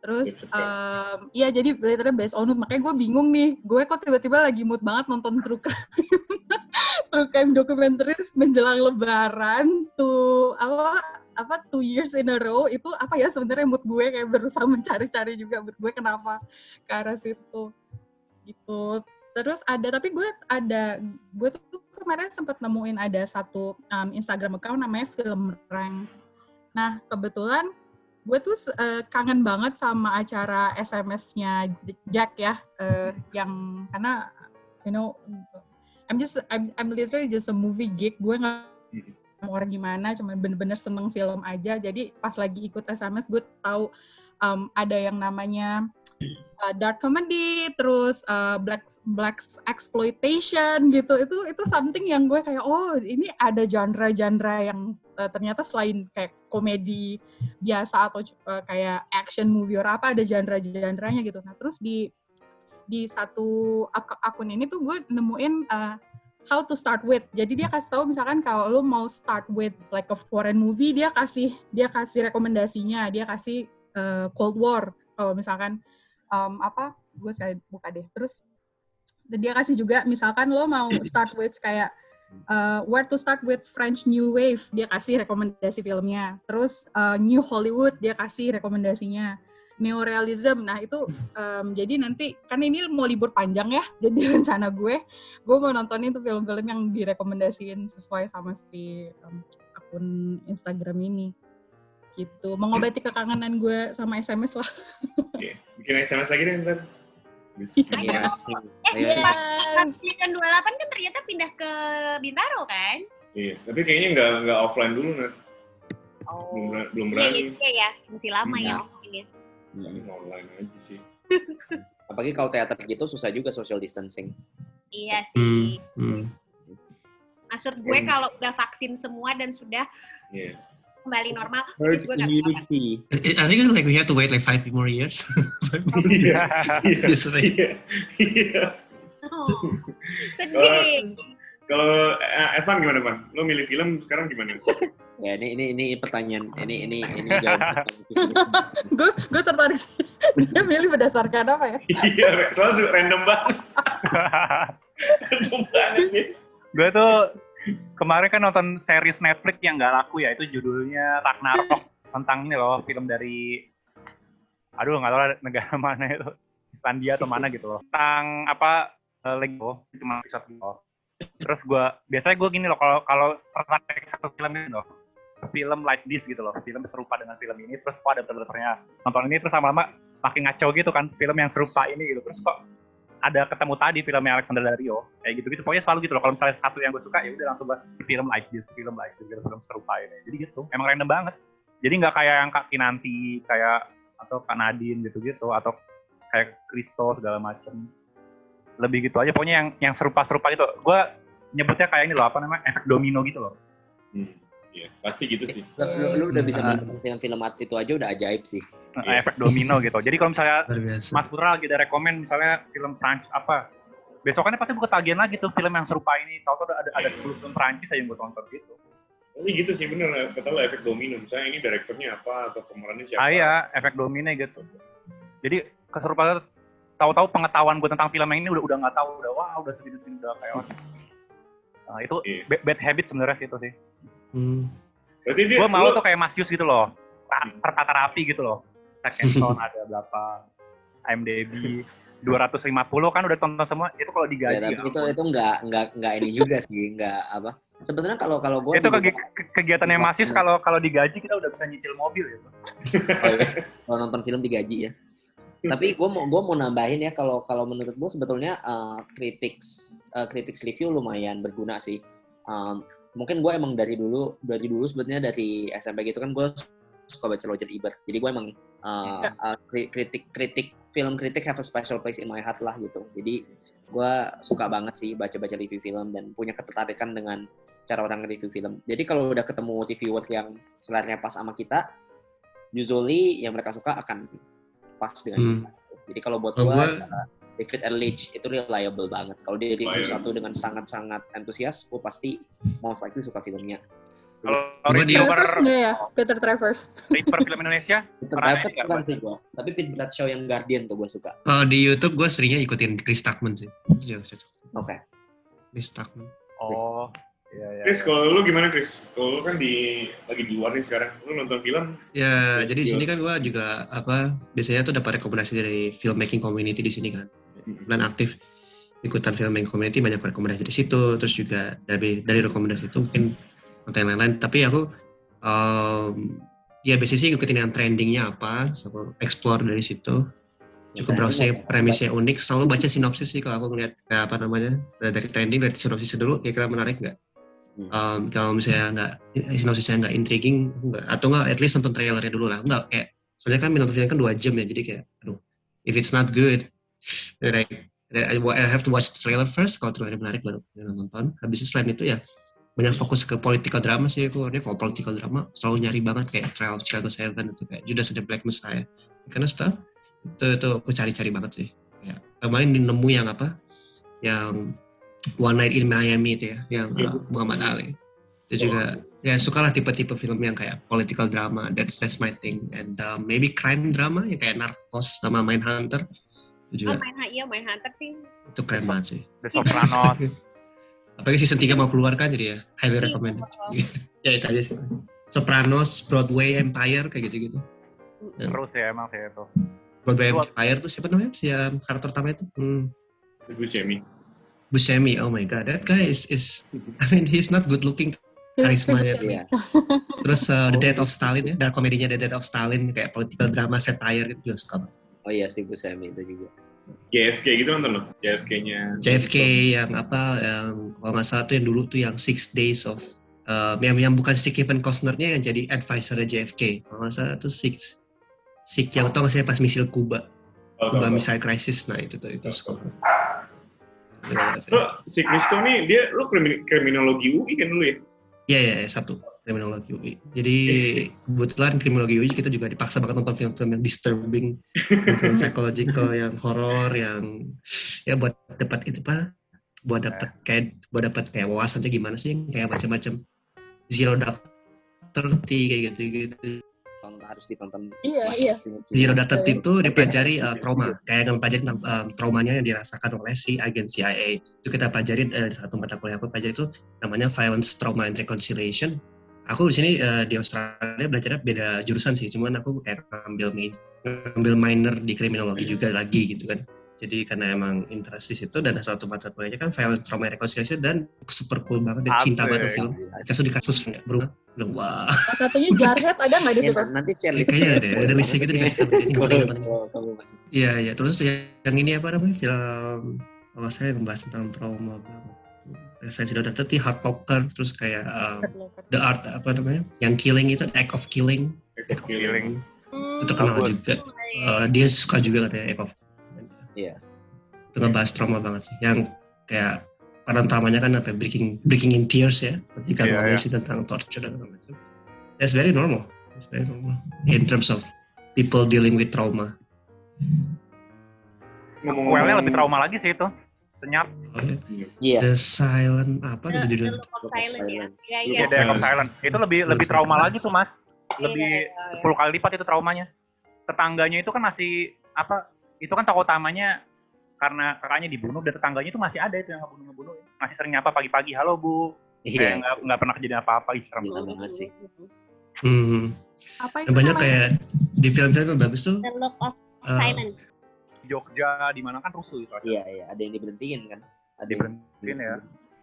terus em, iya jadi literally based on mood. Makanya gue bingung nih gue kok tiba-tiba lagi mood banget nonton true crime. <laughs> True crime documentaries menjelang lebaran tuh apa apa two years in a row itu apa ya sebenarnya mood gue? Kayak berusaha mencari-cari juga mood gue kenapa ke arah situ. Gitu. Terus ada tapi gue ada gue tuh kemarin sempat nemuin ada satu um, Instagram account namanya film rank. Nah kebetulan gue tuh eh, kangen banget sama acara SMS-nya Jack ya eh, yang karena you know I'm just I'm, I'm literally just a movie geek. Gue nggak mau orang gimana cuma bener-bener seneng film aja. Jadi pas lagi ikut SMS gue tahu um, ada yang namanya uh, dark comedy terus uh, black black exploitation gitu itu itu something yang gue kayak oh ini ada genre-genre yang uh, ternyata selain kayak komedi biasa atau uh, kayak action movie or apa ada genre-genrenya gitu nah terus di di satu ak- akun ini tuh gue nemuin uh, how to start with. Jadi dia kasih tahu misalkan kalau lu mau start with like a foreign movie, dia kasih dia kasih rekomendasinya, dia kasih uh, Cold War. Kalau misalkan um, apa, gue saya buka deh. Terus dia kasih juga misalkan lo mau <coughs> start with kayak uh, where to start with French New Wave, dia kasih rekomendasi filmnya. Terus uh, New Hollywood, dia kasih rekomendasinya. Neorealism, nah itu um, jadi nanti kan ini mau libur panjang ya, <laughs> jadi rencana gue gue mau nontonin tuh film-film yang direkomendasiin sesuai sama si um, akun Instagram ini gitu mengobati kekangenan gue sama SMS lah Oke, bikin SMS lagi deh ntar. Iya. Eh, pas Pilihan 28 kan ternyata pindah ke Bintaro kan? Iya, tapi kayaknya nggak nggak offline dulu Nat. belum Oh. berani, belum Iya, berani. iya ya, masih lama Iya. ya online ya. Ini online aja sih. <laughs> Apalagi kalau teater gitu susah juga social distancing. Iya Hmm, sih. hmm. Maksud gue Hmm. kalau udah vaksin semua dan sudah Iya. Kembali normal, Herd gue immunity. I think like we have to wait like five more years. <laughs> Iya. Iya. This way. Iya. Iya. Oh, <laughs> sedih. Kalau eh, Evan gimana, Van? Lo milih film sekarang gimana? <laughs> Ya ini ini ini pertanyaan ini ini ini jawaban. gue gue tertarik sih dia milih berdasarkan apa ya Iya, soalnya random banget. random banget nih. gue tuh kemarin kan nonton series Netflix yang nggak laku ya, itu judulnya Ragnarok. Tentang ini loh film dari aduh nggak lah negara <laughs> mana itu Islandia atau mana gitu loh. Tentang apa eh, Lego cuma episode gitu terus gue biasanya gue gini loh kalau kalau satu film ini loh film like this gitu loh film serupa dengan film ini terus kok ada trailernya nonton ini terus lama-lama makin ngaco gitu kan film yang serupa ini gitu. Terus kok ada ketemu tadi filmnya Alexander Dario kayak gitu gitu pokoknya selalu gitu loh. Kalau misalnya satu yang gue suka ya udah langsung film like this film like this gitu, film serupa ini. Jadi gitu. Emang random banget. Jadi nggak kayak yang Kak Kinanti kayak atau Kak Nadine gitu-gitu atau kayak Kristo segala macem. Lebih gitu aja. Pokoknya yang yang serupa-serupa gitu. Gue nyebutnya kayak ini loh apa namanya? Efek domino gitu loh. Hmm, Iya, pasti gitu sih. Lu, lu, lu udah bisa Ah. menonton film-film art itu aja udah ajaib sih. Iya. efek domino gitu jadi kalau misalnya. Mas Putra lagi ada rekomen misalnya film Prancis apa besokannya pasti buka tagihan lagi tuh film yang serupa ini tahu-tahu ada ada 10 film Prancis aja yang gue tonton gitu Pasti gitu sih, bener. Kata lo efek domino. Misalnya ini direkturnya apa, atau pemerannya siapa. ah iya efek domino gitu jadi keserupaan tahu-tahu pengetahuan gue tentang film yang ini udah udah nggak tahu udah wah udah segini segini udah kayak <laughs> nah, itu ba- bad habit sebenarnya sih itu sih Hmm. Berarti dia, gue mau lo- tuh kayak Mas Yus gitu loh Ta- tertata rapi gitu loh second <laughs> sound ada berapa IMDb 250 kan udah tonton semua. Itu kalau Ya, digaji. tapi ya itu ampun. itu nggak nggak nggak ini juga sih, nggak apa. Sebenarnya kalau kalau gue itu kegi- ke- kegiatannya Masis kalau kalau digaji kita udah bisa nyicil mobil ya. <laughs> Oh, iya. kalau nonton film digaji ya. Tapi gue mau gue mau nambahin ya kalau kalau menurut gue sebetulnya uh, critics uh, critics review lumayan berguna sih. Um, mungkin gue emang dari dulu dari dulu sebetulnya dari SMP gitu kan gue suka baca Roger Ebert. Jadi gue emang uh, uh, kri- kritik kritik film kritik have a special place in my heart lah gitu. Jadi gue suka banget sih baca-baca review film dan punya ketertarikan dengan cara orang review film. Jadi kalau udah ketemu reviewer yang seleranya pas sama kita, usually yang mereka suka akan pas dengan Hmm. kita. Jadi kalau buat gue, gua- David Ehrlich itu reliable banget. Kalau dia review Reliable. satu dengan sangat-sangat antusias, gue pasti most likely suka filmnya. Kalau Gua di- reviewer ya? Peter Travers. reviewer film Indonesia Peter Travers bukan Mas? sih gue, tapi Pete Bradshaw yang Guardian tuh gue suka. Kalau di YouTube gue seringnya ikutin Chris Tuckman sih. Iya. Oke. Chris Tuckman. Oh, iya iya. Chris, iya. kalau lu gimana Chris? Kalau lu kan di lagi di luar nih sekarang, lu nonton film, Ya, jadi di sini kan gue juga apa biasanya tuh dapat rekomendasi dari filmmaking community di sini kan. Dan aktif ikutan filmmaking community banyak rekomendasi di situ. Terus juga dari dari rekomendasi itu mungkin yang lain-lain. Tapi aku um, ya biasanya sih ngikutin yang trendingnya apa, sama explore dari situ. Cukup browsing premisnya unik. Selalu baca sinopsis sih kalau aku ngeliat kayak apa namanya dari trending dari sinopsis dulu kira-kira menarik nggak? Um, kalau misalnya nggak sinopsisnya nggak intriguing nggak atau nggak at least nonton trailernya dulu lah nggak kayak soalnya kan nonton film kan dua jam ya jadi kayak aduh if it's not good then I, then I, I have to watch the trailer first kalau trailernya menarik baru nonton. Habis itu selain itu ya banyak fokus ke political drama sih aku kalau political drama selalu nyari banget kayak Trial of Chicago Seven itu kayak Judas and the Black Messiah. Karena stuff itu itu aku cari-cari banget sih. Ya kemarin nemu yang apa? Yang One Night in Miami itu ya yang uh, Muhammad Ali. Itu juga ya sukalah tipe-tipe film yang kayak political drama that's that's my thing and uh, maybe crime drama yang kayak Narcos sama Mindhunter itu Oh, juga main iya main Hunter sih. itu keren banget sih The Sopranos. <laughs> apalagi season 3 mau keluar kan jadi ya highly Iya, recommended <laughs> ya itu aja sih Sopranos Broadway Empire kayak gitu-gitu Ya. Terus ya emang sih itu. Broadway Buat- Empire tuh siapa namanya si um, karakter utama itu hmm. Jamie. Buscemi oh my god that guy is is <laughs> I mean he's not good looking karismanya tuh. Iya. Terus uh, The Death of Stalin ya, dan komedinya The Death of Stalin kayak political drama satire gitu juga suka banget. Oh iya sih Buscemi itu juga. JFK gitu nonton lo? JFK-nya. JFK yang apa yang kalau nggak salah tuh yang dulu tuh yang Six Days of uh, yang yang bukan si Kevin Costner-nya yang jadi advisor JFK. Kalau nggak salah tuh Six Six yang tau nggak sih pas misil Kuba, Oh, Kuba. Missile Crisis. Nah itu tuh itu sih. Lo, si Kristo nih, dia, lo krimi- kriminologi UI kan dulu ya? Iya iya iya, satu kriminologi UI. Jadi kebetulan kriminologi UI kita juga dipaksa banget nonton film-film yang disturbing, film <laughs> psychological, yang horor, yang ya buat dapat itu pak, buat dapat kayak buat dapat kayak wawasannya gimana sih, kayak macam-macam Zero Dark Thirty kayak gitu-gitu. Tonton- harus ditonton. Iya, iya. Zero Dark Thirty itu dipelajari uh, trauma, kayak ngepelajari tentang um, traumanya yang dirasakan oleh si agen CIA. Itu kita pelajari uh, satu mata kuliah aku pelajari itu namanya Violence, Trauma, and Reconciliation. Aku di sini uh, di Australia belajarnya beda jurusan sih, cuman aku kayak ngambil main, ngambil minor di kriminologi juga lagi gitu kan. Jadi karena emang interest di situ dan satu mata kuliahnya kan Violence, Trauma, Reconciliation dan super cool banget, dan cinta banget tuh film. Kasus di kasus berubah, wah, Salah satunya Jarhead ada nggak di Ya, situ? nanti share kayaknya ada, ada listnya gitu. Kalau kamu masih Iya, iya. Terus yang, yang ini apa namanya? Film kalau saya membahas tentang trauma sudah tadi Hard Locker, terus kayak um, The Art apa namanya? Yang Killing itu Act of Killing. Act of Killing. Itu terkenal Bagus. juga. Uh, dia suka juga katanya Act of Iya. Itu ngebahas trauma banget sih. Yang kayak peran utamanya kan apa breaking breaking in tears ya ketika Iya, ngomongin sih tentang torture dan segala macam. That's very normal. That's very normal in terms of people dealing with trauma. Sequelnya lebih trauma lagi sih itu. Senyap. Iya. The Silent apa The, gitu the judulnya? Look of Silence ya. Iya, iya. Iya, The Act of Silence. Itu lebih lebih trauma Silence. lagi tuh, Mas. Lebih Iya, iya, 10 kali lipat itu traumanya. Tetangganya itu kan masih apa? Itu kan tokoh utamanya karena kakaknya dibunuh dan tetangganya itu masih ada itu yang ngebunuh-ngebunuh. Masih sering nyapa pagi-pagi, "Halo, Bu." Kayak Iya. nggak nggak pernah kejadian apa-apa, ih, serem. Gila banget sih. Hmm. Apa itu banyak kayak di film-film yang bagus tuh The Look of uh, Silence. Jogja di mana kan rusuh itu. Iya, iya, ada yang diberhentiin kan. Ada yang Diberhentiin ya.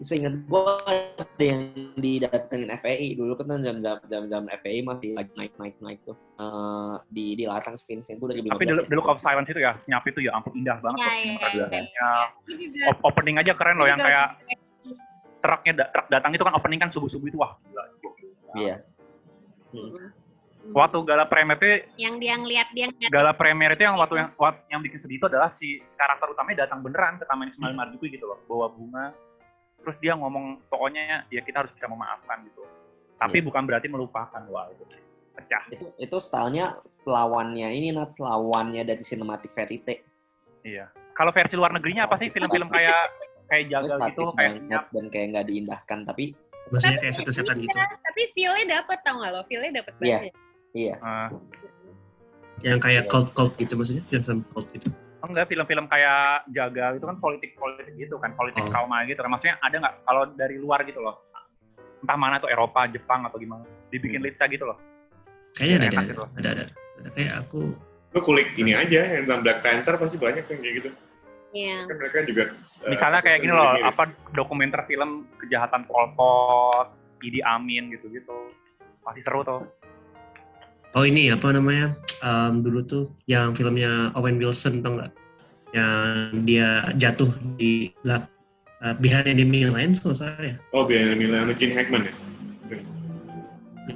Seingat gua ada yang didatengin FPI dulu kan jam-jam jam-jam FPI masih lagi naik naik naik tuh Eh, di dilarang screen screen itu dari 2015 Tapi The, ya. The Look of Silence itu ya, senyap itu ya ampun indah banget. Ya, loh ya, ya, Op- Opening aja keren loh yang kayak truknya truk datang itu kan opening kan subuh-subuh itu wah gila. gokil. Iya. Waktu gala premier itu yang dia ngeliat dia ngeliat gala premier itu yang waktu yang wat- yang bikin sedih itu adalah si, si karakter utamanya datang beneran ke Taman Ismail Marzuki gitu loh, bawa bunga. Terus dia ngomong pokoknya ya kita harus bisa memaafkan gitu. Tapi Iya. bukan berarti melupakan wah itu pecah. Itu itu stylenya lawannya ini nat lawannya dari cinematic verite. Iya. Kalau versi luar negerinya apa sih film-film kayak kayak Itu jagal gitu, kayak senyap. dan kayak nggak diindahkan tapi Maksudnya kayak setan-setan gitu. Iya, tapi feel-nya dapet tau gak lo? Feel-nya dapet Iya. banget. Iya Eh, Yang kayak cult-cult gitu maksudnya, film-film cult gitu. enggak film-film kayak jagal itu kan politik-politik gitu kan, politik Oh. trauma gitu kan. Maksudnya ada nggak kalau dari luar gitu loh? Entah mana tuh Eropa, Jepang atau gimana. Dibikin Hmm. lista gitu loh. Kayaknya ada, Enak ada, gitu. ada, ada, ada. Kayak aku, Lu kulik ini aja yang tentang Black Panther pasti banyak tuh yang kayak gitu. Iya. Kan mereka juga eh, Misalnya kayak gini loh, mirip. apa dokumenter film kejahatan Pol Pot, Idi Amin gitu-gitu. Pasti seru tuh. Oh ini apa namanya, em, dulu tuh yang filmnya Owen Wilson tau nggak? Yang dia jatuh di belak uh, behind enemy lines kalau salah ya. Oh, biar nilai anu Gene Hackman ya.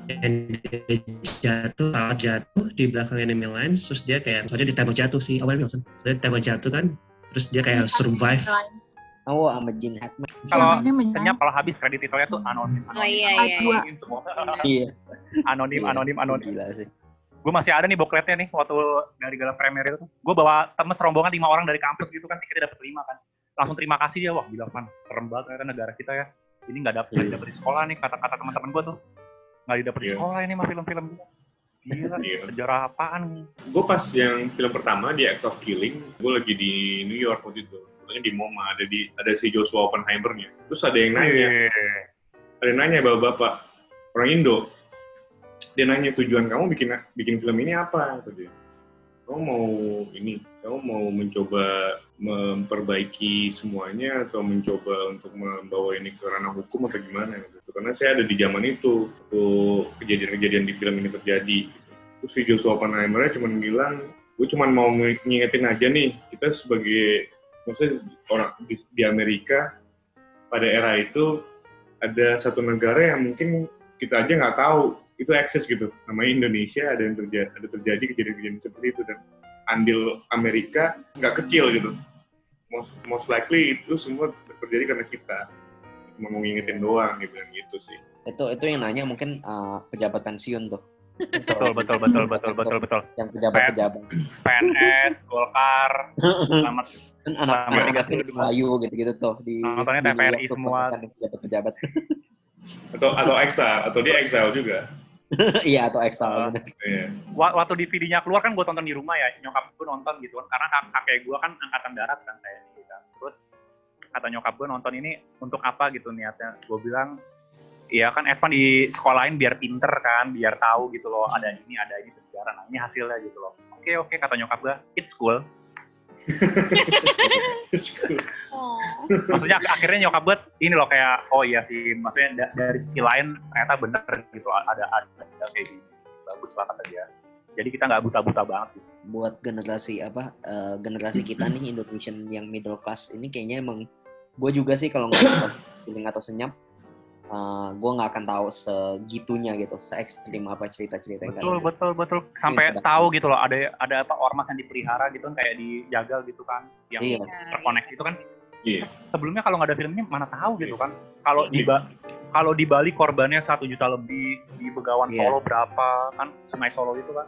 Yang dia jatuh, saat jatuh di belakang enemy lines, terus dia kayak, soalnya ditembak jatuh sih Owen Wilson. Dia ditembak jatuh kan, terus dia kayak survive. Oh sama Gene Hackman Kalau senyap kalau habis kredit titelnya tuh anonim, anonim, Oh, iya, anonim, iya, iya. anonim semua. iya anonim, Iya. anonim, anonim. gila sih gue masih ada nih bokletnya nih waktu dari gala premier itu gue bawa temen serombongan lima orang dari kampus gitu kan tiketnya dapat lima kan langsung terima kasih dia wah gila kan serem banget ternyata negara kita ya ini nggak dapet nggak dapet di sekolah nih kata-kata teman-teman gue tuh nggak didapet di Iya. sekolah ini mah film-film gila Iya. sejarah apaan nih Gue pas yang film pertama di Act of Killing, gue lagi di New York waktu itu. Pokoknya di MoMA, ada di ada si Joshua Oppenheimer-nya. Terus ada yang nanya, Wih. ada yang nanya bapak-bapak orang Indo. Dia nanya tujuan kamu bikin bikin film ini apa? Kata dia. Kamu mau ini, kamu mau mencoba memperbaiki semuanya atau mencoba untuk membawa ini ke ranah hukum atau gimana gitu. Karena saya ada di zaman itu, waktu kejadian-kejadian di film ini terjadi. Gitu. Terus si Joshua Oppenheimer cuma bilang, gue cuma mau ngingetin aja nih, kita sebagai, maksudnya orang di, di Amerika, pada era itu ada satu negara yang mungkin kita aja nggak tahu itu eksis gitu. Namanya Indonesia ada yang terjadi ada terjadi kejadian-kejadian seperti itu dan andil Amerika nggak kecil gitu. Most, most likely itu semua terjadi karena kita. Mau ngingetin doang gitu gitu sih. Itu itu yang nanya mungkin uh, pejabat pensiun tuh betul betul betul betul betul betul yang pejabat-pejabat. PNS Golkar selamat kan anak-anak tiga Melayu gitu-gitu tuh di Nontonnya tuh semua. pejabat-pejabat. Atau atau exile atau dia exile juga. <laughs> Iya atau Excel Ah. Iya. Wa- waktu DVD-nya keluar kan gue tonton di rumah ya nyokap gue nonton gitu kan. Karena kak- kakek gue kan angkatan darat kan kayak gitu kan. Terus kata nyokap gue nonton ini untuk apa gitu niatnya. Gue bilang Iya kan Evan di sekolahin biar pinter kan biar tahu gitu loh ada ini ada ini sejarah nah ini hasilnya gitu loh. Oke oke kata nyokap gue <laughs> it's cool. Oh. maksudnya ak- akhirnya nyokap gue ini loh kayak oh iya sih maksudnya da- dari sisi lain ternyata bener gitu ada ada, ada kayak gini. Bagus lah kata dia. Jadi kita nggak buta-buta banget gitu. buat generasi apa eh, generasi kita nih Indonesian yang middle class ini kayaknya emang gue juga sih kalau nggak <coughs> atau senyap eh, gue nggak akan tahu segitunya gitu se ekstrim apa cerita-cerita yang betul betul betul. Sampai Iya. tahu gitu loh ada ada apa ormas yang dipelihara gitu kan kayak dijagal gitu kan yang Iya. terkoneksi itu kan. Iya. sebelumnya kalau nggak ada filmnya mana tahu gitu kan. Kalau di Ba- kalau di Bali korbannya satu juta lebih di Begawan Iya. Solo berapa kan Sungai Solo itu kan.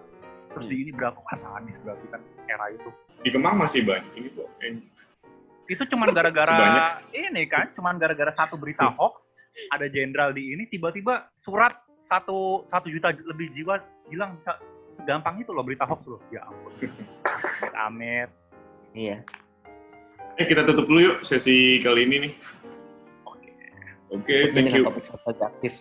Terus di ini berapa wah sadis berarti kan era itu. Di Kemang masih banyak ini kok Eh, itu cuman gara-gara ini kan cuman gara-gara satu berita hoax ada jenderal di ini tiba-tiba surat satu satu juta lebih jiwa hilang bisa segampang itu loh berita hoax loh. Ya ampun. Amit iya. Eh kita tutup dulu yuk sesi kali ini nih. Oke. Oke ini thank you. justice.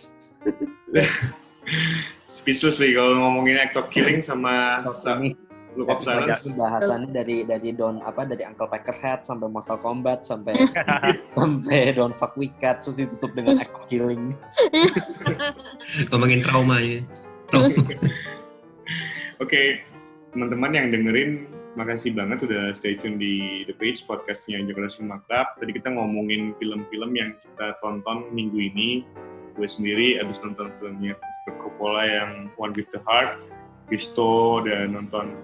<laughs> Speechless nih kalau ngomongin act of killing sama sa- ini Look of Silence. Bahasannya dari dari Don apa dari Uncle Peckerhead sampai Mortal Kombat sampai <laughs> sampai Don't Fuck Cats terus ditutup dengan Act of Killing. <laughs> Ngomongin trauma ya. Trauma. <laughs> Oke, teman-teman yang dengerin, makasih banget udah stay tune di The Page, podcastnya Jakarta Cinema Club. Tadi kita ngomongin film-film yang kita tonton minggu ini. Gue sendiri abis nonton filmnya Coppola yang One with the Heart, Visto, dan nonton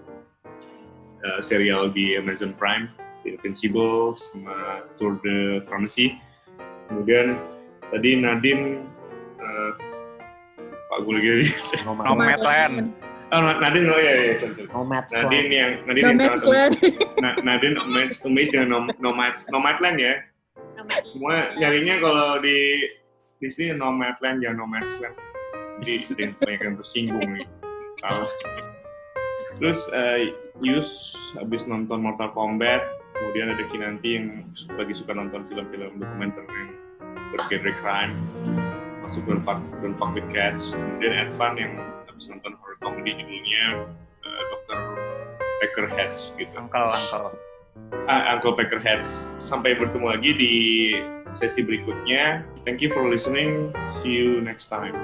uh, serial di Amazon Prime, The Invincible, sama Tour de Pharmacy. Kemudian tadi Nadine, uh, Pak gue lagi Nomadland. Oh, Nadine, oh iya, iya. Nomadland. Nadine yang Nadine yang sangat Nomadland. <laughs> Na- Nadine amazed, amazed dengan nom, nomad Nomadland ya. Sama Semua nyarinya kalau di di sini Nomadland ya Nomadsland. Jadi ada yang banyak yang tersinggung nih. Salah. Terus eh, Yus habis nonton Mortal Kombat, kemudian ada Kinanti yang lagi suka nonton film-film dokumenter yang bergenre crime, masuk Don't Fuck, Don't Fuck With Cats. Kemudian Advan yang habis nonton horror comedy judulnya eh, Dr. Peckerheads gitu. Uncle, uncle. Ah, Uncle Peckerheads. Sampai bertemu lagi di sesi berikutnya. Thank you for listening. See you next time.